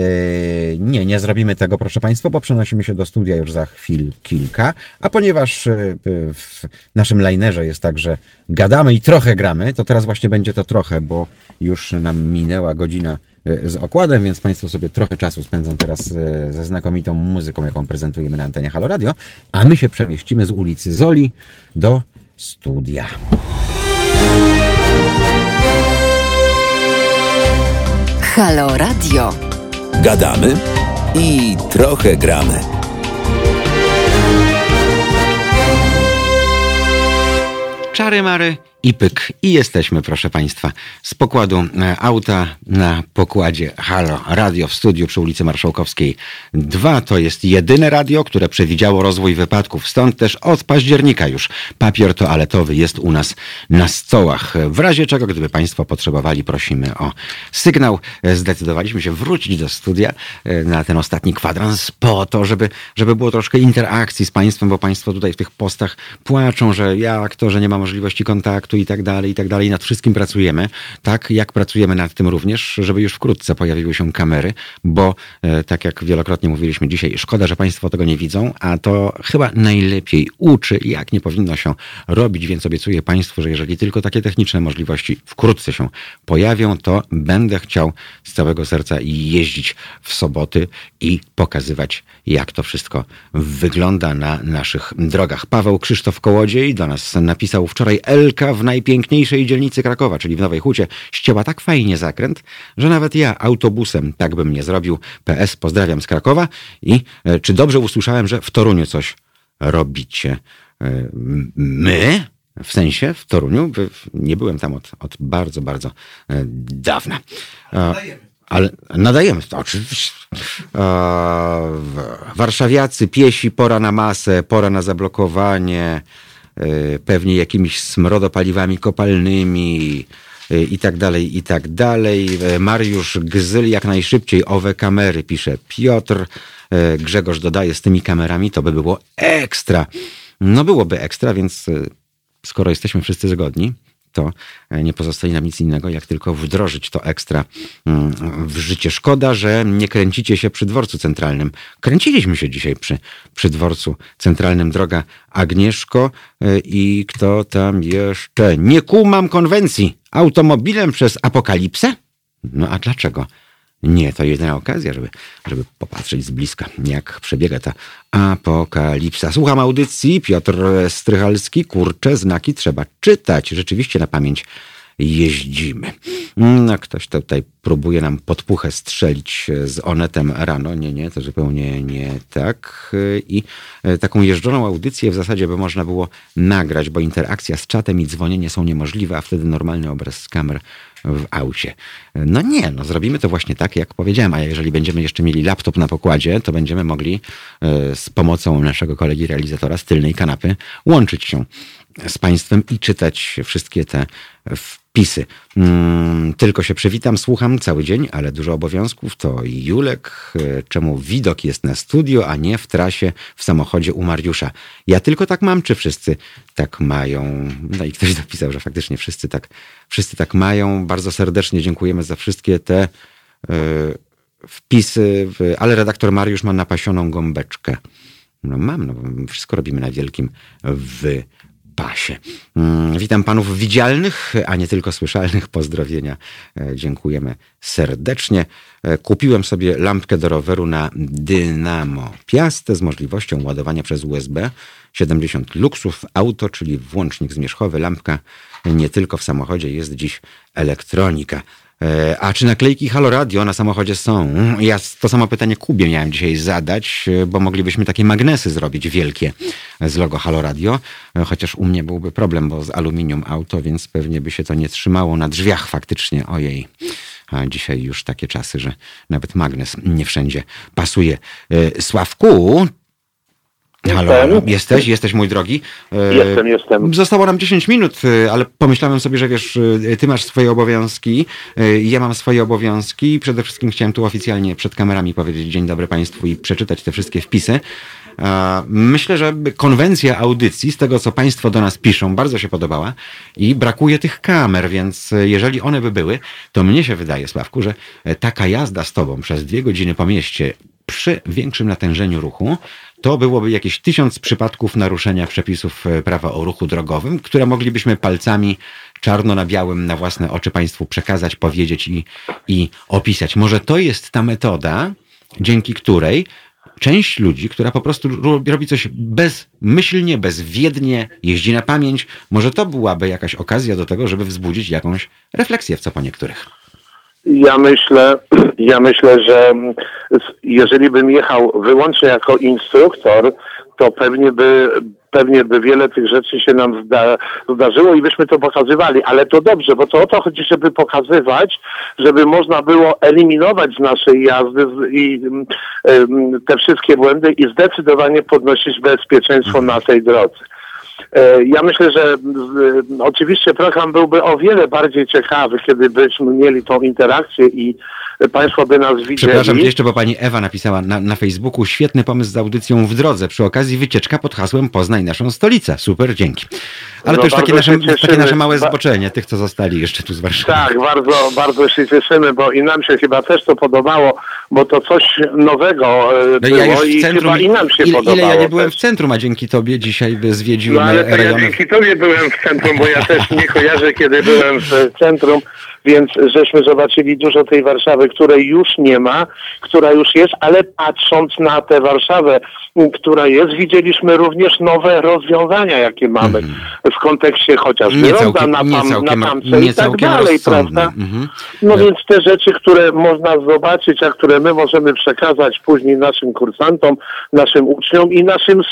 S1: nie, nie zrobimy tego, proszę Państwa, bo przenosimy się do studia już za chwil kilka. A ponieważ e, w naszym linerze jest tak, że gadamy i trochę gramy, to teraz właśnie będzie to trochę, bo już nam minęła godzina e, z okładem, więc Państwo sobie trochę czasu spędzą teraz e, ze znakomitą muzyką, jaką prezentujemy na antenie Halo Radio, a my się przemieścimy z ulicy Zoli do studia.
S5: Halo Radio.
S6: Gadamy i trochę gramy.
S1: Czary mary i pyk. I jesteśmy, proszę Państwa, z pokładu e, auta na pokładzie Halo Radio w studiu przy ulicy Marszałkowskiej 2. To jest jedyne radio, które przewidziało rozwój wypadków. Stąd też od października już papier toaletowy jest u nas na stołach. W razie czego, gdyby Państwo potrzebowali, prosimy o sygnał. E, Zdecydowaliśmy się wrócić do studia e, na ten ostatni kwadrans po to, żeby, żeby było troszkę interakcji z Państwem, bo Państwo tutaj w tych postach płaczą, że jak to, że nie ma możliwości kontaktu i tak dalej, i tak dalej. Nad wszystkim pracujemy. Tak jak pracujemy nad tym również, żeby już wkrótce pojawiły się kamery, bo e, tak jak wielokrotnie mówiliśmy dzisiaj, szkoda, że Państwo tego nie widzą, a to chyba najlepiej uczy, jak nie powinno się robić, więc obiecuję Państwu, że jeżeli tylko takie techniczne możliwości wkrótce się pojawią, to będę chciał z całego serca jeździć w soboty i pokazywać, jak to wszystko wygląda na naszych drogach. Paweł Krzysztof Kołodziej do nas napisał wczoraj Elka w najpiękniejszej dzielnicy Krakowa, czyli w Nowej Hucie, ścięła tak fajnie zakręt, że nawet ja autobusem tak bym nie zrobił. PS, pozdrawiam z Krakowa i e, czy dobrze usłyszałem, że w Toruniu coś robicie? E, My? W sensie w Toruniu? Nie byłem tam od, od bardzo, bardzo e, dawna. E, Ale nadajemy, to oczywiście. Warszawiacy, piesi, pora na masę, pora na zablokowanie, pewnie jakimiś smrodopaliwami kopalnymi e, i tak dalej, i tak dalej. E, Mariusz Gzyl jak najszybciej owe kamery, pisze Piotr. E, Grzegorz dodaje z tymi kamerami, to by było ekstra. No byłoby ekstra, więc e, skoro jesteśmy wszyscy zgodni, to e, nie pozostaje nam nic innego, jak tylko wdrożyć to ekstra mm, w życie. Szkoda, że nie kręcicie się przy dworcu centralnym. Kręciliśmy się dzisiaj przy, przy dworcu centralnym. Droga Agnieszko e, i kto tam jeszcze? Nie kumam konwencji. Automobilem przez apokalipsę? No a dlaczego? Nie, to jedyna okazja, żeby, żeby popatrzeć z bliska, jak przebiega ta apokalipsa. Słucham audycji, Piotr Strychalski, kurcze, znaki trzeba czytać. Rzeczywiście na pamięć jeździmy. No, ktoś tutaj próbuje nam podpuchę strzelić z Onetem rano. Nie, nie, to zupełnie nie tak. I taką jeżdżoną audycję w zasadzie by można było nagrać, bo interakcja z czatem i dzwonienie są niemożliwe, a wtedy normalny obraz z kamer w aucie. No nie, no zrobimy to właśnie tak, jak powiedziałem, a jeżeli będziemy jeszcze mieli laptop na pokładzie, to będziemy mogli e, z pomocą naszego kolegi realizatora z tylnej kanapy łączyć się z Państwem i czytać wszystkie te. Mm, tylko się przywitam, słucham cały dzień, ale dużo obowiązków. To Julek, e, czemu widok jest na studio, a nie w trasie w samochodzie u Mariusza. Ja tylko tak mam, czy wszyscy tak mają? No i ktoś dopisał, że faktycznie wszyscy tak, wszyscy tak mają. Bardzo serdecznie dziękujemy za wszystkie te e, wpisy, w, ale redaktor Mariusz ma napasioną gąbeczkę. No mam, no wszystko robimy na wielkim wypasie. Mm, Witam panów widzialnych, a nie tylko słyszalnych. Pozdrowienia. E, Dziękujemy serdecznie. E, Kupiłem sobie lampkę do roweru na Dynamo Piast z możliwością ładowania przez USB. 70 luksów auto, czyli włącznik zmierzchowy, lampka nie tylko w samochodzie, jest dziś elektronika. E, A czy naklejki Halo Radio na samochodzie są? Ja to samo pytanie Kubie miałem dzisiaj zadać, e, bo moglibyśmy takie magnesy zrobić wielkie z logo Halo Radio, E, chociaż u mnie byłby problem, bo z aluminium auto, więc pewnie by się to nie trzymało na drzwiach faktycznie. Ojej. A dzisiaj już takie czasy, że nawet magnes nie wszędzie pasuje. Sławku, Halo, halo, jesteś, jesteś mój drogi. E,
S7: Jestem, jestem.
S1: Zostało nam 10 minut, e, ale pomyślałem sobie, że wiesz, e, ty masz swoje obowiązki, ja mam swoje obowiązki przede wszystkim chciałem tu oficjalnie przed kamerami powiedzieć dzień dobry Państwu i przeczytać te wszystkie wpisy. Myślę, że konwencja audycji, z tego co Państwo do nas piszą, bardzo się podobała i brakuje tych kamer, więc jeżeli one by były, to mnie się wydaje, Sławku, że taka jazda z Tobą przez dwie godziny po mieście przy większym natężeniu ruchu, to byłoby jakieś tysiąc przypadków naruszenia przepisów e, prawa o ruchu drogowym, które moglibyśmy palcami czarno na białym na własne oczy Państwu przekazać, powiedzieć i, i opisać. Może to jest ta metoda, dzięki której część ludzi, która po prostu ro- robi coś bezmyślnie, bezwiednie, jeździ na pamięć, może to byłaby jakaś okazja do tego, żeby wzbudzić jakąś refleksję w co po niektórych.
S7: Ja myślę, ja myślę, że mm, jeżeli bym jechał wyłącznie jako instruktor, to pewnie by, pewnie by wiele tych rzeczy się nam zda, zdarzyło i byśmy to pokazywali, ale to dobrze, bo to o to chodzi, żeby pokazywać, żeby można było eliminować z naszej jazdy i mm, te wszystkie błędy i zdecydowanie podnosić bezpieczeństwo na tej drodze. E, Ja myślę, że oczywiście program byłby o wiele bardziej ciekawy, kiedy byśmy mieli tą interakcję i Państwo by nas widzieli.
S1: Przepraszam jeszcze, bo pani Ewa napisała na, na Facebooku świetny pomysł z audycją w drodze. Przy okazji wycieczka pod hasłem Poznaj naszą stolicę. Super, dzięki. Ale
S7: No
S1: to już takie nasze, takie nasze małe zboczenie, tych, co zostali jeszcze tu z Warszawy.
S7: Tak, bardzo, bardzo się cieszymy, bo i nam się chyba też to podobało, bo to coś nowego e,
S1: No
S7: było
S1: ja już
S7: i
S1: centrum,
S7: chyba i nam się
S1: ile,
S7: podobało.
S1: ile ja nie byłem
S7: też.
S1: w centrum, a dzięki tobie dzisiaj
S7: No
S1: zwiedziłem
S7: ale to ja
S1: rejony.
S7: dzięki tobie byłem w centrum, bo ja też nie kojarzę, kiedy byłem w centrum, więc żeśmy zobaczyli dużo tej Warszawy, której już nie ma, która już jest, ale patrząc na tę Warszawę, która jest, widzieliśmy również nowe rozwiązania, jakie mamy w kontekście chociażby
S1: Nie
S7: ronda
S1: całkiem,
S7: na, pam,
S1: całkiem,
S7: na tamce i tak dalej,
S1: rozsądne.
S7: prawda?
S1: Mhm.
S7: No więc te rzeczy, które można zobaczyć, a które my możemy przekazać później naszym kursantom, naszym uczniom i naszym y,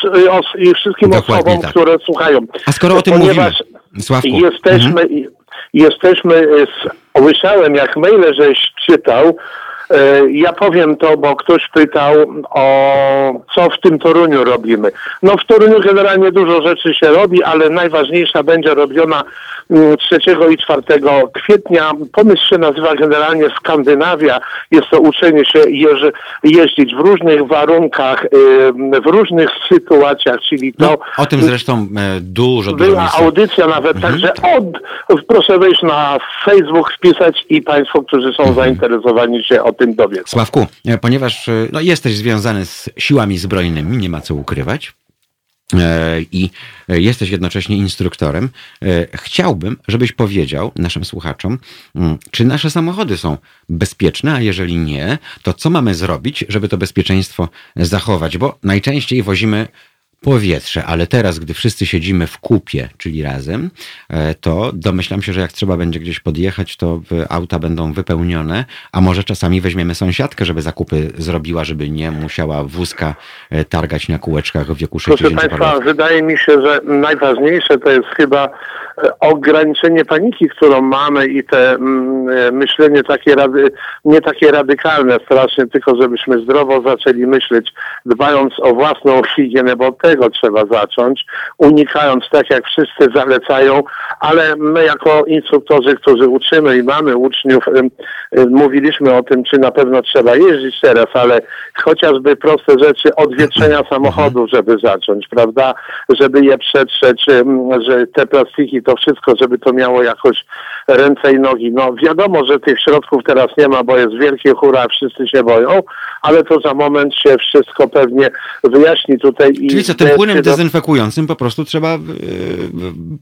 S7: i wszystkim
S1: Dokładnie
S7: osobom,
S1: tak.
S7: które słuchają.
S1: A skoro o tym
S7: Ponieważ
S1: mówimy, Sławku,
S7: jesteśmy,
S1: mhm.
S7: Jesteśmy, z, słyszałem jak maile żeś czytał, e, ja powiem to, bo ktoś pytał o co w tym Toruniu robimy. No w Toruniu generalnie dużo rzeczy się robi, ale najważniejsza będzie robiona 3 i 4 kwietnia. Pomysł się nazywa generalnie Skandynawia. Jest to uczenie się jeździć w różnych warunkach, y, w różnych sytuacjach, czyli to...
S1: no, o tym zresztą e, dużo, dużo
S7: Była
S1: miejsca.
S7: audycja nawet,
S1: Mhm.
S7: także od, proszę wejść na Facebook, wpisać i Państwo, którzy są
S1: Mhm.
S7: zainteresowani się o tym dowiedzą.
S1: Sławku, e, ponieważ e, no, jesteś związany z siłami zbrojnymi, nie ma co ukrywać. E, I jesteś jednocześnie instruktorem. e, Chciałbym, żebyś powiedział naszym słuchaczom, mm, czy nasze samochody są bezpieczne, a jeżeli nie, to co mamy zrobić, żeby to bezpieczeństwo zachować? Bo najczęściej wozimy powietrze, ale teraz, gdy wszyscy siedzimy w kupie, czyli razem, e, to domyślam się, że jak trzeba będzie gdzieś podjechać, to auta będą wypełnione, a może czasami weźmiemy sąsiadkę, żeby zakupy zrobiła, żeby nie musiała wózka e, targać na kółeczkach w wieku
S7: Proszę
S1: 60
S7: Państwa,
S1: lat.
S7: wydaje mi się, że najważniejsze to jest chyba e, ograniczenie paniki, którą mamy i te mm, myślenie takie rady, nie takie radykalne strasznie, tylko żebyśmy zdrowo zaczęli myśleć, dbając o własną higienę, bo tego trzeba zacząć, unikając tak jak wszyscy zalecają, ale my jako instruktorzy, którzy uczymy i mamy uczniów, mówiliśmy o tym, czy na pewno trzeba jeździć teraz, ale chociażby proste rzeczy odwietrzenia samochodów, żeby zacząć, prawda? Żeby je przetrzeć, że te plastiki, to wszystko, żeby to miało jakoś ręce i nogi. No wiadomo, że tych środków teraz nie ma, bo jest wielkie hura, wszyscy się boją, ale to za moment się wszystko pewnie wyjaśni tutaj. I
S1: Czyli co, tym płynem dezynfekującym po prostu trzeba e,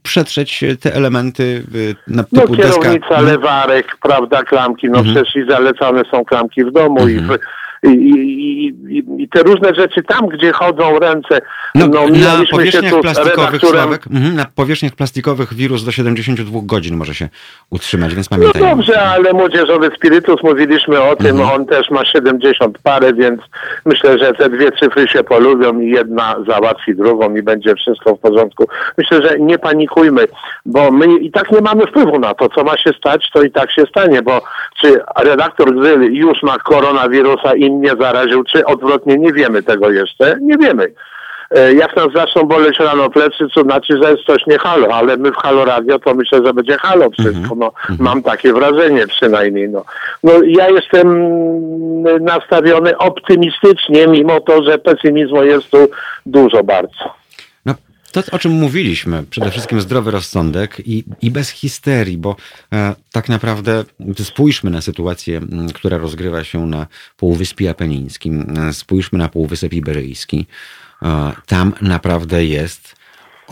S1: przetrzeć te elementy e, na
S7: No
S1: typu deska.
S7: kierownica,
S1: Mhm.
S7: lewarek, prawda, klamki, no przecież i zalecane są klamki w domu
S1: Mhm.
S7: i, w, i, i, i, te różne rzeczy tam, gdzie chodzą ręce.
S1: No,
S7: No,
S1: na powierzchniach plastikowych,
S7: redaktorem.
S1: Sławek, mhm, na powierzchniach plastikowych wirus do 72 godzin może się utrzymać, więc
S7: No
S1: pamiętajmy.
S7: dobrze, ale młodzieżowy spirytus, mówiliśmy o tym,
S1: Mhm.
S7: on też ma 70 parę, więc myślę, że te dwie cyfry się polubią i jedna załatwi drugą i będzie wszystko w porządku. Myślę, że nie panikujmy, bo my i tak nie mamy wpływu na to, co ma się stać, to i tak się stanie, bo czy redaktor Gzyl już ma koronawirusa i mnie zaraził, czy odwrotnie, nie wiemy tego jeszcze, nie wiemy. E, Jak nas zaczną boleć rano plecy, to znaczy, że jest coś nie halo, ale my w Halo Radio to myślę, że będzie halo wszystko. No, Mam takie wrażenie przynajmniej. No. No, ja jestem nastawiony optymistycznie, mimo to, że pesymizmu jest tu dużo bardzo.
S1: To, o czym mówiliśmy, przede wszystkim zdrowy rozsądek i, i bez histerii, bo e, tak naprawdę spójrzmy na sytuację, która rozgrywa się na Półwyspie Apenińskim, e, spójrzmy na Półwysep Iberyjski. E, tam naprawdę jest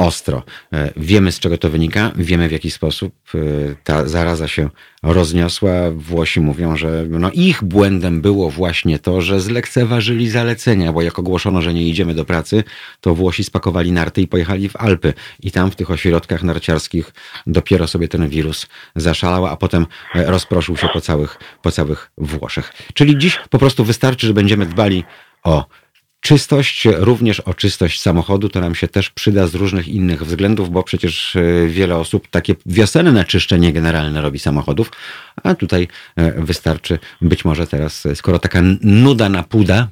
S1: ostro. E, Wiemy z czego to wynika, wiemy w jaki sposób e, ta zaraza się rozniosła. Włosi mówią, że no ich błędem było właśnie to, że zlekceważyli zalecenia, bo jak ogłoszono, że nie idziemy do pracy, to Włosi spakowali narty i pojechali w Alpy. I tam w tych ośrodkach narciarskich dopiero sobie ten wirus zaszalał, a potem e, rozproszył się po całych, po całych Włoszech. Czyli dziś po prostu wystarczy, że będziemy dbali o Czystość, również o czystość samochodu, to nam się też przyda z różnych innych względów, bo przecież e, wiele osób takie wiosenne czyszczenie generalne robi samochodów, a tutaj e, wystarczy być może teraz, e, skoro taka nuda na puda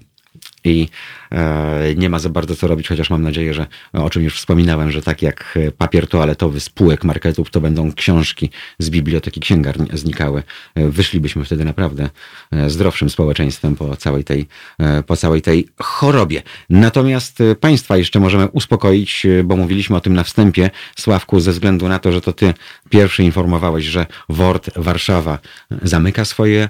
S1: i e, nie ma za bardzo co robić, chociaż mam nadzieję, że e, o czym już wspominałem, że tak jak e, papier toaletowy z półek marketów, to będą książki z biblioteki księgarni znikały. E, Wyszlibyśmy wtedy naprawdę zdrowszym społeczeństwem po całej tej, po całej tej chorobie. Natomiast Państwa jeszcze możemy uspokoić, bo mówiliśmy o tym na wstępie, Sławku, ze względu na to, że to Ty pierwszy informowałeś, że WORD Warszawa zamyka swoje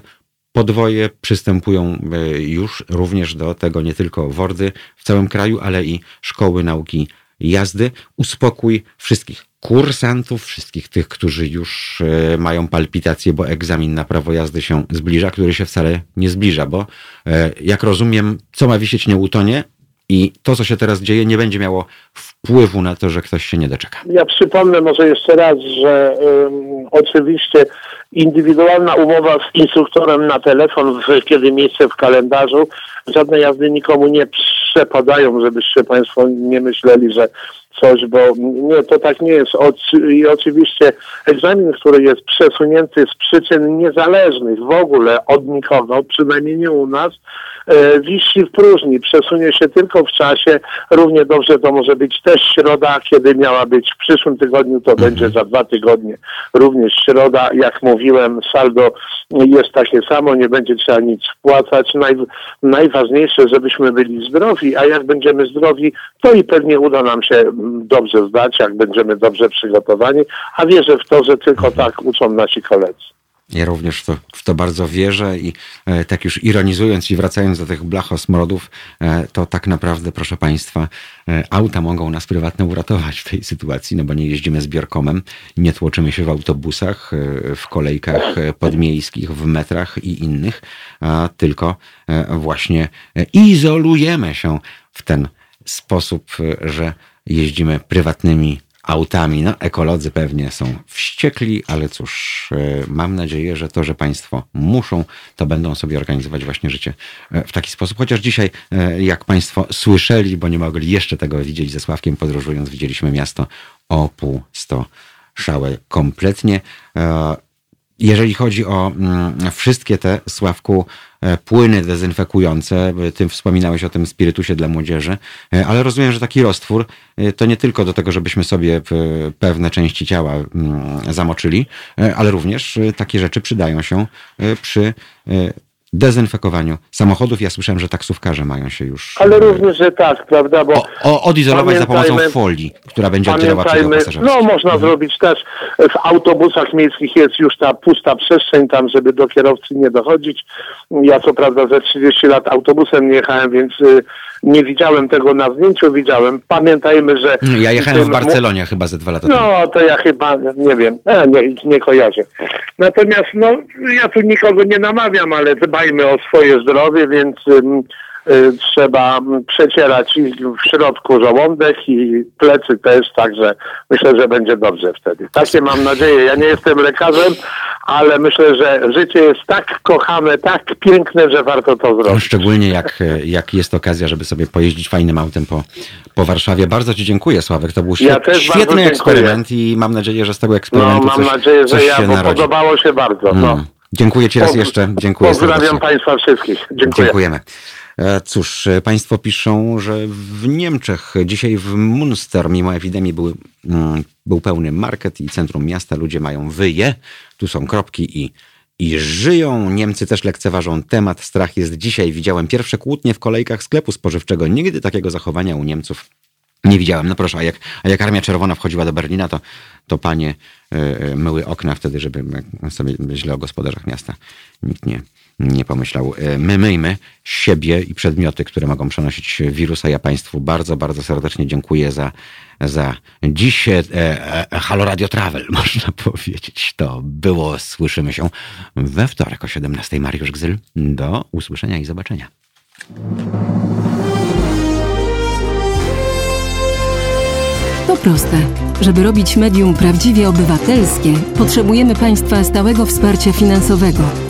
S1: Podwoje przystępują e, już również do tego nie tylko WORDy w całym kraju, ale i szkoły nauki jazdy. Uspokój wszystkich kursantów, wszystkich tych, którzy już e, mają palpitacje, bo egzamin na prawo jazdy się zbliża, który się wcale nie zbliża, bo e, jak rozumiem, co ma wisieć nie utonie i to, co się teraz dzieje, nie będzie miało wpływu na to, że ktoś się nie doczeka.
S7: Ja przypomnę może jeszcze raz, że ym, oczywiście indywidualna umowa z instruktorem na telefon, kiedy miejsce w kalendarzu, żadne jazdy nikomu nie przepadają, żebyście Państwo nie myśleli, że coś, bo nie, to tak nie jest. Oczy- I oczywiście egzamin, który jest przesunięty z przyczyn niezależnych w ogóle od nikogo, przynajmniej nie u nas, e, wisi w próżni, przesunie się tylko w czasie. Równie dobrze to może być też środa, kiedy miała być w przyszłym tygodniu, to będzie za dwa tygodnie. Również środa, jak mówiłem, saldo jest takie samo, nie będzie trzeba nic wpłacać. Naj, najważniejsze, żebyśmy byli zdrowi, a jak będziemy zdrowi, to i pewnie uda nam się dobrze zdać, jak będziemy dobrze przygotowani, a wierzę w to, że tylko tak uczą nasi koledzy.
S1: Ja również w to, w to bardzo wierzę i e, tak już ironizując i wracając do tych blachosmrodów, e, to tak naprawdę, proszę Państwa, e, auta mogą nas prywatne uratować w tej sytuacji, no bo nie jeździmy zbiorkomem, nie tłoczymy się w autobusach, e, w kolejkach e, podmiejskich, w metrach i innych, a tylko e, właśnie e, izolujemy się w ten sposób, że jeździmy prywatnymi autami. No, ekolodzy pewnie są wściekli, ale cóż, e, mam nadzieję, że to, że Państwo muszą, to będą sobie organizować właśnie życie e, w taki sposób. Chociaż dzisiaj, e, jak Państwo słyszeli, bo nie mogli jeszcze tego widzieć ze Sławkiem podróżując, widzieliśmy miasto opustoszałe kompletnie. Jeżeli chodzi o mm, wszystkie te, Sławku, e, płyny dezynfekujące, e, ty wspominałeś o tym spirytusie dla młodzieży, e, ale rozumiem, że taki roztwór e, to nie tylko do tego, żebyśmy sobie pewne części ciała mm, zamoczyli, ale również takie rzeczy przydają się przy dezynfekowaniu samochodów. Ja słyszałem, że taksówkarze mają się już
S7: Ale również, że tak, prawda, bo...
S1: o, o, odizolować za pomocą folii, która będzie oddzielała pasażerski.
S7: no można zrobić też, w autobusach miejskich jest już ta pusta przestrzeń tam, żeby do kierowcy nie dochodzić. Ja co prawda ze 30 lat autobusem nie jechałem, więc y, nie widziałem tego na zdjęciu, widziałem. Pamiętajmy, że...
S1: Ja jechałem w Barcelonie chyba ze dwa lata temu.
S7: No, to ja chyba, nie wiem, e, nie, nie kojarzę. Natomiast, no, ja tu nikogo nie namawiam, ale dbajmy o swoje zdrowie, więc trzeba mm, przecierać i w środku żołądek i plecy też, także myślę, że będzie dobrze wtedy. Takie mam nadzieję. Ja nie jestem lekarzem, ale myślę, że życie jest tak kochane, tak piękne, że warto to
S1: No,
S7: zrobić.
S1: Szczególnie jak, e, jak jest okazja, żeby sobie pojeździć fajnym autem po, po Warszawie. Bardzo Ci dziękuję, Sławek. To był
S7: Ja
S1: świet,
S7: też bardzo
S1: świetny eksperyment i mam nadzieję, że z tego
S7: No,
S1: eksperymentu
S7: mam
S1: coś,
S7: nadzieję, że ja, bo
S1: narodzi.
S7: podobało się bardzo. No.
S1: Mm. Dziękuję Ci raz jeszcze. Dziękuję
S7: Pozdrawiam
S1: serdecznie.
S7: Państwa wszystkich. Dziękuję.
S1: Dziękujemy. E, Cóż, e, Państwo piszą, że w Niemczech dzisiaj w Munster mimo epidemii był, mm, był pełny market i centrum miasta. Ludzie mają wyje, tu są kropki i, i żyją. Niemcy też lekceważą temat. Strach jest dzisiaj. Widziałem pierwsze kłótnie w kolejkach sklepu spożywczego. Nigdy takiego zachowania u Niemców nie widziałem. No proszę, a jak, a jak Armia Czerwona wchodziła do Berlina, to, to panie y, y, myły okna wtedy, żeby sobie źle o gospodarzach miasta nikt nie, nie pomyślał. Y, My myjmy siebie i przedmioty, które mogą przenosić wirusa. Ja Państwu bardzo, bardzo serdecznie dziękuję za, za dziś e, e, Halo Radio Travel, można powiedzieć. To było. Słyszymy się we wtorek o 17. Mariusz Gzyl. Do usłyszenia i zobaczenia.
S5: To proste. Żeby robić medium prawdziwie obywatelskie, potrzebujemy Państwa stałego wsparcia finansowego.